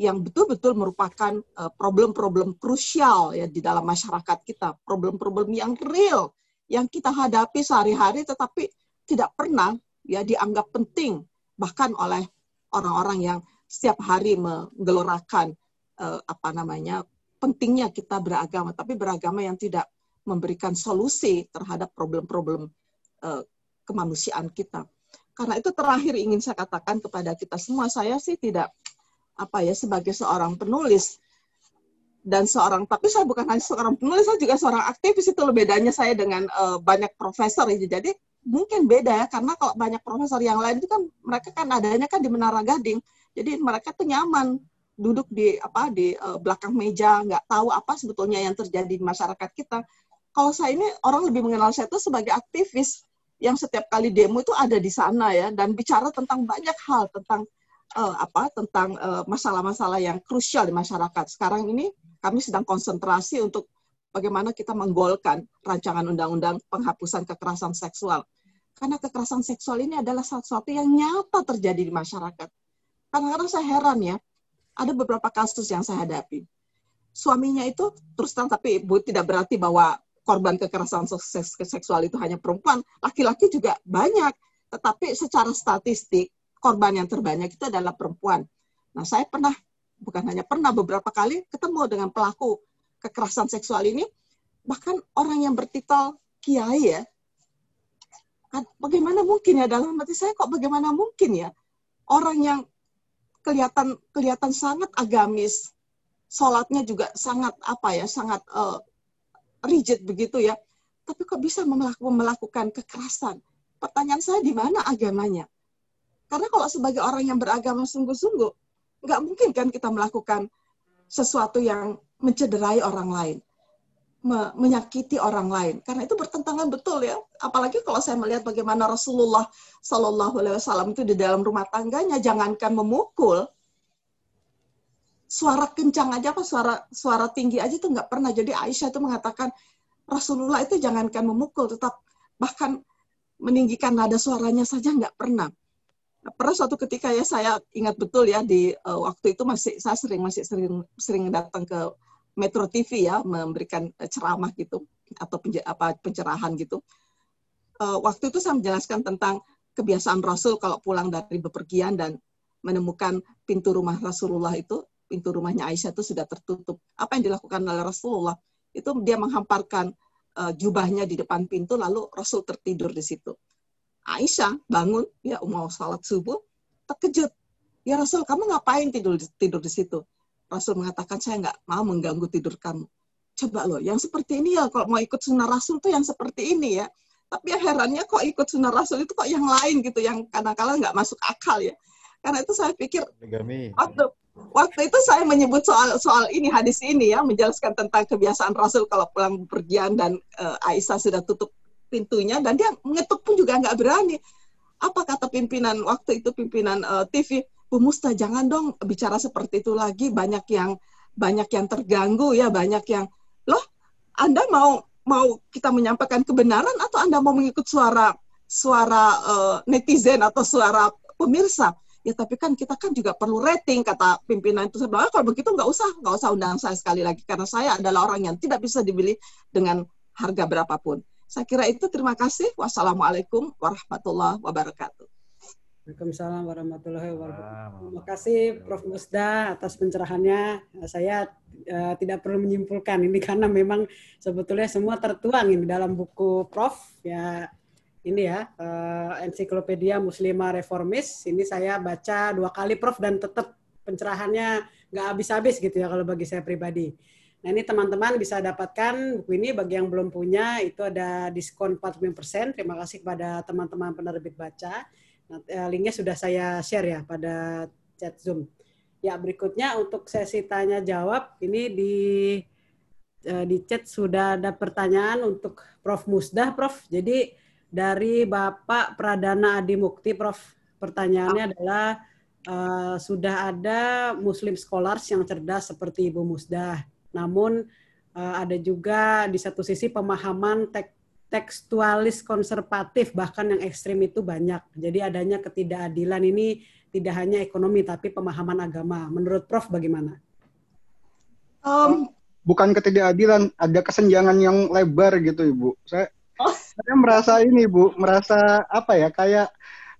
Speaker 3: yang betul-betul merupakan problem-problem uh, krusial ya di dalam masyarakat kita, problem-problem yang real yang kita hadapi sehari-hari tetapi tidak pernah ya dianggap penting bahkan oleh orang-orang yang setiap hari menggelorakan uh, apa namanya pentingnya kita beragama, tapi beragama yang tidak memberikan solusi terhadap problem-problem uh, kemanusiaan kita. Karena itu terakhir ingin saya katakan kepada kita semua, saya sih tidak apa ya sebagai seorang penulis dan seorang tapi saya bukan hanya seorang penulis saya juga seorang aktivis itu bedanya saya dengan uh, banyak profesor ya jadi mungkin beda ya karena kalau banyak profesor yang lain itu kan mereka kan adanya kan di Menara Gading jadi mereka tuh nyaman duduk di apa di uh, belakang meja, nggak tahu apa sebetulnya yang terjadi di masyarakat kita. Kalau saya ini orang lebih mengenal saya itu sebagai aktivis. yang setiap kali demo itu ada di sana ya dan bicara tentang banyak hal tentang uh, apa tentang masalah-masalah uh, yang krusial di masyarakat. Sekarang ini kami sedang konsentrasi untuk bagaimana kita menggolkan rancangan undang-undang penghapusan kekerasan seksual. Karena kekerasan seksual ini adalah sesuatu yang nyata terjadi di masyarakat. Kadang-kadang saya heran ya, ada beberapa kasus yang saya hadapi. Suaminya itu terus terang, tapi Bu tidak berarti bahwa korban kekerasan seksual itu hanya perempuan, laki-laki juga banyak. Tetapi secara statistik, korban yang terbanyak itu adalah perempuan. Nah, saya pernah, bukan hanya pernah, beberapa kali ketemu dengan pelaku kekerasan seksual ini, bahkan orang yang bertitel kiai ya, kan bagaimana mungkin ya dalam hati saya kok bagaimana mungkin ya orang yang kelihatan kelihatan sangat agamis sholatnya juga sangat apa ya sangat uh, rigid begitu ya. Tapi kok bisa melakukan kekerasan? Pertanyaan saya di mana agamanya? Karena kalau sebagai orang yang beragama sungguh-sungguh, nggak mungkin kan kita melakukan sesuatu yang mencederai orang lain, me menyakiti orang lain. Karena itu bertentangan betul ya. Apalagi kalau saya melihat bagaimana Rasulullah Shallallahu Alaihi Wasallam itu di dalam rumah tangganya, jangankan memukul, suara kencang aja apa suara suara tinggi aja itu nggak pernah. Jadi Aisyah itu mengatakan Rasulullah itu jangankan memukul, tetap bahkan meninggikan nada suaranya saja nggak pernah. Pernah suatu ketika ya saya ingat betul ya di uh, waktu itu masih saya sering masih sering sering datang ke Metro TV ya memberikan uh, ceramah gitu atau penj apa pencerahan gitu. Uh, waktu itu saya menjelaskan tentang kebiasaan Rasul kalau pulang dari bepergian dan menemukan pintu rumah Rasulullah itu pintu rumahnya Aisyah itu sudah tertutup. Apa yang dilakukan oleh Rasulullah? Itu dia menghamparkan uh, jubahnya di depan pintu, lalu Rasul tertidur di situ. Aisyah bangun, ya mau salat subuh, terkejut. Ya Rasul, kamu ngapain tidur tidur di situ? Rasul mengatakan, saya nggak mau mengganggu tidur kamu. Coba loh, yang seperti ini ya, kalau mau ikut sunnah Rasul tuh yang seperti ini ya. Tapi ya herannya kok ikut sunnah Rasul itu kok yang lain gitu, yang kadang-kadang nggak masuk akal ya. Karena itu saya pikir, waktu, waktu itu saya menyebut soal soal ini hadis ini ya menjelaskan tentang kebiasaan Rasul kalau pulang pergian dan uh, Aisyah sudah tutup pintunya dan dia mengetuk pun juga nggak berani. Apa kata pimpinan waktu itu pimpinan uh, eh, TV Bu Musta jangan dong bicara seperti itu lagi. Banyak yang banyak yang terganggu ya banyak yang loh Anda mau mau kita menyampaikan kebenaran atau Anda mau mengikut suara suara uh, netizen atau suara pemirsa? Ya tapi kan kita kan juga perlu rating kata pimpinan itu sebenarnya. Kalau begitu nggak usah nggak usah undang saya sekali lagi. Karena saya adalah orang yang tidak bisa dibeli dengan harga berapapun saya kira itu terima kasih wassalamualaikum warahmatullahi wabarakatuh
Speaker 1: Waalaikumsalam warahmatullahi wabarakatuh. Terima kasih Prof. Musda atas pencerahannya. Saya uh, tidak perlu menyimpulkan ini karena memang sebetulnya semua tertuang ini dalam buku Prof. Ya ini ya uh, ensiklopedia Muslimah Reformis. Ini saya baca dua kali Prof dan tetap pencerahannya nggak habis-habis gitu ya kalau bagi saya pribadi. Nah ini teman-teman bisa dapatkan buku ini bagi yang belum punya itu ada diskon 45%. Terima kasih kepada teman-teman penerbit baca. Nah, eh, linknya sudah saya share ya pada chat Zoom. Ya berikutnya untuk sesi tanya jawab ini di eh, di chat sudah ada pertanyaan untuk Prof Musdah, Prof. Jadi dari Bapak Pradana Adi Mukti, Prof. Pertanyaannya adalah uh, sudah ada Muslim scholars yang cerdas seperti Ibu Musdah, namun uh, ada juga di satu sisi pemahaman tek tekstualis konservatif bahkan yang ekstrim itu banyak. Jadi adanya ketidakadilan ini tidak hanya ekonomi tapi pemahaman agama. Menurut Prof bagaimana?
Speaker 5: Um, bukan ketidakadilan, ada kesenjangan yang lebar gitu Ibu. Saya Oh. Saya merasa ini Bu, merasa apa ya kayak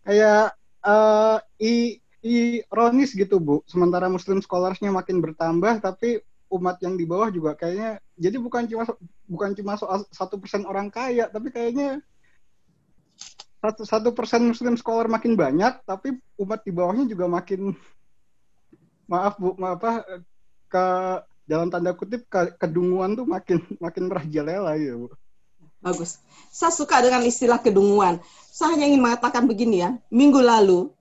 Speaker 5: kayak uh, i, ironis gitu Bu. Sementara Muslim scholarsnya makin bertambah, tapi umat yang di bawah juga kayaknya jadi bukan cuma bukan cuma soal satu persen orang kaya, tapi kayaknya satu satu persen Muslim scholar makin banyak, tapi umat di bawahnya juga makin maaf Bu, maaf apa ke dalam tanda kutip ke, kedunguan tuh makin makin merajalela ya Bu.
Speaker 3: Bagus. Saya suka dengan istilah kedunguan. Saya hanya ingin mengatakan begini ya. Minggu lalu,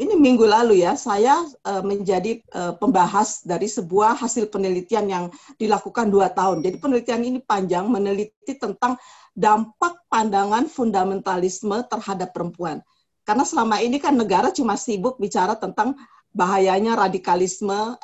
Speaker 3: ini minggu lalu ya, saya uh, menjadi uh, pembahas dari sebuah hasil penelitian yang dilakukan dua tahun. Jadi penelitian ini panjang, meneliti tentang dampak pandangan fundamentalisme terhadap perempuan. Karena selama ini kan negara cuma sibuk bicara tentang bahayanya radikalisme,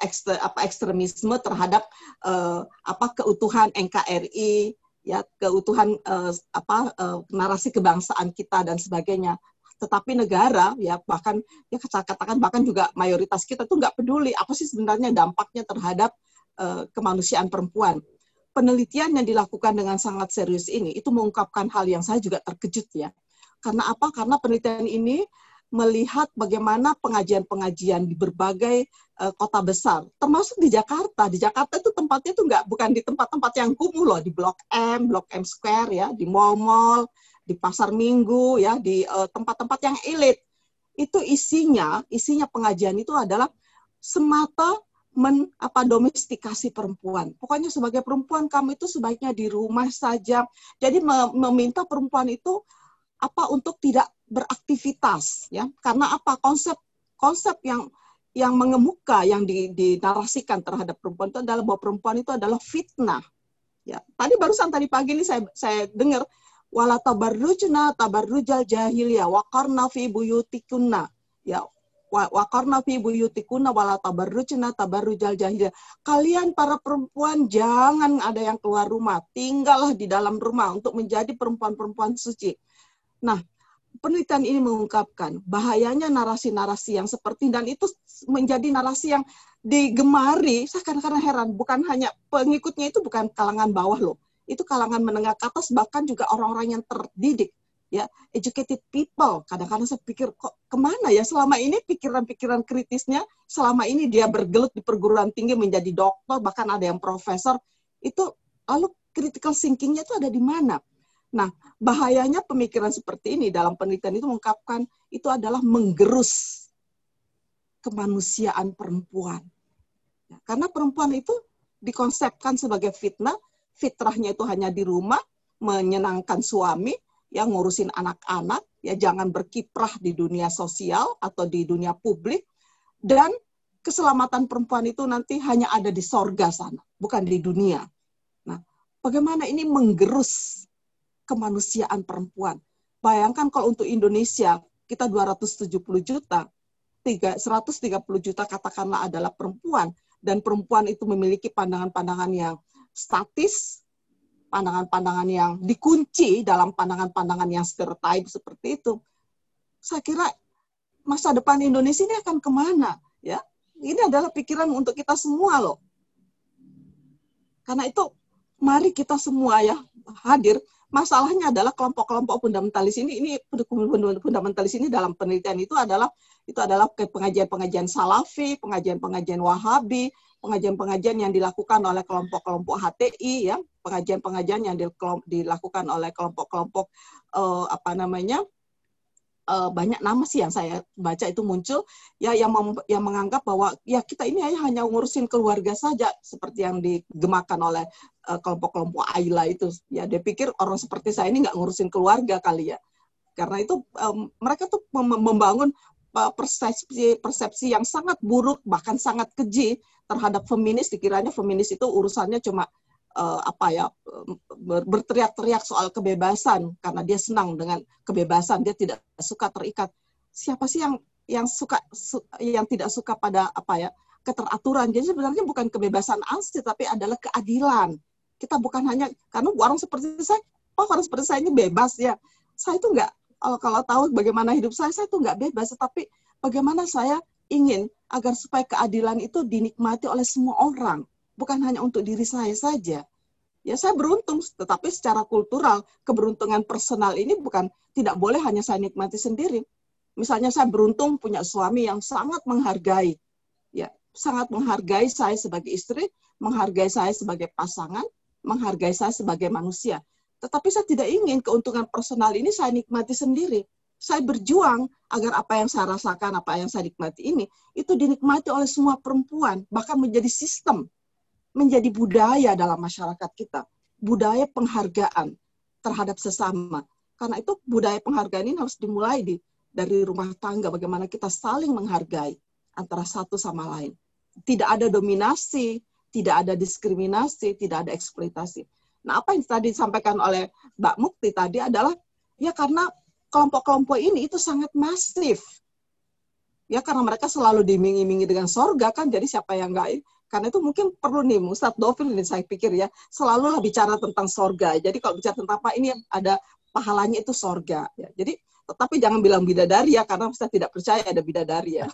Speaker 3: ekstremisme terhadap uh, apa keutuhan NKRI, ya keutuhan uh, apa uh, narasi kebangsaan kita dan sebagainya. Tetapi negara ya bahkan ya katakan bahkan juga mayoritas kita tuh nggak peduli apa sih sebenarnya dampaknya terhadap uh, kemanusiaan perempuan. Penelitian yang dilakukan dengan sangat serius ini itu mengungkapkan hal yang saya juga terkejut ya karena apa? Karena penelitian ini melihat bagaimana pengajian-pengajian di berbagai uh, kota besar, termasuk di Jakarta. Di Jakarta itu tempatnya itu nggak bukan di tempat-tempat yang kumuh loh, di Blok M, Blok M Square ya, di mall-mall, di pasar Minggu ya, di eh, tempat-tempat uh, yang elit. Itu isinya, isinya pengajian itu adalah semata men apa domestikasi perempuan. Pokoknya sebagai perempuan kamu itu sebaiknya di rumah saja. Jadi meminta perempuan itu apa untuk tidak beraktivitas ya karena apa konsep konsep yang yang mengemuka yang dinarasikan terhadap perempuan itu adalah bahwa perempuan itu adalah fitnah ya tadi barusan tadi pagi ini saya saya dengar wala tabarrujna tabarrujal jahiliyah wa qarna fi buyutikunna. Ya wa qarna fi buyutikunna wala tabarrujna tabarrujal jahiliyah. Kalian para perempuan jangan ada yang keluar rumah. Tinggallah di dalam rumah untuk menjadi perempuan-perempuan suci. Nah, penelitian ini mengungkapkan bahayanya narasi-narasi yang seperti dan itu menjadi narasi yang digemari. Saya kadang-kadang heran, bukan hanya pengikutnya itu bukan kalangan bawah loh, itu kalangan menengah ke atas bahkan juga orang-orang yang terdidik ya educated people. Kadang-kadang saya pikir kok ke mana ya? Selama ini pikiran-pikiran kritisnya selama ini dia bergelut di perguruan tinggi menjadi dokter bahkan ada yang profesor. Itu lalu critical thinkingnya itu ada di mana? Nah, bahayanya pemikiran seperti ini dalam penelitian itu mengungkapkan itu adalah menggerus kemanusiaan perempuan. Ya, karena perempuan itu dikonsepkan sebagai fitnah, fitrahnya itu hanya di rumah, menyenangkan suami, yang ngurusin anak-anak, ya jangan berkiprah di dunia sosial atau di dunia publik, dan keselamatan perempuan itu nanti hanya ada di sorga sana, bukan di dunia. Nah, bagaimana ini menggerus kemanusiaan perempuan. Bayangkan kalau untuk Indonesia kita 270 juta, 130 juta katakanlah adalah perempuan dan perempuan itu memiliki pandangan-pandangan yang statis, pandangan-pandangan yang dikunci dalam pandangan-pandangan yang stereotip seperti itu. Saya kira masa depan Indonesia ini akan ke mana? Ya, ini adalah pikiran untuk kita semua loh. Karena itu mari kita semua ya hadir masalahnya adalah kelompok-kelompok fundamentalis ini ini fundamentalis ini dalam penelitian itu adalah itu adalah pengajian-pengajian salafi, pengajian-pengajian wahabi, pengajian-pengajian yang dilakukan oleh kelompok-kelompok HTI ya, pengajian-pengajian yang dilakukan oleh kelompok-kelompok uh, apa namanya uh, banyak nama sih yang saya baca itu muncul ya yang yang menganggap bahwa ya kita ini hanya ngurusin keluarga saja seperti yang digemakan oleh uh, kelompok-kelompok Aila itu. Ya dia pikir orang seperti saya ini nggak ngurusin keluarga kali ya. Karena itu um, mereka tuh mem membangun persepsi persepsi yang sangat buruk bahkan sangat keji terhadap feminis. Dikiranya feminis itu urusannya cuma uh, apa ya berteriak-teriak soal kebebasan. Karena dia senang dengan kebebasan dia tidak suka terikat. Siapa sih yang yang suka su, yang tidak suka pada apa ya keteraturan? Jadi sebenarnya bukan kebebasan asli tapi adalah keadilan. Kita bukan hanya karena orang seperti saya oh orang seperti saya ini bebas ya. Saya itu nggak kalau, kalau tahu bagaimana hidup saya saya itu nggak bebas tapi bagaimana saya ingin agar supaya keadilan itu dinikmati oleh semua orang bukan hanya untuk diri saya saja. Ya saya beruntung, tetapi secara kultural keberuntungan personal ini bukan tidak boleh hanya saya nikmati sendiri. Misalnya saya beruntung punya suami yang sangat menghargai, ya sangat menghargai saya sebagai istri, menghargai saya sebagai pasangan, menghargai saya sebagai manusia. Tetapi saya tidak ingin keuntungan personal ini saya nikmati sendiri. Saya berjuang agar apa yang saya rasakan, apa yang saya nikmati ini, itu dinikmati oleh semua perempuan, bahkan menjadi sistem menjadi budaya dalam masyarakat kita, budaya penghargaan terhadap sesama. Karena itu budaya penghargaan ini harus dimulai di dari rumah tangga bagaimana kita saling menghargai antara satu sama lain. Tidak ada dominasi, tidak ada diskriminasi, tidak ada eksploitasi. Nah, apa yang tadi disampaikan oleh Mbak Mukti tadi adalah ya karena kelompok-kelompok ini itu sangat masif. Ya karena mereka selalu dimingi-mingi dengan sorga kan, jadi siapa yang enggak karena itu mungkin perlu nih Ustadz Dovil ini saya pikir ya selalu lah bicara tentang sorga. Jadi kalau bicara tentang apa ini ada pahalanya itu sorga. Ya. Jadi tetapi jangan bilang bidadari ya karena saya tidak percaya ada bidadari ya.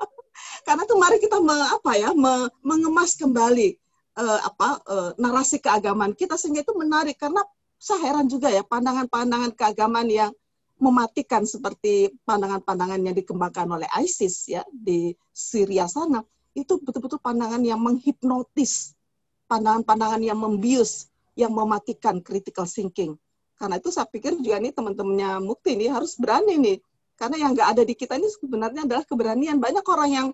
Speaker 3: karena itu mari kita me, apa ya me, mengemas kembali uh, apa uh, narasi keagamaan kita sehingga itu menarik karena saya heran juga ya pandangan-pandangan keagamaan yang mematikan seperti pandangan-pandangan yang dikembangkan oleh ISIS ya di Syria sana itu betul-betul pandangan yang menghipnotis, pandangan-pandangan yang membius, yang mematikan critical thinking. Karena itu saya pikir juga nih teman-temannya Mukti ini harus berani nih. Karena yang nggak ada di kita ini sebenarnya adalah keberanian. Banyak orang yang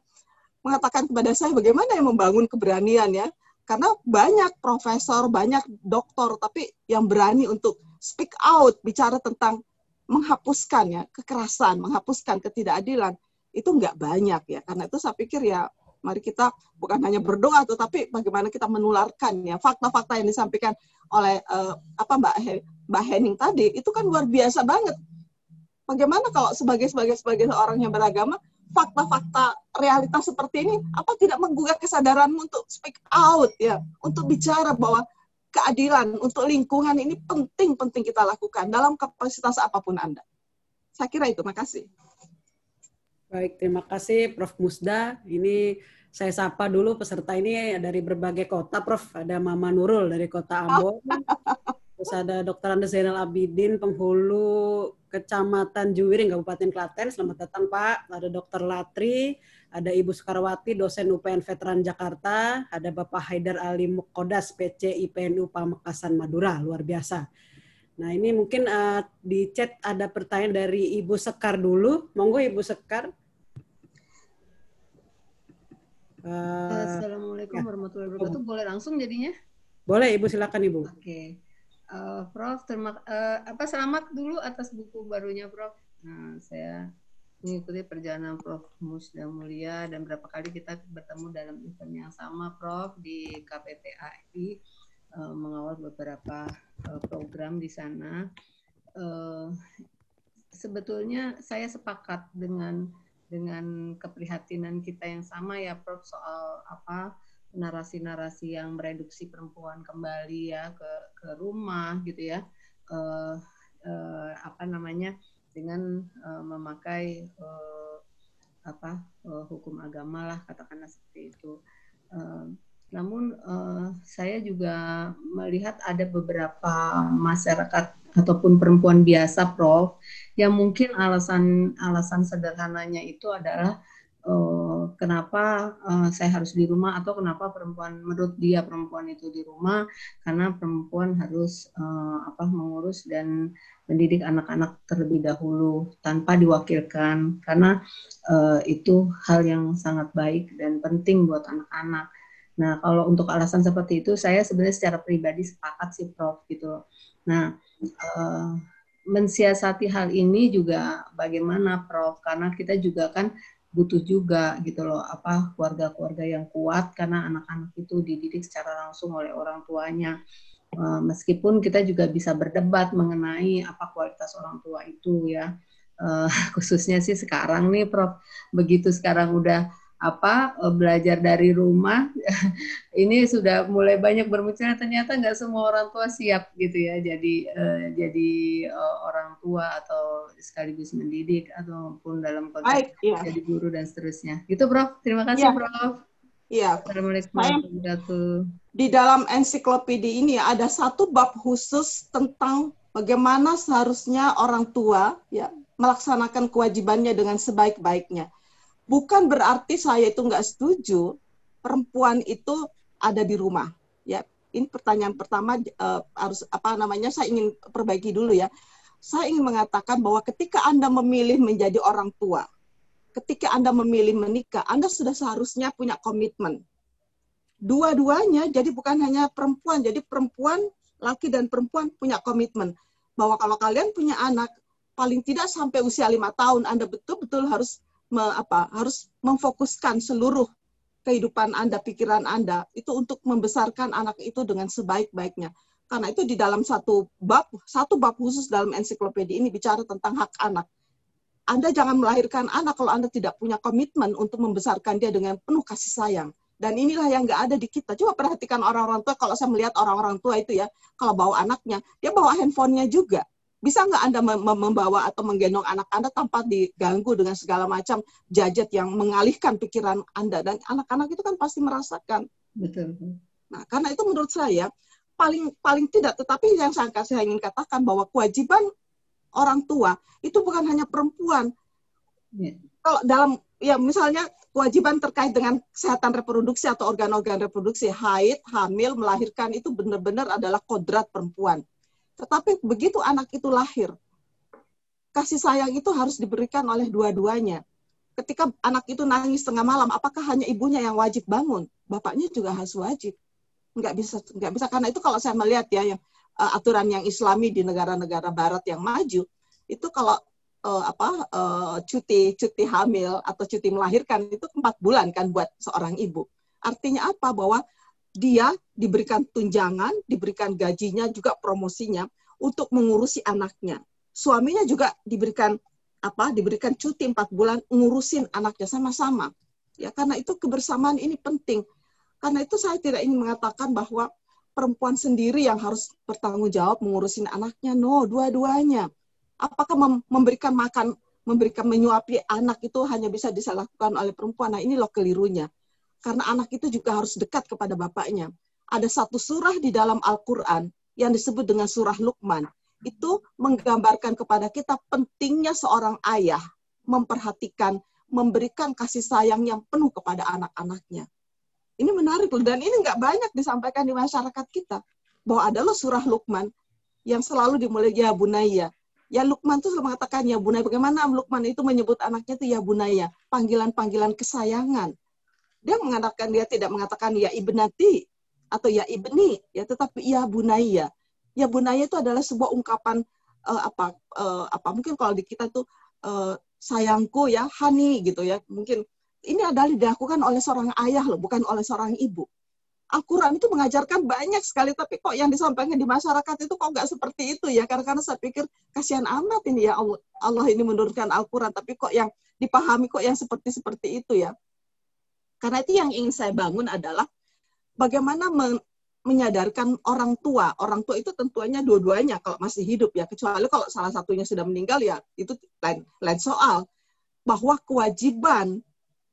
Speaker 3: mengatakan kepada saya bagaimana yang membangun keberanian ya. Karena banyak profesor, banyak doktor, tapi yang berani untuk speak out, bicara tentang menghapuskan ya kekerasan, menghapuskan ketidakadilan itu nggak banyak ya. Karena itu saya pikir ya mari kita bukan hanya berdoa tetapi bagaimana kita menularkan ya fakta-fakta yang disampaikan oleh uh, apa Mbak He, Mbak Henning tadi itu kan luar biasa banget. Bagaimana kalau sebagai sebagai sebagai seorang yang beragama fakta-fakta realitas seperti ini apa tidak menggugah kesadaranmu untuk speak out ya untuk bicara bahwa keadilan untuk lingkungan ini penting-penting kita lakukan dalam kapasitas apa pun Anda. Saya kira itu. Makasih.
Speaker 1: Baik, terima kasih Prof. Musda. Ini saya sapa dulu peserta ini dari berbagai kota, Prof. Ada Mama Nurul dari kota Ambon. Terus ada Dr. Andes Zainal Abidin, penghulu Kecamatan Juwiring, Kabupaten Klaten. Selamat datang, Pak. Ada Dr. Latri, ada Ibu Sukarwati, dosen UPN Veteran Jakarta. Ada Bapak Haidar Ali Mukodas, PC IPNU Pamekasan Madura. Luar biasa. Nah, ini mungkin uh, di chat ada pertanyaan dari Ibu Sekar dulu. Monggo Ibu Sekar.
Speaker 6: Uh, Assalamualaikum ya. warahmatullahi wabarakatuh. Boleh langsung jadinya?
Speaker 1: Boleh, Ibu silakan Ibu.
Speaker 6: Oke. Okay. Uh, Prof, terima uh, apa selamat dulu atas buku barunya, Prof. Nah, saya mengikuti perjalanan Prof. Musda Mulia dan berapa kali kita bertemu dalam event yang sama, Prof, di KPPAI uh, mengawal beberapa uh, program di sana. Uh, sebetulnya saya sepakat dengan dengan keprihatinan kita yang sama ya Prof soal apa narasi-narasi yang mereduksi perempuan kembali ya ke ke rumah gitu ya uh, uh, apa namanya dengan uh, memakai uh, apa uh, hukum agama lah katakanlah seperti itu. Uh, namun uh, saya juga melihat ada beberapa masyarakat ataupun perempuan biasa, Prof, yang mungkin alasan alasan sederhananya itu adalah uh, kenapa uh, saya harus di rumah atau kenapa perempuan menurut dia perempuan itu di rumah karena perempuan harus uh, apa mengurus dan mendidik anak-anak terlebih dahulu tanpa diwakilkan karena uh, itu hal yang sangat baik dan penting buat anak-anak. Nah, kalau untuk alasan seperti itu saya sebenarnya secara pribadi sepakat sih Prof gitu. Nah, uh, mensiasati hal ini juga bagaimana Prof karena kita juga kan butuh juga gitu loh apa keluarga-keluarga yang kuat karena anak-anak itu dididik secara langsung oleh orang tuanya. Uh, meskipun kita juga bisa berdebat mengenai apa kualitas orang tua itu ya. Uh, khususnya sih sekarang nih Prof. Begitu sekarang udah apa eh, belajar dari rumah ini sudah mulai banyak bermunculan ternyata nggak semua orang tua siap gitu ya jadi uh, jadi uh, orang tua atau sekaligus mendidik ataupun dalam konteks Baik, iya. jadi guru dan seterusnya itu Prof terima kasih ya. Prof
Speaker 3: Iya. Assalamualaikum warahmatullahi. Di dalam ensiklopedia ini ada satu bab khusus tentang bagaimana seharusnya orang tua ya melaksanakan kewajibannya dengan sebaik-baiknya bukan berarti saya itu nggak setuju perempuan itu ada di rumah. Ya, ini pertanyaan pertama uh, harus apa namanya? Saya ingin perbaiki dulu ya. Saya ingin mengatakan bahwa ketika Anda memilih menjadi orang tua, ketika Anda memilih menikah, Anda sudah seharusnya punya komitmen. Dua-duanya, jadi bukan hanya perempuan, jadi perempuan, laki dan perempuan punya komitmen bahwa kalau kalian punya anak, paling tidak sampai usia lima tahun, Anda betul-betul harus me, apa harus memfokuskan seluruh kehidupan Anda, pikiran Anda itu untuk membesarkan anak itu dengan sebaik-baiknya. Karena itu di dalam satu bab, satu bab khusus dalam ensiklopedia ini bicara tentang hak anak. Anda jangan melahirkan anak kalau Anda tidak punya komitmen untuk membesarkan dia dengan penuh kasih sayang. Dan inilah yang nggak ada di kita. Coba perhatikan orang-orang tua, kalau saya melihat orang-orang tua itu ya, kalau bawa anaknya, dia bawa handphonenya juga. Bisa nggak Anda membawa atau menggendong anak Anda tanpa diganggu dengan segala macam jajet yang mengalihkan pikiran Anda? Dan anak-anak itu kan pasti merasakan.
Speaker 6: Betul.
Speaker 3: Nah, karena itu menurut saya, paling paling tidak tetapi yang saya, saya ingin katakan bahwa kewajiban orang tua itu bukan hanya perempuan ya. kalau dalam ya misalnya kewajiban terkait dengan kesehatan reproduksi atau organ-organ reproduksi haid hamil melahirkan itu benar-benar adalah kodrat perempuan tetapi begitu anak itu lahir kasih sayang itu harus diberikan oleh dua-duanya. Ketika anak itu nangis tengah malam apakah hanya ibunya yang wajib bangun? Bapaknya juga harus wajib. Nggak bisa nggak bisa. Karena itu kalau saya melihat ya yang uh, aturan yang Islami di negara-negara Barat yang maju itu kalau uh, apa uh, cuti cuti hamil atau cuti melahirkan itu empat bulan kan buat seorang ibu. Artinya apa? Bahwa dia diberikan tunjangan diberikan gajinya juga promosinya untuk mengurusi anaknya suaminya juga diberikan apa diberikan cuti empat bulan ngurusin anaknya sama-sama ya karena itu kebersamaan ini penting karena itu saya tidak ingin mengatakan bahwa perempuan sendiri yang harus bertanggung jawab mengurusin anaknya. No, dua-duanya. Apakah mem memberikan makan, memberikan menyuapi anak itu hanya bisa dilakukan oleh perempuan? Nah, ini loh kelirunya. Karena anak itu juga harus dekat kepada bapaknya. Ada satu surah di dalam Al-Quran yang disebut dengan surah Luqman. Itu menggambarkan kepada kita pentingnya seorang ayah memperhatikan, memberikan kasih sayang yang penuh kepada anak-anaknya. Ini menarik loh, dan ini nggak banyak disampaikan di masyarakat kita. Bahwa adalah surah Luqman yang selalu dimulai ya bunaya. Ya Luqman itu selalu mengatakan ya bunaya. Bagaimana Luqman itu menyebut anaknya itu ya bunaya. Panggilan-panggilan kesayangan. Dia mengatakan, dia tidak mengatakan ya ibnati atau ya ibni, ya tetapi ya bunaya. Ya bunaya itu adalah sebuah ungkapan uh, apa uh, apa mungkin kalau di kita tuh uh, sayangku ya hani gitu ya mungkin ini adalah dilakukan oleh seorang ayah loh, bukan oleh seorang ibu. Al-Quran itu mengajarkan banyak sekali, tapi kok yang disampaikan di masyarakat itu kok nggak seperti itu ya? Karena, karena saya pikir kasihan amat ini ya Allah, Allah ini menurunkan Al-Quran, tapi kok yang dipahami kok yang seperti seperti itu ya? Karena itu yang ingin saya bangun adalah bagaimana men menyadarkan orang tua. Orang tua itu tentunya dua-duanya kalau masih hidup ya, kecuali kalau salah satunya sudah meninggal ya itu lain, lain soal. Bahwa kewajiban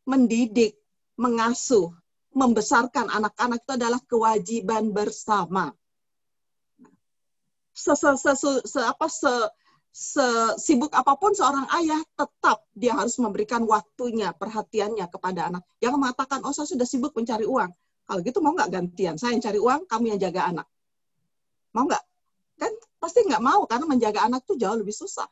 Speaker 3: mendidik, mengasuh, membesarkan anak-anak itu adalah kewajiban bersama. Se, apa, se, sibuk apa pun seorang ayah tetap dia harus memberikan waktunya, perhatiannya kepada anak. Jangan mengatakan, oh saya sudah sibuk mencari uang. Kalau gitu mau nggak gantian? Saya yang cari uang, kamu yang jaga anak. Mau nggak? Kan pasti nggak mau karena menjaga anak itu jauh lebih susah.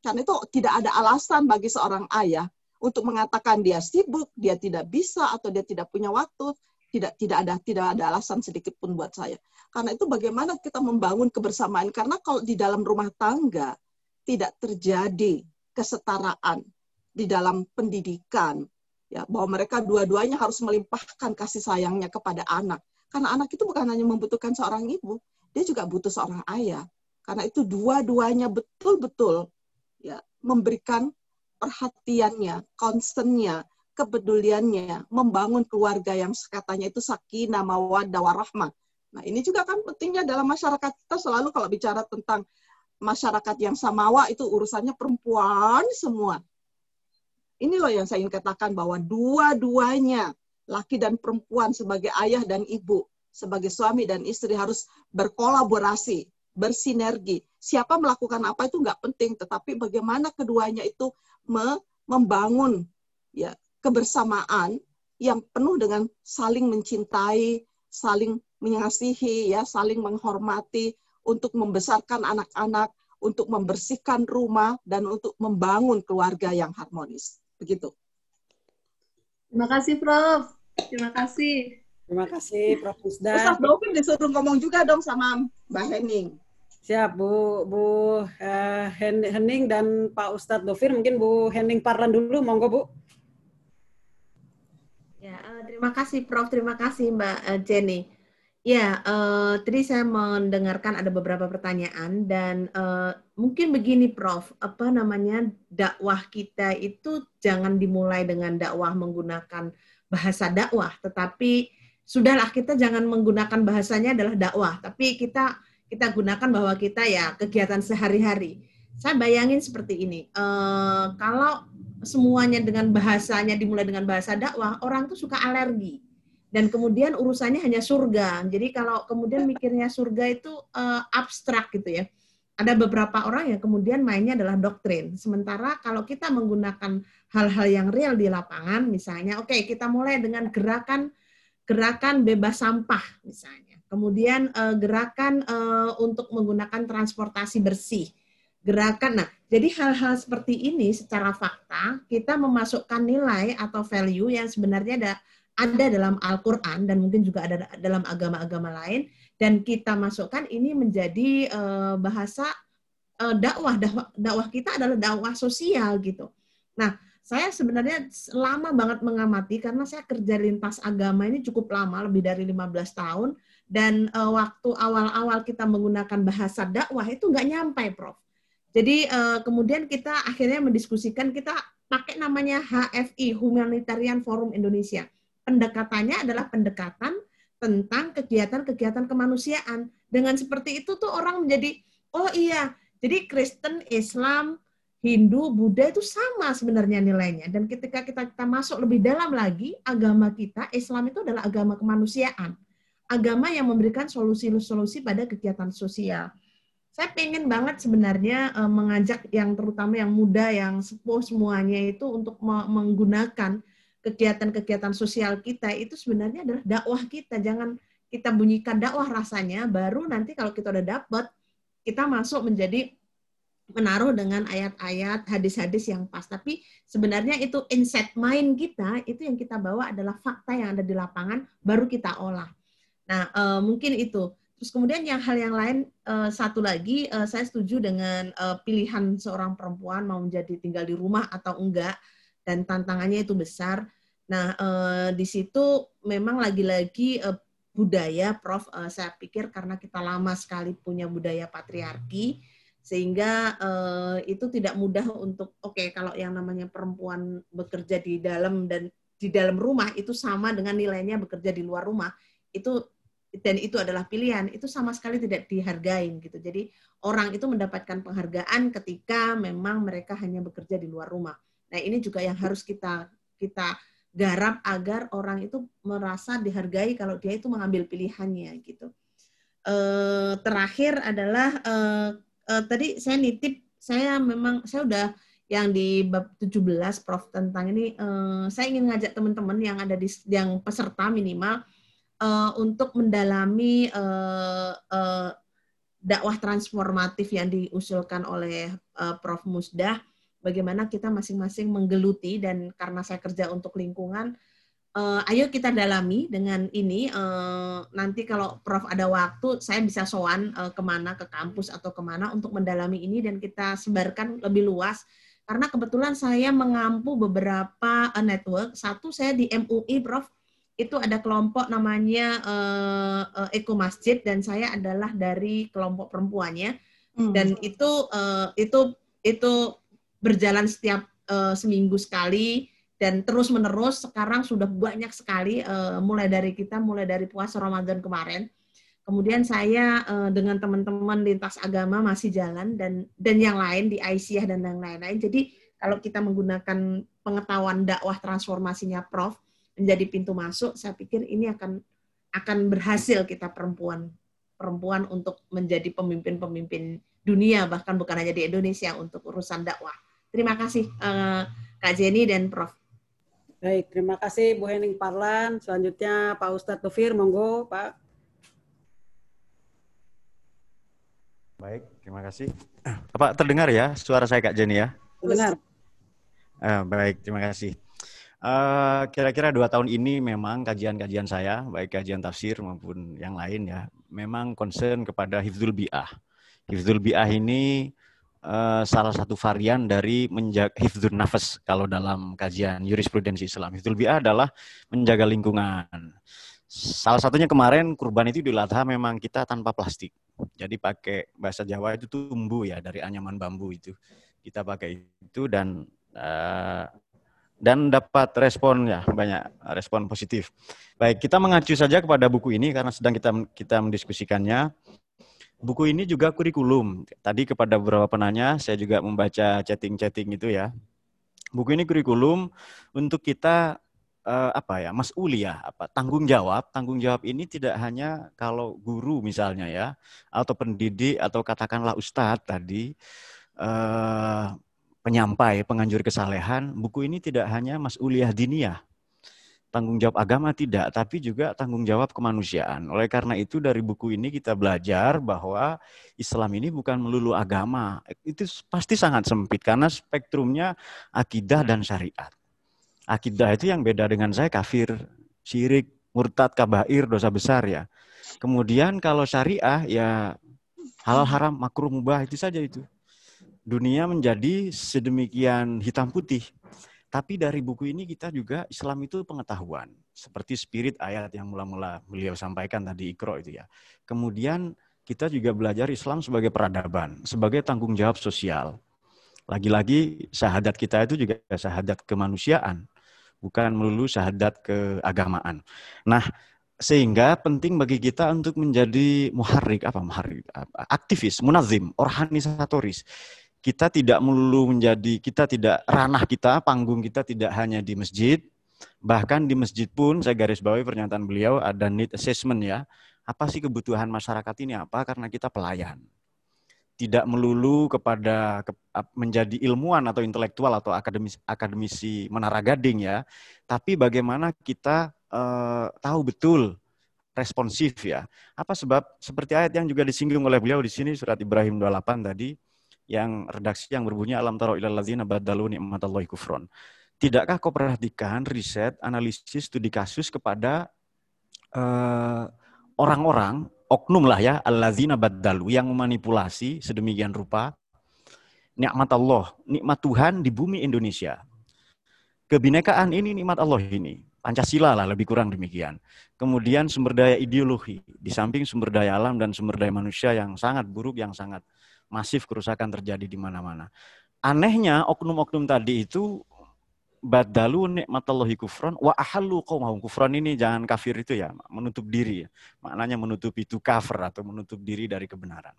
Speaker 3: Karena itu tidak ada alasan bagi seorang ayah untuk mengatakan dia sibuk, dia tidak bisa atau dia tidak punya waktu, tidak tidak ada tidak ada alasan sedikit pun buat saya. Karena itu bagaimana kita membangun kebersamaan karena kalau di dalam rumah tangga tidak terjadi kesetaraan di dalam pendidikan ya bahwa mereka dua-duanya harus melimpahkan kasih sayangnya kepada anak. Karena anak itu bukan hanya membutuhkan seorang ibu, dia juga butuh seorang ayah. Karena itu dua-duanya betul-betul ya memberikan perhatiannya, concernnya, kepeduliannya, membangun keluarga yang katanya itu sakinah, mawaddah, warahmah. Nah, ini juga kan pentingnya dalam masyarakat kita selalu kalau bicara tentang masyarakat yang samawa itu urusannya perempuan semua. Ini loh yang saya ingin katakan bahwa dua-duanya, laki dan perempuan sebagai ayah dan ibu, sebagai suami dan istri harus berkolaborasi, bersinergi. Siapa melakukan apa itu nggak penting, tetapi bagaimana keduanya itu me membangun ya kebersamaan yang penuh dengan saling mencintai, saling mengasihi, ya, saling menghormati untuk membesarkan anak-anak, untuk membersihkan rumah dan untuk membangun keluarga yang harmonis. Begitu.
Speaker 6: Terima kasih, Prof. Terima kasih.
Speaker 1: Terima kasih, Prof. Usda.
Speaker 3: Ustaz Dovin disuruh ngomong juga dong sama Mbak Henning.
Speaker 1: Siap Bu Bu uh, Hening dan Pak Ustadz Dovir mungkin Bu Hening Parlan dulu monggo Bu.
Speaker 2: Ya uh, terima kasih Prof terima kasih Mbak uh, Jenny. Ya, uh, tadi saya mendengarkan ada beberapa pertanyaan dan uh, mungkin begini, Prof. Apa namanya dakwah kita itu jangan dimulai dengan dakwah menggunakan bahasa dakwah, tetapi sudahlah kita jangan menggunakan bahasanya adalah dakwah, tapi kita kita gunakan bahwa kita ya kegiatan sehari-hari. Saya bayangin seperti ini, uh, kalau semuanya dengan bahasanya dimulai dengan bahasa dakwah, orang tuh suka alergi dan kemudian urusannya hanya surga. Jadi kalau kemudian mikirnya surga itu uh, abstrak gitu ya. Ada beberapa orang yang kemudian mainnya adalah doktrin. Sementara kalau kita menggunakan hal-hal yang real di lapangan, misalnya, oke okay, kita mulai dengan gerakan gerakan bebas sampah misalnya. Kemudian uh, gerakan uh, untuk menggunakan transportasi bersih. Gerakan, nah jadi hal-hal seperti ini secara fakta kita memasukkan nilai atau value yang sebenarnya ada ada dalam Al-Quran dan mungkin juga ada dalam agama-agama lain dan kita masukkan ini menjadi uh, bahasa uh, dakwah, dakwah kita adalah dakwah sosial gitu. Nah, saya sebenarnya lama banget mengamati karena saya kerja lintas agama ini cukup lama, lebih dari 15 tahun dan uh, waktu awal-awal kita menggunakan bahasa dakwah itu nggak nyampe, Prof. Jadi kemudian kita akhirnya mendiskusikan kita pakai namanya HFI Humanitarian Forum Indonesia pendekatannya adalah pendekatan tentang kegiatan-kegiatan kemanusiaan. Dengan seperti itu tuh orang menjadi, oh iya, jadi Kristen, Islam, Hindu, Buddha itu sama sebenarnya nilainya. Dan ketika kita, kita masuk lebih dalam lagi, agama kita, Islam itu adalah agama kemanusiaan. Agama yang memberikan solusi-solusi pada kegiatan sosial. Saya pengen banget sebenarnya eh, mengajak yang terutama yang muda, yang sepuh semuanya itu untuk menggunakan kegiatan-kegiatan sosial kita itu sebenarnya adalah dakwah kita. Jangan kita bunyikan dakwah rasanya, baru nanti kalau kita udah dapat, kita masuk menjadi menaruh dengan ayat-ayat, hadis-hadis yang pas. Tapi sebenarnya itu insight mind kita, itu yang kita bawa adalah fakta yang ada di lapangan, baru kita olah. Nah, uh, mungkin itu. Terus kemudian yang hal yang lain, uh, satu lagi, uh, saya setuju dengan uh, pilihan seorang perempuan mau menjadi tinggal di rumah atau enggak dan tantangannya itu besar. Nah, eh, di situ memang lagi-lagi eh, budaya, Prof. Eh, saya pikir karena kita lama sekali punya budaya patriarki, sehingga eh, itu tidak mudah untuk, oke, okay, kalau yang namanya perempuan bekerja di dalam dan di dalam rumah itu sama dengan nilainya bekerja di luar rumah, itu dan itu adalah pilihan, itu sama sekali tidak dihargain gitu. Jadi orang itu mendapatkan penghargaan ketika memang mereka hanya bekerja di luar rumah. Nah, ini juga yang harus kita kita garap agar orang itu merasa dihargai kalau dia itu mengambil pilihannya gitu. E, terakhir adalah e, e, tadi saya nitip saya memang saya udah yang di bab 17 Prof tentang ini e, saya ingin ngajak teman-teman yang ada di yang peserta minimal e, untuk mendalami e, e, dakwah transformatif yang diusulkan oleh e, Prof Musdah bagaimana kita masing-masing menggeluti dan karena saya kerja untuk lingkungan, uh, ayo kita dalami dengan ini. Uh, nanti kalau Prof ada waktu, saya bisa soan uh, ke mana, ke kampus atau ke mana untuk mendalami ini dan kita sebarkan lebih luas. Karena kebetulan saya mengampu beberapa uh, network. Satu saya di MUI, Prof. Itu ada kelompok namanya uh, uh, Eko Masjid dan saya adalah dari kelompok perempuannya. Hmm. Dan itu uh, itu itu berjalan setiap uh, seminggu sekali dan terus menerus sekarang sudah banyak sekali uh, mulai dari kita mulai dari puasa Ramadan kemarin. Kemudian saya uh, dengan teman-teman lintas agama masih jalan dan dan yang lain di Aisyah dan yang lain-lain. Jadi kalau kita menggunakan pengetahuan dakwah transformasinya Prof menjadi pintu masuk saya pikir ini akan akan berhasil kita perempuan perempuan untuk menjadi pemimpin-pemimpin dunia bahkan bukan hanya di Indonesia untuk urusan dakwah Terima kasih uh, Kak Jenny dan Prof.
Speaker 1: Baik, terima kasih Bu Hening Parlan. Selanjutnya Pak Ustadz Tufir, monggo Pak.
Speaker 4: Baik, terima kasih. Pak terdengar ya suara saya Kak Jenny ya?
Speaker 1: Terdengar.
Speaker 4: Uh, baik, terima kasih. Eh, kira-kira uh, dua tahun ini memang kajian-kajian saya, baik kajian tafsir maupun yang lain ya, memang concern kepada hifzul bi'ah. Hifzul bi'ah ini uh, salah satu varian dari menjaga hifdzun nafas kalau dalam kajian jurisprudensi Islam. Hifdzul bi'ah adalah menjaga lingkungan. Salah satunya kemarin kurban itu di Ladha memang kita tanpa plastik. Jadi pakai bahasa Jawa itu tumbuh ya dari anyaman bambu itu. Kita pakai itu dan uh, dan dapat respon ya banyak respon positif. Baik, kita mengacu saja kepada buku ini karena sedang kita kita mendiskusikannya. Buku ini juga kurikulum. Tadi kepada beberapa penanya saya juga membaca chatting-chatting itu ya. Buku ini kurikulum untuk kita uh, apa ya Mas ya apa tanggung jawab tanggung jawab ini tidak hanya kalau guru misalnya ya atau pendidik atau katakanlah ustadz tadi uh, penyampai penganjur kesalehan buku ini tidak hanya Mas mas'uliyah diniyah tanggung jawab agama tidak, tapi juga tanggung jawab kemanusiaan. Oleh karena itu dari buku ini kita belajar bahwa Islam ini bukan melulu agama. Itu pasti sangat sempit karena spektrumnya akidah dan syariat akidah itu yang beda dengan saya kafir, syirik, murtad, kabair, dosa besar ya. Kemudian kalau syariah ya halal haram, makruh mubah itu saja itu. Dunia menjadi sedemikian hitam putih. Tapi dari buku ini kita juga Islam itu pengetahuan. Seperti spirit ayat yang mula-mula beliau sampaikan tadi Iqra itu ya. Kemudian kita juga belajar Islam sebagai peradaban, sebagai tanggung jawab sosial. Lagi-lagi syahadat kita itu juga syahadat kemanusiaan bukan melulu syahadat keagamaan. Nah, sehingga penting bagi kita untuk menjadi muharrik apa muharrik aktivis munazim organisatoris kita tidak melulu menjadi kita tidak ranah kita panggung kita tidak hanya di masjid. Bahkan di masjid pun saya garis bawahi pernyataan beliau ada need assessment ya. Apa sih kebutuhan masyarakat ini? Apa? Karena kita pelayan. Tidak melulu kepada ke, menjadi ilmuwan atau intelektual atau akademis, akademisi menara gading ya, tapi bagaimana kita uh, tahu betul responsif ya. Apa sebab seperti ayat yang juga disinggung oleh beliau di sini surat Ibrahim 28 tadi yang redaksi yang berbunyi alam taro ilal ladzina badalu ni'matallahi kufron. Tidakkah kau perhatikan riset, analisis studi kasus kepada uh, orang-orang oknum lah ya allazina baddalu yang memanipulasi sedemikian rupa nikmat Allah, nikmat Tuhan di bumi Indonesia. Kebinekaan ini nikmat Allah ini. Pancasila lah lebih kurang demikian. Kemudian sumber daya ideologi, di samping sumber daya alam dan sumber daya manusia yang sangat buruk, yang sangat masif kerusakan terjadi di mana-mana. Anehnya oknum-oknum tadi itu badalu nikmatallahi kufran wa ahallu qaumahum kufran ini jangan kafir itu ya menutup diri ya. maknanya menutup itu kafir atau menutup diri dari kebenaran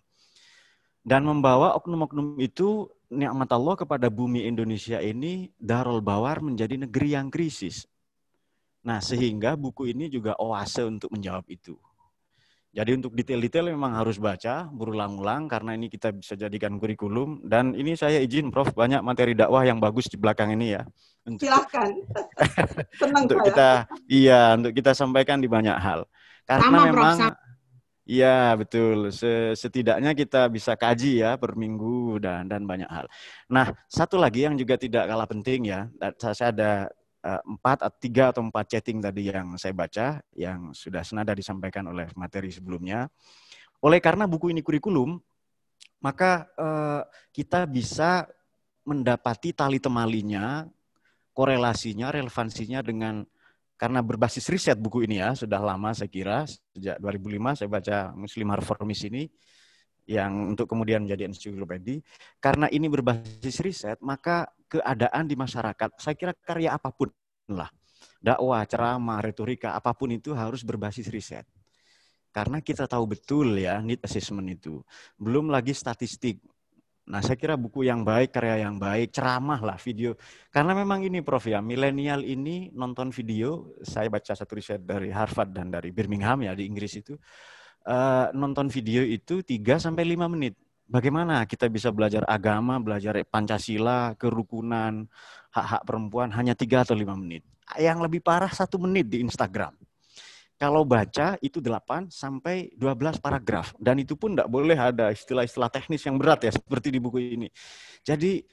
Speaker 4: dan membawa oknum-oknum itu nikmat Allah kepada bumi Indonesia ini darul bawar menjadi negeri yang krisis nah sehingga buku ini juga oase untuk menjawab itu jadi untuk detail-detail memang harus baca berulang-ulang karena ini kita bisa jadikan kurikulum dan ini saya izin Prof banyak materi dakwah yang bagus di belakang ini ya.
Speaker 3: Untuk, Silahkan.
Speaker 4: Senang untuk saya. kita iya untuk kita sampaikan di banyak hal. Karena sama, memang Iya betul. Setidaknya kita bisa kaji ya per minggu dan dan banyak hal. Nah satu lagi yang juga tidak kalah penting ya. Saya ada empat atau tiga atau empat chatting tadi yang saya baca yang sudah senada disampaikan oleh materi sebelumnya. Oleh karena buku ini kurikulum, maka uh, kita bisa mendapati tali temalinya, korelasinya, relevansinya dengan karena berbasis riset buku ini ya sudah lama saya kira sejak 2005 saya baca Muslim Reformis ini yang untuk kemudian menjadi ensiklopedi karena ini berbasis riset maka keadaan di masyarakat. Saya kira karya apa pun lah, dakwah, ceramah, retorika, apa pun itu harus berbasis riset. Karena kita tahu betul ya need assessment itu. Belum lagi statistik. Nah, saya kira buku yang baik, karya yang baik, ceramah lah, video. Karena memang ini Prof ya, milenial ini nonton video, saya baca satu riset dari Harvard dan dari Birmingham ya di Inggris itu, uh, nonton video itu 3 sampai 5 menit bagaimana kita bisa belajar agama, belajar Pancasila, kerukunan, hak-hak perempuan hanya tiga atau lima menit. Yang lebih parah satu menit di Instagram. Kalau baca itu 8 sampai 12 paragraf. Dan itu pun tidak boleh ada istilah-istilah teknis yang berat ya, seperti di buku ini. Jadi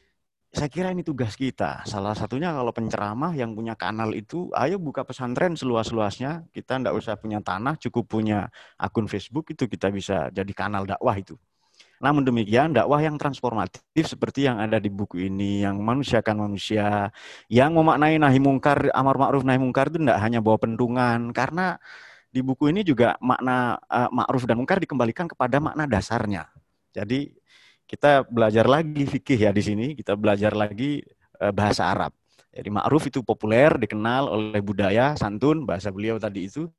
Speaker 4: saya kira ini tugas kita. Salah satunya kalau penceramah yang punya kanal itu, ayo buka pesantren seluas-luasnya. Kita tidak usah punya tanah, cukup punya akun Facebook itu kita bisa jadi kanal dakwah itu. Namun demikian, dakwah yang transformatif seperti yang ada di buku ini, yang memanusiakan manusia, yang memaknai nahi mungkar, amar ma'ruf nahi mungkar itu tidak hanya bawa pendungan, karena di buku ini juga makna uh, ma'ruf dan mungkar dikembalikan kepada makna dasarnya. Jadi kita belajar lagi fikih ya di sini, kita belajar lagi uh, bahasa Arab. Jadi ma'ruf itu populer, dikenal oleh budaya, santun, bahasa beliau tadi itu.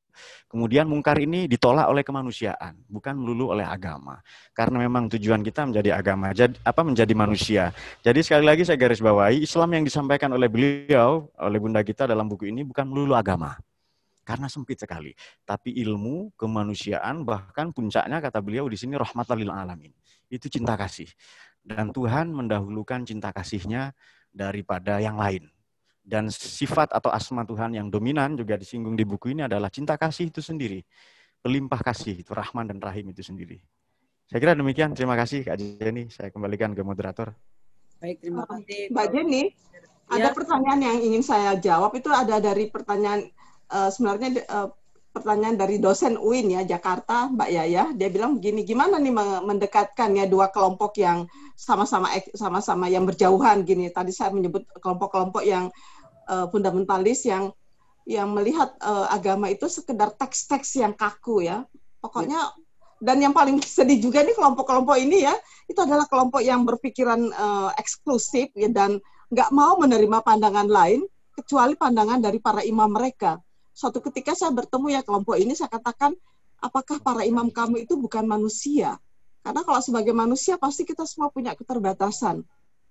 Speaker 4: Kemudian mungkar ini ditolak oleh kemanusiaan, bukan melulu oleh agama. Karena memang tujuan kita menjadi agama, jadi apa menjadi manusia. Jadi sekali lagi saya garis bawahi, Islam yang disampaikan oleh beliau, oleh bunda kita dalam buku ini bukan melulu agama. Karena sempit sekali. Tapi ilmu, kemanusiaan, bahkan puncaknya kata beliau di sini rahmatalil alamin. Itu cinta kasih. Dan Tuhan mendahulukan cinta kasihnya daripada yang lain dan sifat atau asma Tuhan yang dominan juga disinggung di buku ini adalah cinta kasih itu sendiri. Pelimpah kasih itu Rahman dan Rahim itu sendiri. Saya kira demikian. Terima kasih Kak Jenny. Saya kembalikan ke moderator.
Speaker 1: Baik, terima kasih.
Speaker 3: Mbak Jenny, ya. ada pertanyaan yang ingin saya jawab itu ada dari pertanyaan uh, sebenarnya uh, pertanyaan dari dosen UIN ya Jakarta Mbak Yaya dia bilang begini gimana nih mendekatkan ya dua kelompok yang sama-sama sama-sama yang berjauhan gini tadi saya menyebut kelompok-kelompok yang uh, fundamentalis yang yang melihat uh, agama itu sekedar teks-teks yang kaku ya. Pokoknya dan yang paling sedih juga nih kelompok-kelompok ini ya, itu adalah kelompok yang berpikiran uh, eksklusif ya dan nggak mau menerima pandangan lain kecuali pandangan dari para imam mereka. Suatu ketika saya bertemu ya kelompok ini saya katakan, apakah para imam kamu itu bukan manusia? Karena kalau sebagai manusia pasti kita semua punya keterbatasan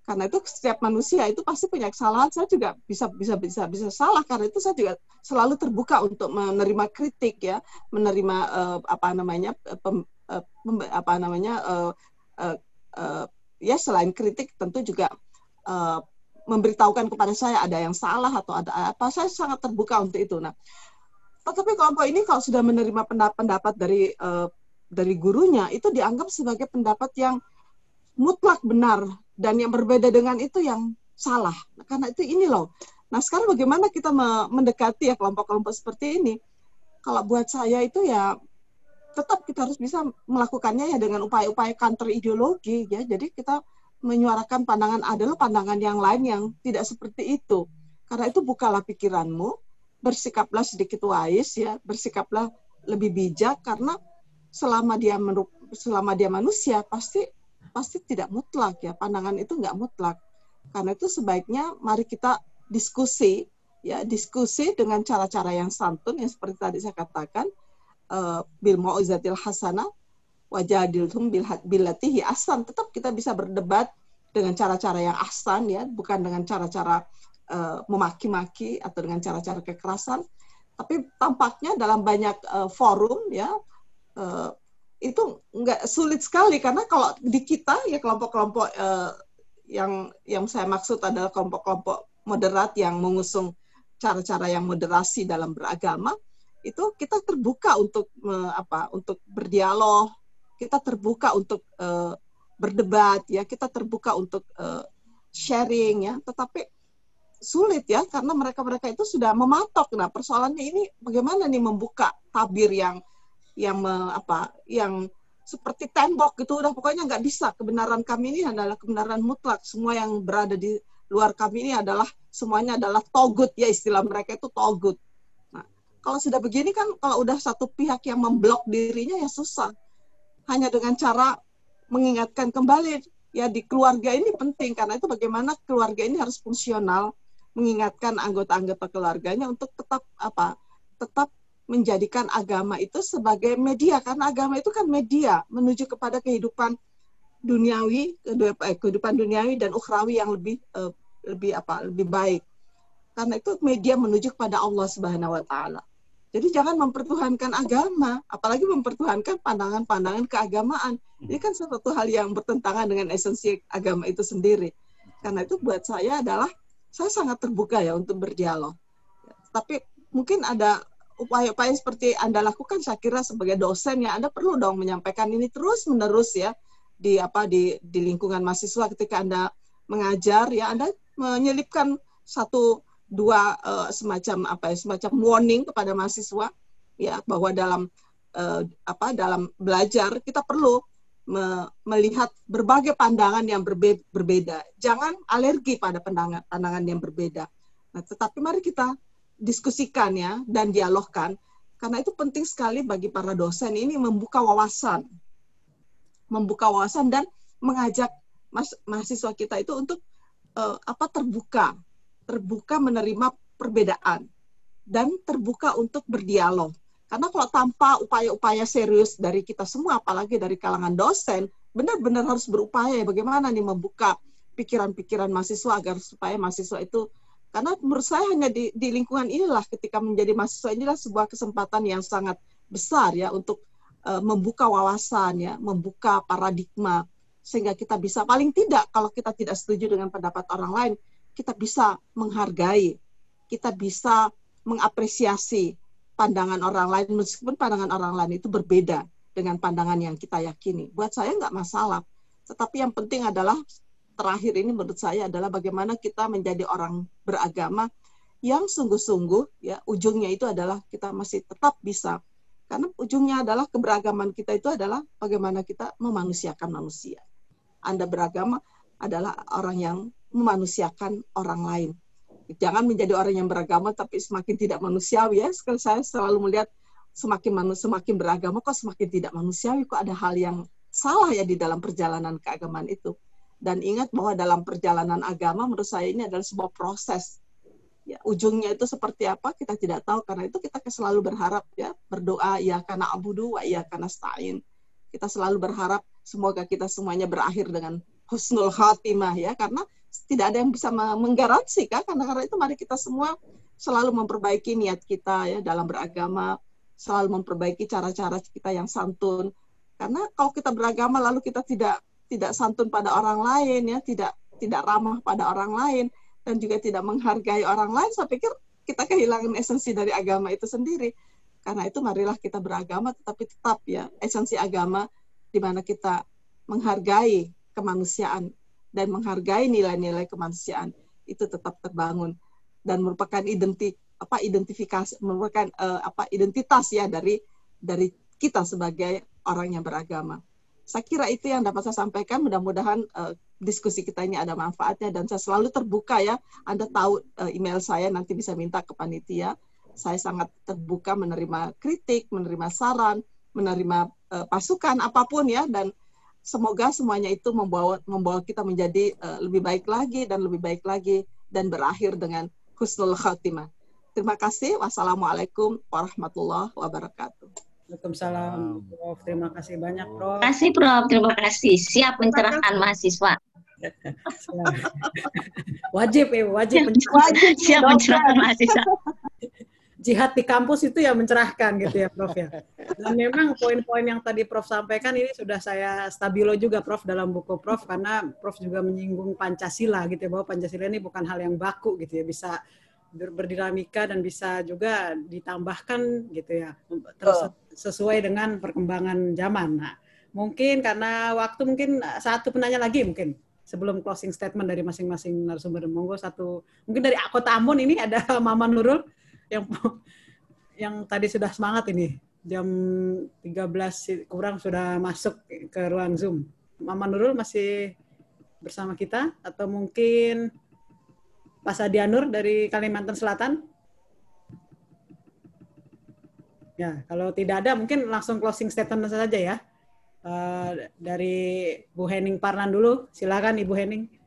Speaker 3: karena itu setiap manusia itu pasti punya kesalahan saya juga bisa bisa bisa bisa salah karena itu saya juga selalu terbuka untuk menerima kritik ya menerima uh, apa namanya eh, pem, uh, pem, apa namanya uh, uh, uh, ya selain kritik tentu juga uh, memberitahukan kepada saya ada yang salah atau ada apa saya sangat terbuka untuk itu nah tetapi kelompok ini kalau sudah menerima pendapat dari uh, dari gurunya itu dianggap sebagai pendapat yang mutlak benar dan yang berbeda dengan itu yang salah. Karena itu ini loh. Nah sekarang bagaimana kita mendekati ya kelompok-kelompok seperti ini? Kalau buat saya itu ya tetap kita harus bisa melakukannya ya dengan upaya-upaya counter ideologi ya. Jadi kita menyuarakan pandangan adalah pandangan yang lain yang tidak seperti itu. Karena itu bukalah pikiranmu, bersikaplah sedikit wise ya, bersikaplah lebih bijak karena selama dia selama dia manusia pasti pasti tidak mutlak ya pandangan itu nggak mutlak karena itu sebaiknya mari kita diskusi ya diskusi dengan cara-cara yang santun yang seperti tadi saya katakan uh, bil mau'izatil hasanah wajadilhum bilatihi asan tetap kita bisa berdebat dengan cara-cara yang ahsan ya. Bukan dengan cara-cara uh, memaki-maki atau dengan cara-cara kekerasan. Tapi tampaknya dalam banyak uh, forum ya uh, itu nggak sulit sekali. Karena kalau di kita ya kelompok-kelompok uh, yang yang saya maksud adalah kelompok-kelompok moderat yang mengusung cara-cara yang moderasi dalam beragama itu kita terbuka untuk uh, apa untuk berdialog kita terbuka untuk uh, berdebat ya. Kita terbuka untuk uh, sharing ya. Tetapi sulit ya karena mereka-mereka itu sudah mematok. Nah persoalannya ini bagaimana nih membuka tabir yang yang me, apa yang seperti tembok gitu. Udah pokoknya nggak bisa. Kebenaran kami ini adalah kebenaran mutlak. Semua yang berada di luar kami ini adalah semuanya adalah togut ya istilah mereka itu togut. Nah kalau sudah begini kan kalau udah satu pihak yang memblok dirinya ya susah hanya dengan cara mengingatkan kembali ya di keluarga ini penting. Karena itu bagaimana keluarga ini harus fungsional mengingatkan anggota-anggota keluarganya untuk tetap apa tetap menjadikan agama itu sebagai media. Karena agama itu kan media menuju kepada kehidupan duniawi eh, kehidupan duniawi dan ukhrawi yang lebih uh, lebih apa lebih baik. Karena itu media menuju kepada Allah Subhanahu wa taala jadi jangan mempertuhankan agama apalagi mempertuhankan pandangan-pandangan keagamaan. Ini kan suatu hal yang bertentangan dengan esensi agama itu sendiri. Karena itu buat saya adalah saya sangat terbuka ya untuk berdialog. Tapi mungkin ada upaya-upaya seperti Anda lakukan saya kira sebagai dosen ya Anda perlu dong menyampaikan ini terus-menerus ya di apa di di lingkungan mahasiswa ketika Anda mengajar ya Anda menyelipkan satu dua uh, semacam apa ya semacam warning kepada mahasiswa ya bahwa dalam uh, apa dalam belajar kita perlu me melihat berbagai pandangan yang berbe berbeda. Jangan alergi pada pandangan pandangan yang berbeda. Nah, tetapi mari kita diskusikan ya dan dialogkan Karena itu penting sekali bagi para dosen ini membuka wawasan. Membuka wawasan dan mengajak mas, mahasiswa kita itu untuk uh, apa terbuka, terbuka menerima perbedaan dan terbuka untuk berdialog. Karena kalau tanpa upaya-upaya serius dari kita semua, apalagi dari kalangan dosen, benar-benar harus berupaya bagaimana nih membuka pikiran-pikiran mahasiswa agar supaya mahasiswa itu karena menurut saya hanya di, di lingkungan inilah ketika menjadi mahasiswa inilah sebuah kesempatan yang sangat besar ya untuk uh, membuka wawasan ya, membuka paradigma sehingga kita bisa paling tidak kalau kita tidak setuju dengan pendapat orang lain, kita bisa menghargai, kita bisa mengapresiasi pandangan orang lain meskipun pandangan orang lain itu berbeda dengan pandangan yang kita yakini. Buat saya nggak masalah. Tetapi yang penting adalah terakhir ini menurut saya adalah bagaimana kita menjadi orang beragama yang sungguh-sungguh ya ujungnya itu adalah kita masih tetap bisa karena ujungnya adalah keberagaman kita itu adalah bagaimana kita memanusiakan manusia. Anda beragama adalah orang yang memanusiakan orang lain. Jangan menjadi orang yang beragama tapi semakin tidak manusiawi ya. Sekali saya selalu melihat semakin manu, semakin beragama kok semakin tidak manusiawi kok ada hal yang salah ya di dalam perjalanan keagamaan itu. Dan ingat bahwa dalam perjalanan agama menurut saya ini adalah sebuah proses. Ya, ujungnya itu seperti apa kita tidak tahu karena itu kita selalu berharap ya berdoa ya karena abudu wa ya karena stain. Kita selalu berharap semoga kita semuanya berakhir dengan husnul khatimah ya karena tidak ada yang bisa menggaransi kan karena karena itu mari kita semua selalu memperbaiki niat kita ya dalam beragama selalu memperbaiki cara-cara kita yang santun. Karena kalau kita beragama lalu kita tidak tidak santun pada orang lain ya, tidak tidak ramah pada orang lain dan juga tidak menghargai orang lain, saya pikir kita kehilangan esensi dari agama itu sendiri. Karena itu marilah kita beragama tetapi tetap ya esensi agama di mana kita menghargai kemanusiaan dan menghargai nilai-nilai kemanusiaan itu tetap terbangun dan merupakan identik apa identifikasi merupakan uh, apa identitas ya dari dari kita sebagai orang yang beragama. Saya kira itu yang dapat saya sampaikan. Mudah-mudahan uh, diskusi kita ini ada manfaatnya dan saya selalu terbuka ya. Anda tahu uh, email saya nanti bisa minta ke panitia. Saya sangat terbuka menerima kritik, menerima saran, menerima uh, pasukan apa pun ya dan semoga semuanya itu membawa membawa kita menjadi uh, lebih baik lagi dan lebih baik lagi dan berakhir dengan husnul khatimah. Terima kasih. Wassalamualaikum warahmatullahi wabarakatuh.
Speaker 1: Waalaikumsalam, Prof. Terima kasih banyak, Prof.
Speaker 7: Terima kasih, Prof. Terima kasih. Siap mencerahkan mahasiswa.
Speaker 1: wajib ya, wajib.
Speaker 7: Wajib siap mencerahkan mahasiswa.
Speaker 1: Jihad di kampus itu ya mencerahkan gitu ya, Prof ya. Dan memang poin-poin yang tadi Prof sampaikan ini sudah saya stabilo juga, Prof, dalam buku Prof, karena Prof juga menyinggung Pancasila gitu ya, bahwa Pancasila ini bukan hal yang baku gitu ya, bisa berdinamika dan bisa juga ditambahkan gitu ya terus sesuai dengan perkembangan zaman. Nah, mungkin karena waktu mungkin satu penanya lagi mungkin sebelum closing statement dari masing-masing narasumber monggo satu mungkin dari kota Ambon ini ada Mama Nurul yang yang tadi sudah semangat ini jam 13 kurang sudah masuk ke ruang Zoom. Mama Nurul masih bersama kita atau mungkin Pak Sadianur dari Kalimantan Selatan? Ya, kalau tidak ada mungkin langsung closing statement saja ya. Uh, dari Bu Hening Parnan dulu, silakan Ibu Hening.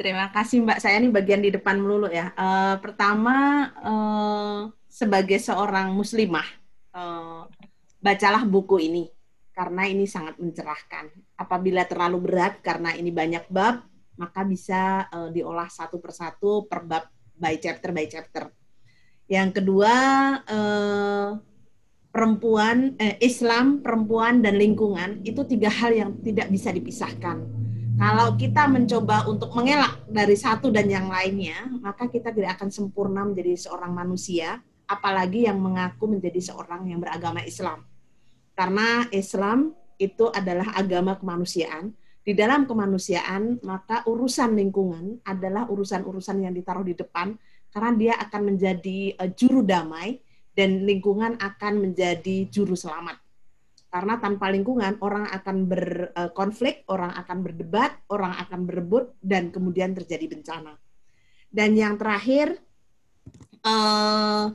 Speaker 2: Terima kasih Mbak. Saya ini bagian di depan melulu ya. Uh, pertama, uh, sebagai seorang muslimah, uh, bacalah buku ini karena ini sangat mencerahkan. Apabila terlalu berat karena ini banyak bab, maka bisa uh, diolah satu persatu per bab by chapter by chapter. Yang kedua, uh, perempuan, eh, Islam, perempuan dan lingkungan itu tiga hal yang tidak bisa dipisahkan. Kalau kita mencoba untuk mengelak dari satu dan yang lainnya, maka kita tidak akan sempurna menjadi seorang manusia, apalagi yang mengaku menjadi seorang yang beragama Islam. Karena Islam itu adalah agama kemanusiaan, di dalam kemanusiaan, maka urusan lingkungan adalah urusan-urusan yang ditaruh di depan karena dia akan menjadi uh, juru damai dan lingkungan akan menjadi juru selamat. Karena tanpa lingkungan orang akan berkonflik, orang akan berdebat, orang akan berebut dan kemudian terjadi bencana. Dan yang terakhir eh,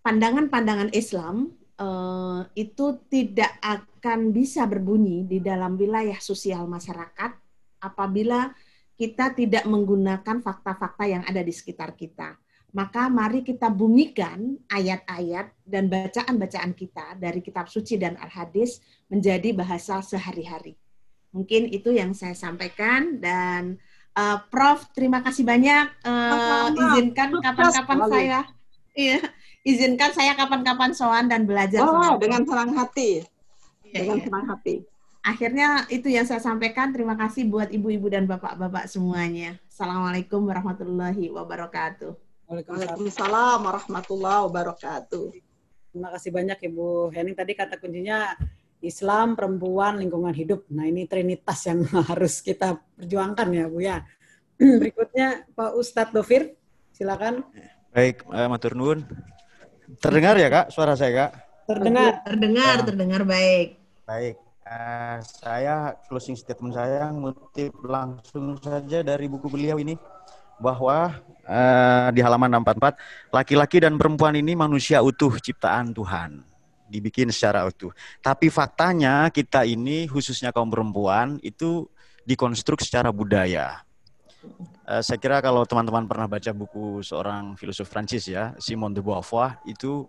Speaker 2: pandangan-pandangan Islam eh, itu tidak akan bisa berbunyi di dalam wilayah sosial masyarakat apabila kita tidak menggunakan fakta-fakta yang ada di sekitar kita. Maka mari kita bumikan ayat-ayat dan bacaan-bacaan kita dari kitab suci dan al-hadis menjadi bahasa sehari-hari. Mungkin itu yang saya sampaikan dan uh, Prof terima kasih banyak uh, izinkan kapan-kapan saya iya izinkan saya kapan-kapan soan dan belajar
Speaker 3: oh, dengan senang hati.
Speaker 2: Iya,
Speaker 3: dengan
Speaker 2: iya.
Speaker 3: senang hati.
Speaker 2: Akhirnya itu yang saya sampaikan. Terima kasih buat ibu-ibu dan bapak-bapak semuanya. Assalamualaikum warahmatullahi wabarakatuh.
Speaker 3: Waalaikumsalam warahmatullahi wabarakatuh.
Speaker 1: Terima kasih banyak Ibu Hening. Tadi kata kuncinya Islam, perempuan, lingkungan hidup. Nah ini trinitas yang harus kita perjuangkan ya Bu ya. Berikutnya Pak Ustadz Dovir, silakan.
Speaker 4: Baik, uh, Matur Nuwun. Terdengar ya Kak suara saya Kak?
Speaker 1: Terdengar.
Speaker 2: Terdengar,
Speaker 4: Ya.
Speaker 2: terdengar baik.
Speaker 4: Baik, eh, saya closing statement saya ngutip langsung saja dari buku beliau ini bahwa eh, di halaman 644 laki-laki dan perempuan ini manusia utuh ciptaan Tuhan dibikin secara utuh. Tapi faktanya kita ini khususnya kaum perempuan itu dikonstruk secara budaya. Eh, saya kira kalau teman-teman pernah baca buku seorang filosof Prancis ya, Simone de Beauvoir itu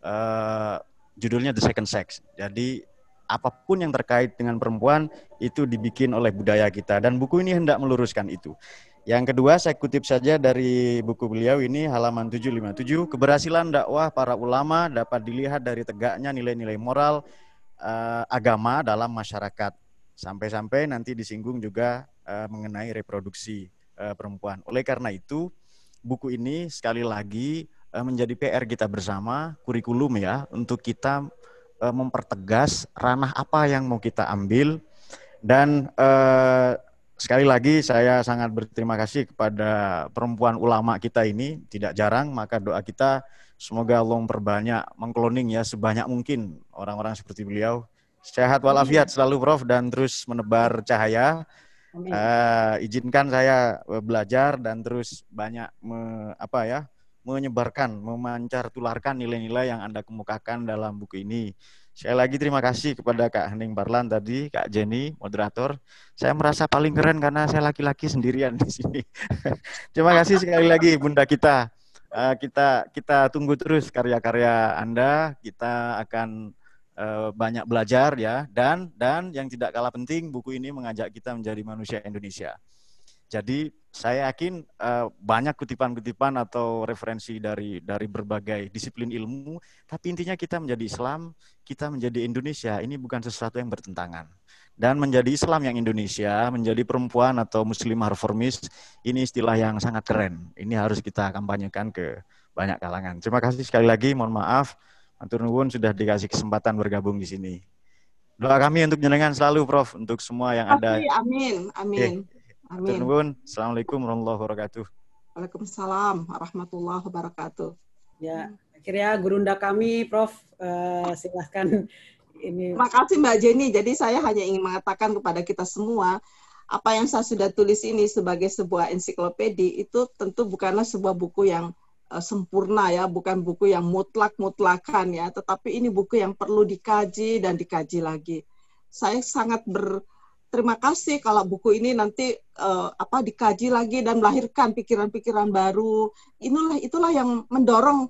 Speaker 4: eh, judulnya The Second Sex. Jadi apa pun yang terkait dengan perempuan itu dibikin oleh budaya kita dan buku ini hendak meluruskan itu. Yang kedua saya kutip saja dari buku beliau ini halaman 757 keberhasilan dakwah para ulama dapat dilihat dari tegaknya nilai-nilai moral eh, agama dalam masyarakat. Sampai-sampai nanti disinggung juga eh, mengenai reproduksi eh, perempuan. Oleh karena itu buku ini sekali lagi eh, menjadi PR kita bersama kurikulum ya untuk kita eh, mempertegas ranah apa yang mau kita ambil dan eh, sekali lagi saya sangat berterima kasih kepada perempuan ulama kita ini tidak jarang maka doa kita semoga Allah memperbanyak mengkloning ya sebanyak mungkin orang-orang seperti beliau sehat walafiat selalu Prof dan terus menebar cahaya
Speaker 1: Amin.
Speaker 4: Eh, izinkan saya belajar dan terus banyak me- apa ya menyebarkan, memancar tularkan nilai-nilai yang Anda kemukakan dalam buku ini. Sekali lagi terima kasih kepada Kak Hening Barlan tadi, Kak Jenny, moderator. Saya merasa paling keren karena saya laki-laki sendirian di sini. terima kasih sekali lagi Bunda kita. Eh, kita kita tunggu terus karya-karya Anda. Kita akan eh, banyak belajar ya dan dan yang tidak kalah penting buku ini mengajak kita menjadi manusia Indonesia. Jadi saya yakin eh, banyak kutipan-kutipan atau referensi dari dari berbagai disiplin ilmu, tapi intinya kita menjadi Islam, kita menjadi Indonesia ini bukan sesuatu yang bertentangan. Dan menjadi Islam yang Indonesia, menjadi perempuan atau muslimah reformis, ini istilah yang sangat keren. Ini harus kita kampanyekan ke banyak kalangan. Terima kasih sekali lagi, mohon maaf, Matur nuwun sudah dikasih kesempatan bergabung di sini. Doa kami untuk jenengan selalu, Prof, untuk semua yang ada.
Speaker 3: Amin, amin, amin. Amin.
Speaker 4: nuwun. Assalamualaikum warahmatullahi wabarakatuh.
Speaker 3: Waalaikumsalam warahmatullahi wabarakatuh.
Speaker 1: Ya, akhirnya gurunda kami, Prof. eh, silahkan ini.
Speaker 3: Terima kasih Mbak Jenny. Jadi saya hanya ingin mengatakan kepada kita semua, apa yang saya sudah tulis ini sebagai sebuah ensiklopedi itu tentu bukanlah sebuah buku yang eh, sempurna ya, bukan buku yang mutlak-mutlakan ya, tetapi ini buku yang perlu dikaji dan dikaji lagi. Saya sangat berterima kasih kalau buku ini nanti eh, apa dikaji lagi dan melahirkan pikiran-pikiran baru. Inilah itulah yang mendorong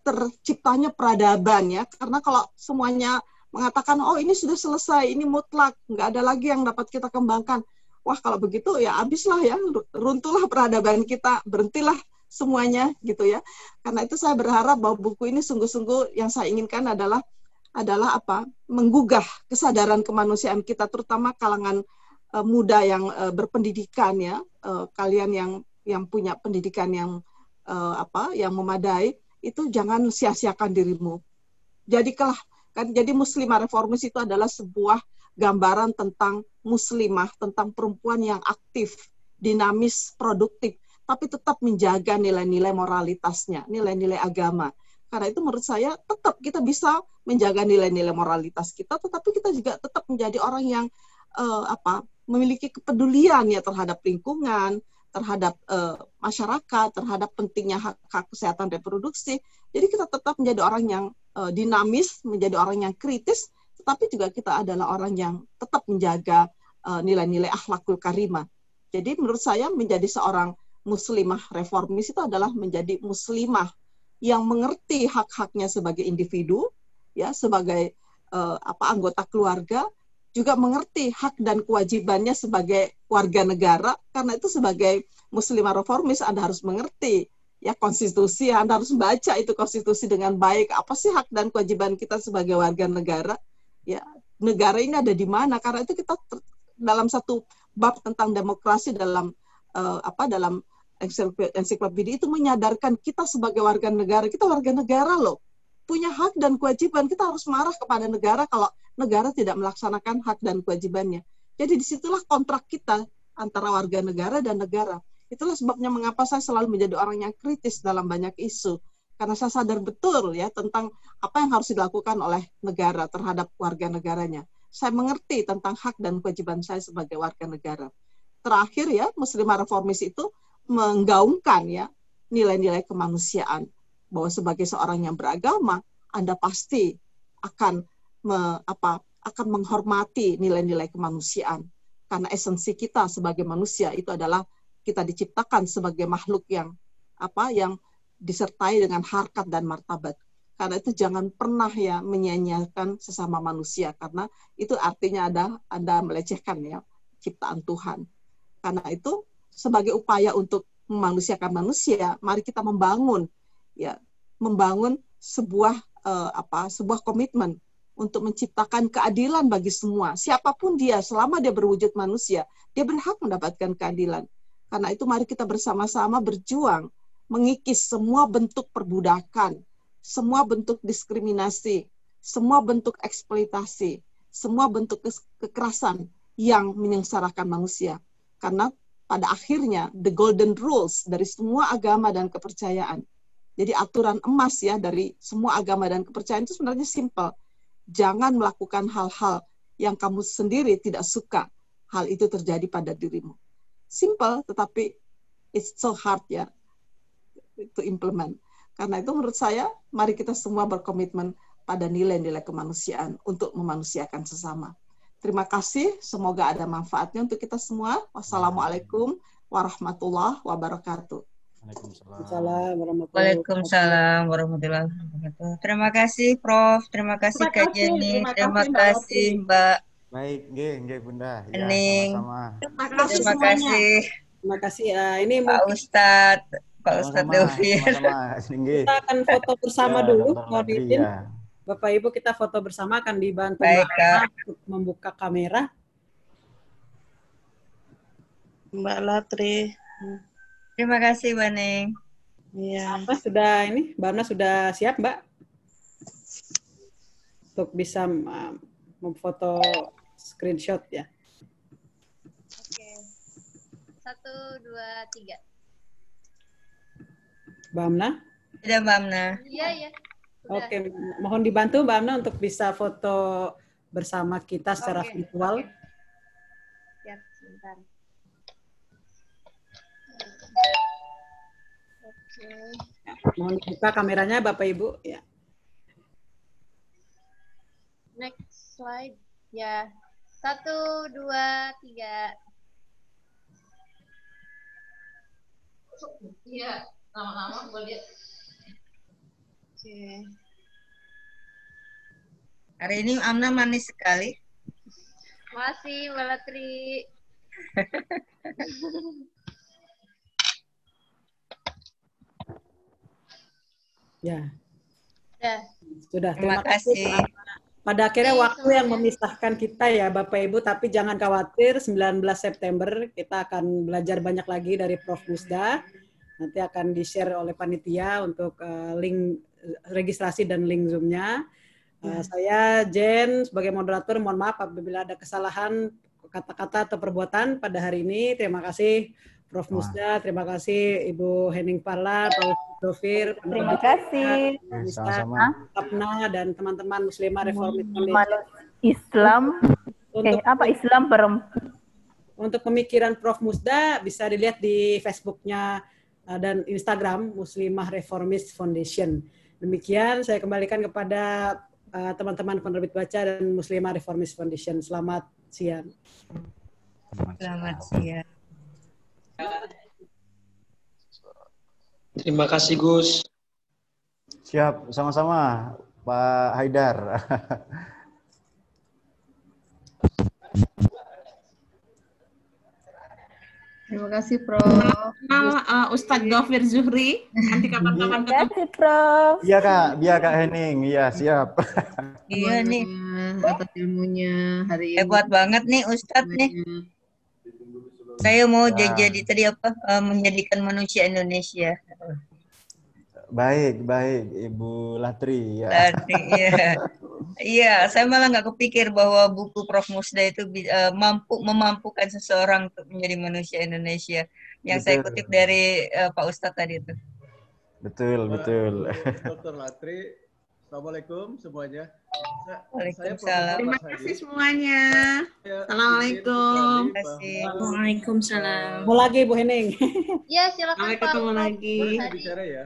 Speaker 3: terciptanya peradaban ya, karena kalau semuanya mengatakan oh ini sudah selesai, ini mutlak, nggak ada lagi yang dapat kita kembangkan. Wah kalau begitu ya habislah ya, runtuhlah peradaban kita, berhentilah semuanya gitu ya. Karena itu saya berharap bahwa buku ini sungguh-sungguh yang saya inginkan adalah adalah apa? menggugah kesadaran kemanusiaan kita terutama kalangan eh, muda yang eh, berpendidikan ya, Eh, kalian yang yang punya pendidikan yang eh, apa? yang memadai itu jangan sia-siakan dirimu. Jadilah kan jadi muslimah reformis itu adalah sebuah gambaran tentang muslimah, tentang perempuan yang aktif, dinamis, produktif, tapi tetap menjaga nilai-nilai moralitasnya, nilai-nilai agama. Karena itu menurut saya tetap kita bisa menjaga nilai-nilai moralitas kita, tetapi kita juga tetap menjadi orang yang eh, apa memiliki kepedulian ya terhadap lingkungan, terhadap uh, masyarakat, terhadap pentingnya hak, hak kesehatan reproduksi. Jadi kita tetap menjadi orang yang uh, dinamis, menjadi orang yang kritis, tetapi juga kita adalah orang yang tetap menjaga uh, nilai-nilai akhlakul karimah. Jadi menurut saya menjadi seorang muslimah reformis itu adalah menjadi muslimah yang mengerti hak-haknya sebagai individu, ya sebagai uh, apa anggota keluarga, juga mengerti hak dan kewajibannya sebagai warga negara. Karena itu sebagai muslimah reformis Anda harus mengerti ya konstitusi Anda harus baca itu konstitusi dengan baik. Apa sih hak dan kewajiban kita sebagai warga negara? Ya negara ini ada di mana? Karena itu kita dalam satu bab tentang demokrasi dalam uh, apa dalam ensiklopedia itu menyadarkan kita sebagai warga negara kita warga negara loh punya hak dan kewajiban. Kita harus marah kepada negara kalau negara tidak melaksanakan hak dan kewajibannya. Jadi di situlah kontrak kita antara warga negara dan negara. Itulah sebabnya mengapa saya selalu menjadi orang yang kritis dalam banyak isu. Karena saya sadar betul ya tentang apa yang harus dilakukan oleh negara terhadap warga negaranya. Saya mengerti tentang hak dan kewajiban saya sebagai warga negara. Terakhir ya, Muslimah Reformis itu menggaungkan ya nilai-nilai kemanusiaan. Bahwa sebagai seorang yang beragama Anda pasti akan me, apa akan menghormati nilai-nilai kemanusiaan. Karena esensi kita sebagai manusia itu adalah kita diciptakan sebagai makhluk yang apa yang disertai dengan harkat dan martabat. Karena itu jangan pernah ya menyanyiakan sesama manusia. Karena itu artinya ada Anda melecehkan ya ciptaan Tuhan. Karena itu sebagai upaya untuk memanusiakan manusia mari kita membangun ya membangun sebuah uh, apa sebuah komitmen untuk menciptakan keadilan bagi semua. Siapa pun dia selama dia berwujud manusia dia berhak mendapatkan keadilan. Karena itu mari kita bersama-sama berjuang mengikis semua bentuk perbudakan semua bentuk diskriminasi semua bentuk eksploitasi semua bentuk kekerasan yang menyengsarakan manusia. Karena pada akhirnya the golden rules dari semua agama dan kepercayaan jadi aturan emas ya dari semua agama dan kepercayaan itu sebenarnya simple. Jangan melakukan hal-hal yang kamu sendiri tidak suka hal itu terjadi pada dirimu. Simple, tetapi it's so hard ya to implement. Karena itu menurut saya, mari kita semua berkomitmen pada nilai-nilai kemanusiaan untuk memanusiakan sesama. Terima kasih, semoga ada manfaatnya untuk kita semua. Wassalamualaikum warahmatullahi wabarakatuh.
Speaker 7: Waalaikumsalam warahmatullahi wabarakatuh. Terima kasih Prof, terima kasih Kak Jenny, terima, kasih Mbak.
Speaker 4: Baik, nggih, nggih Bunda.
Speaker 7: Ya.
Speaker 1: Terima kasih. Terima kasih. Terima kasih. Ini
Speaker 7: Pak Ustadz, Pak Ustadz Delvin.
Speaker 1: Kita akan foto bersama ya, dulu, mohon izin. Ya. Bapak Ibu kita foto bersama akan dibantu
Speaker 7: Baik, Kak.
Speaker 1: untuk membuka kamera.
Speaker 8: Mbak Latri.
Speaker 7: Terima kasih, Mbak Neng.
Speaker 1: Iya. Apa sudah ini? Mbak Ana sudah siap, Mbak? Untuk bisa uh, memfoto screenshot ya.
Speaker 9: Oke. Satu, dua, tiga.
Speaker 1: Mbak Amna?
Speaker 7: Tidak, Mbak Amna.
Speaker 9: Iya, iya.
Speaker 1: Oke, mohon dibantu Mbak Amna untuk bisa foto bersama kita secara
Speaker 9: Oke.
Speaker 1: virtual.
Speaker 9: Ya, sebentar. Oke.
Speaker 1: Ya, mohon buka kameranya Bapak Ibu ya.
Speaker 9: Next slide. Ya. Satu, dua, tiga.
Speaker 6: Iya, lama-lama gue
Speaker 9: Oke.
Speaker 7: Hari ini Amna manis sekali.
Speaker 9: Masih, Mbak Latri.
Speaker 1: Ya,
Speaker 9: Ya.
Speaker 1: sudah.
Speaker 7: Terima kasih.
Speaker 1: Pada akhirnya
Speaker 9: Oke,
Speaker 1: waktu yang memisahkan kita ya Bapak Ibu, tapi jangan khawatir 19 September kita akan belajar banyak lagi dari Prof. Musda. Nanti akan di-share oleh panitia untuk uh, link registrasi dan link Zoom-nya. Uh, Saya Jen sebagai moderator mohon maaf apabila ada kesalahan kata-kata atau perbuatan pada hari ini. Terima kasih Prof. Musda, terima kasih Ibu Henning Parla, Pak Dovir,
Speaker 10: Terima kasih.
Speaker 4: Sama-sama.
Speaker 1: Dan teman-teman Muslimah Reformis
Speaker 10: Islam. Eh, apa Islam perem
Speaker 1: untuk pemikiran Prof Musda bisa dilihat di Facebooknya uh, dan Instagram Muslimah Reformist Foundation. Demikian saya kembalikan kepada uh, teman-teman penerbit baca dan Muslimah Reformist Foundation. Selamat siang.
Speaker 7: Selamat siang.
Speaker 10: Terima kasih Gus.
Speaker 4: Siap, sama-sama Pak Haidar.
Speaker 6: Terima kasih, Prof.
Speaker 2: Kenal uh, Ustadz Gofir Zuhri. Nanti kapan-kapan
Speaker 11: Terima kasih, Prof.
Speaker 4: Iya Kak, iya Kak Henning, iya siap.
Speaker 7: Iya nih.
Speaker 6: Atas ilmunya hari ini.
Speaker 7: Hebat banget nih Ustadz nih. Saya mau jadi tadi apa eh, menjadikan manusia Indonesia.
Speaker 4: Baik, baik Ibu Latri. Ya.
Speaker 7: Iya. Iya, saya malah nggak kepikir bahwa buku Prof Musda itu eh, mampu memampukan seseorang untuk menjadi manusia Indonesia. Yang saya
Speaker 4: Betul.
Speaker 7: kutip dari eh, Pak Ustadz tadi itu.
Speaker 4: Betul, betul.
Speaker 12: Dr. Latri, Assalamualaikum semuanya. Sa-
Speaker 7: Waalaikumsalam.
Speaker 2: Terima kasih semuanya.
Speaker 12: Saya
Speaker 2: Assalamualaikum. Waalaikumsalam.
Speaker 1: Mau lagi Bu Henning.
Speaker 9: Ya, silakan
Speaker 2: Sampai ketemu lagi.
Speaker 12: Boleh saya bicara ya?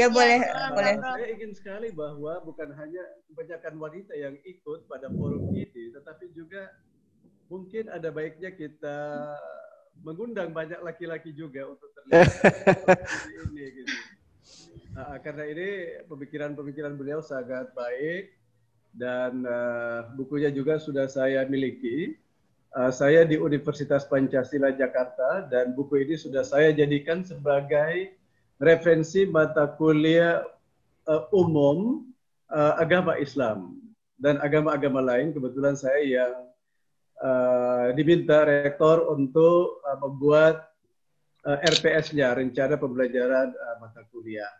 Speaker 7: Ya boleh,
Speaker 9: silakan,
Speaker 7: boleh.
Speaker 12: Saya ingin sekali bahwa bukan hanya kebanyakan wanita yang ikut pada forum ini, tetapi juga mungkin ada baiknya kita mengundang banyak laki-laki juga untuk terlibat di ini. Gitu. Nah, karena ini pemikiran-pemikiran beliau sangat baik dan eh, bukunya juga sudah saya miliki. Eh, saya di Universitas Pancasila Jakarta dan buku ini sudah saya jadikan sebagai referensi mata kuliah eh, umum eh, agama Islam dan agama-agama lain. Kebetulan saya yang eh, diminta rektor untuk eh, membuat eh, RPS-nya, rencana pembelajaran eh, mata kuliah.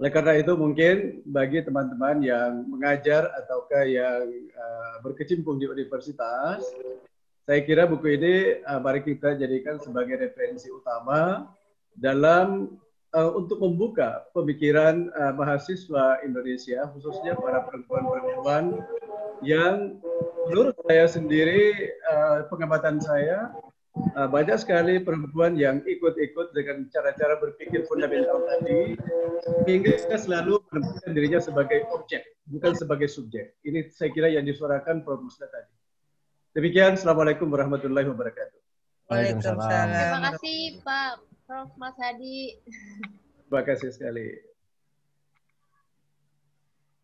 Speaker 12: Oleh karena itu mungkin bagi teman-teman yang mengajar ataukah yang eh, berkecimpung di universitas, saya kira buku ini eh, mari kita jadikan sebagai referensi utama dalam eh, untuk membuka pemikiran eh, mahasiswa Indonesia, khususnya para perempuan-perempuan yang menurut saya sendiri, eh, pengamatan saya, eh, banyak sekali perempuan yang ikut-ikut dengan cara-cara berpikir fundamental tadi, hingga selalu menempatkan dirinya sebagai objek, bukan sebagai subjek. Ini saya kira yang disuarakan Prof. Tadi. Demikian, Assalamualaikum warahmatullahi wabarakatuh.
Speaker 7: Waalaikumsalam.
Speaker 9: Terima kasih Pak Prof Mas Hadi.
Speaker 12: Terima kasih sekali.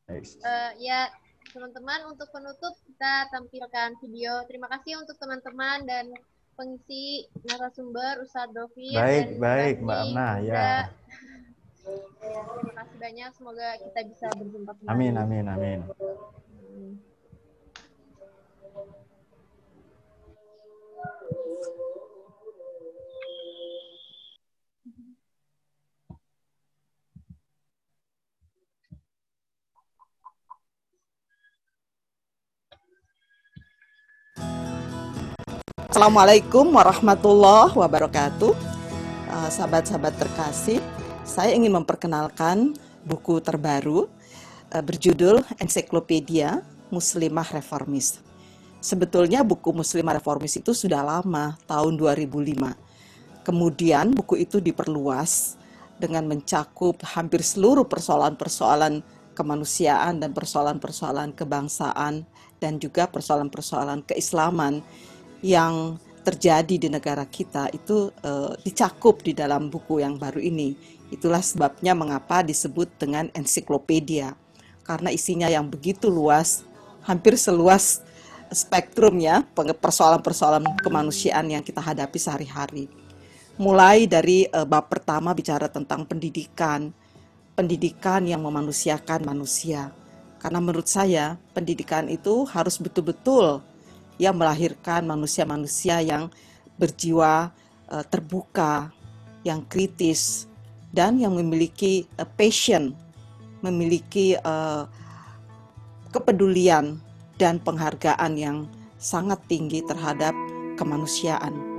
Speaker 9: Eh, ya, teman-teman untuk penutup kita tampilkan video. Terima kasih untuk teman-teman dan pengisi narasumber Ustadz Dovir
Speaker 4: Baik,
Speaker 9: dan
Speaker 4: baik, Mbak Amna, ya.
Speaker 9: Terima kasih banyak. Semoga kita bisa berjumpa kembali.
Speaker 4: Amin, amin, amin.
Speaker 9: Hmm.
Speaker 3: Assalamualaikum warahmatullahi wabarakatuh. Eh, Sahabat-sahabat terkasih, saya ingin memperkenalkan buku terbaru eh, berjudul Ensiklopedia Muslimah Reformis. Sebetulnya buku Muslimah Reformis itu sudah lama, tahun 2005. Kemudian buku itu diperluas dengan mencakup hampir seluruh persoalan-persoalan kemanusiaan dan persoalan-persoalan kebangsaan dan juga persoalan-persoalan keislaman yang terjadi di negara kita itu eh, dicakup di dalam buku yang baru ini. Itulah sebabnya mengapa disebut dengan ensiklopedia karena isinya yang begitu luas, hampir seluas spektrumnya persoalan-persoalan kemanusiaan yang kita hadapi sehari-hari. Mulai dari eh, bab pertama bicara tentang pendidikan, pendidikan yang memanusiakan manusia. Karena menurut saya pendidikan itu harus betul-betul yang melahirkan manusia-manusia yang berjiwa eh, terbuka, yang kritis, dan yang memiliki eh, passion, memiliki eh, kepedulian dan penghargaan yang sangat tinggi terhadap kemanusiaan.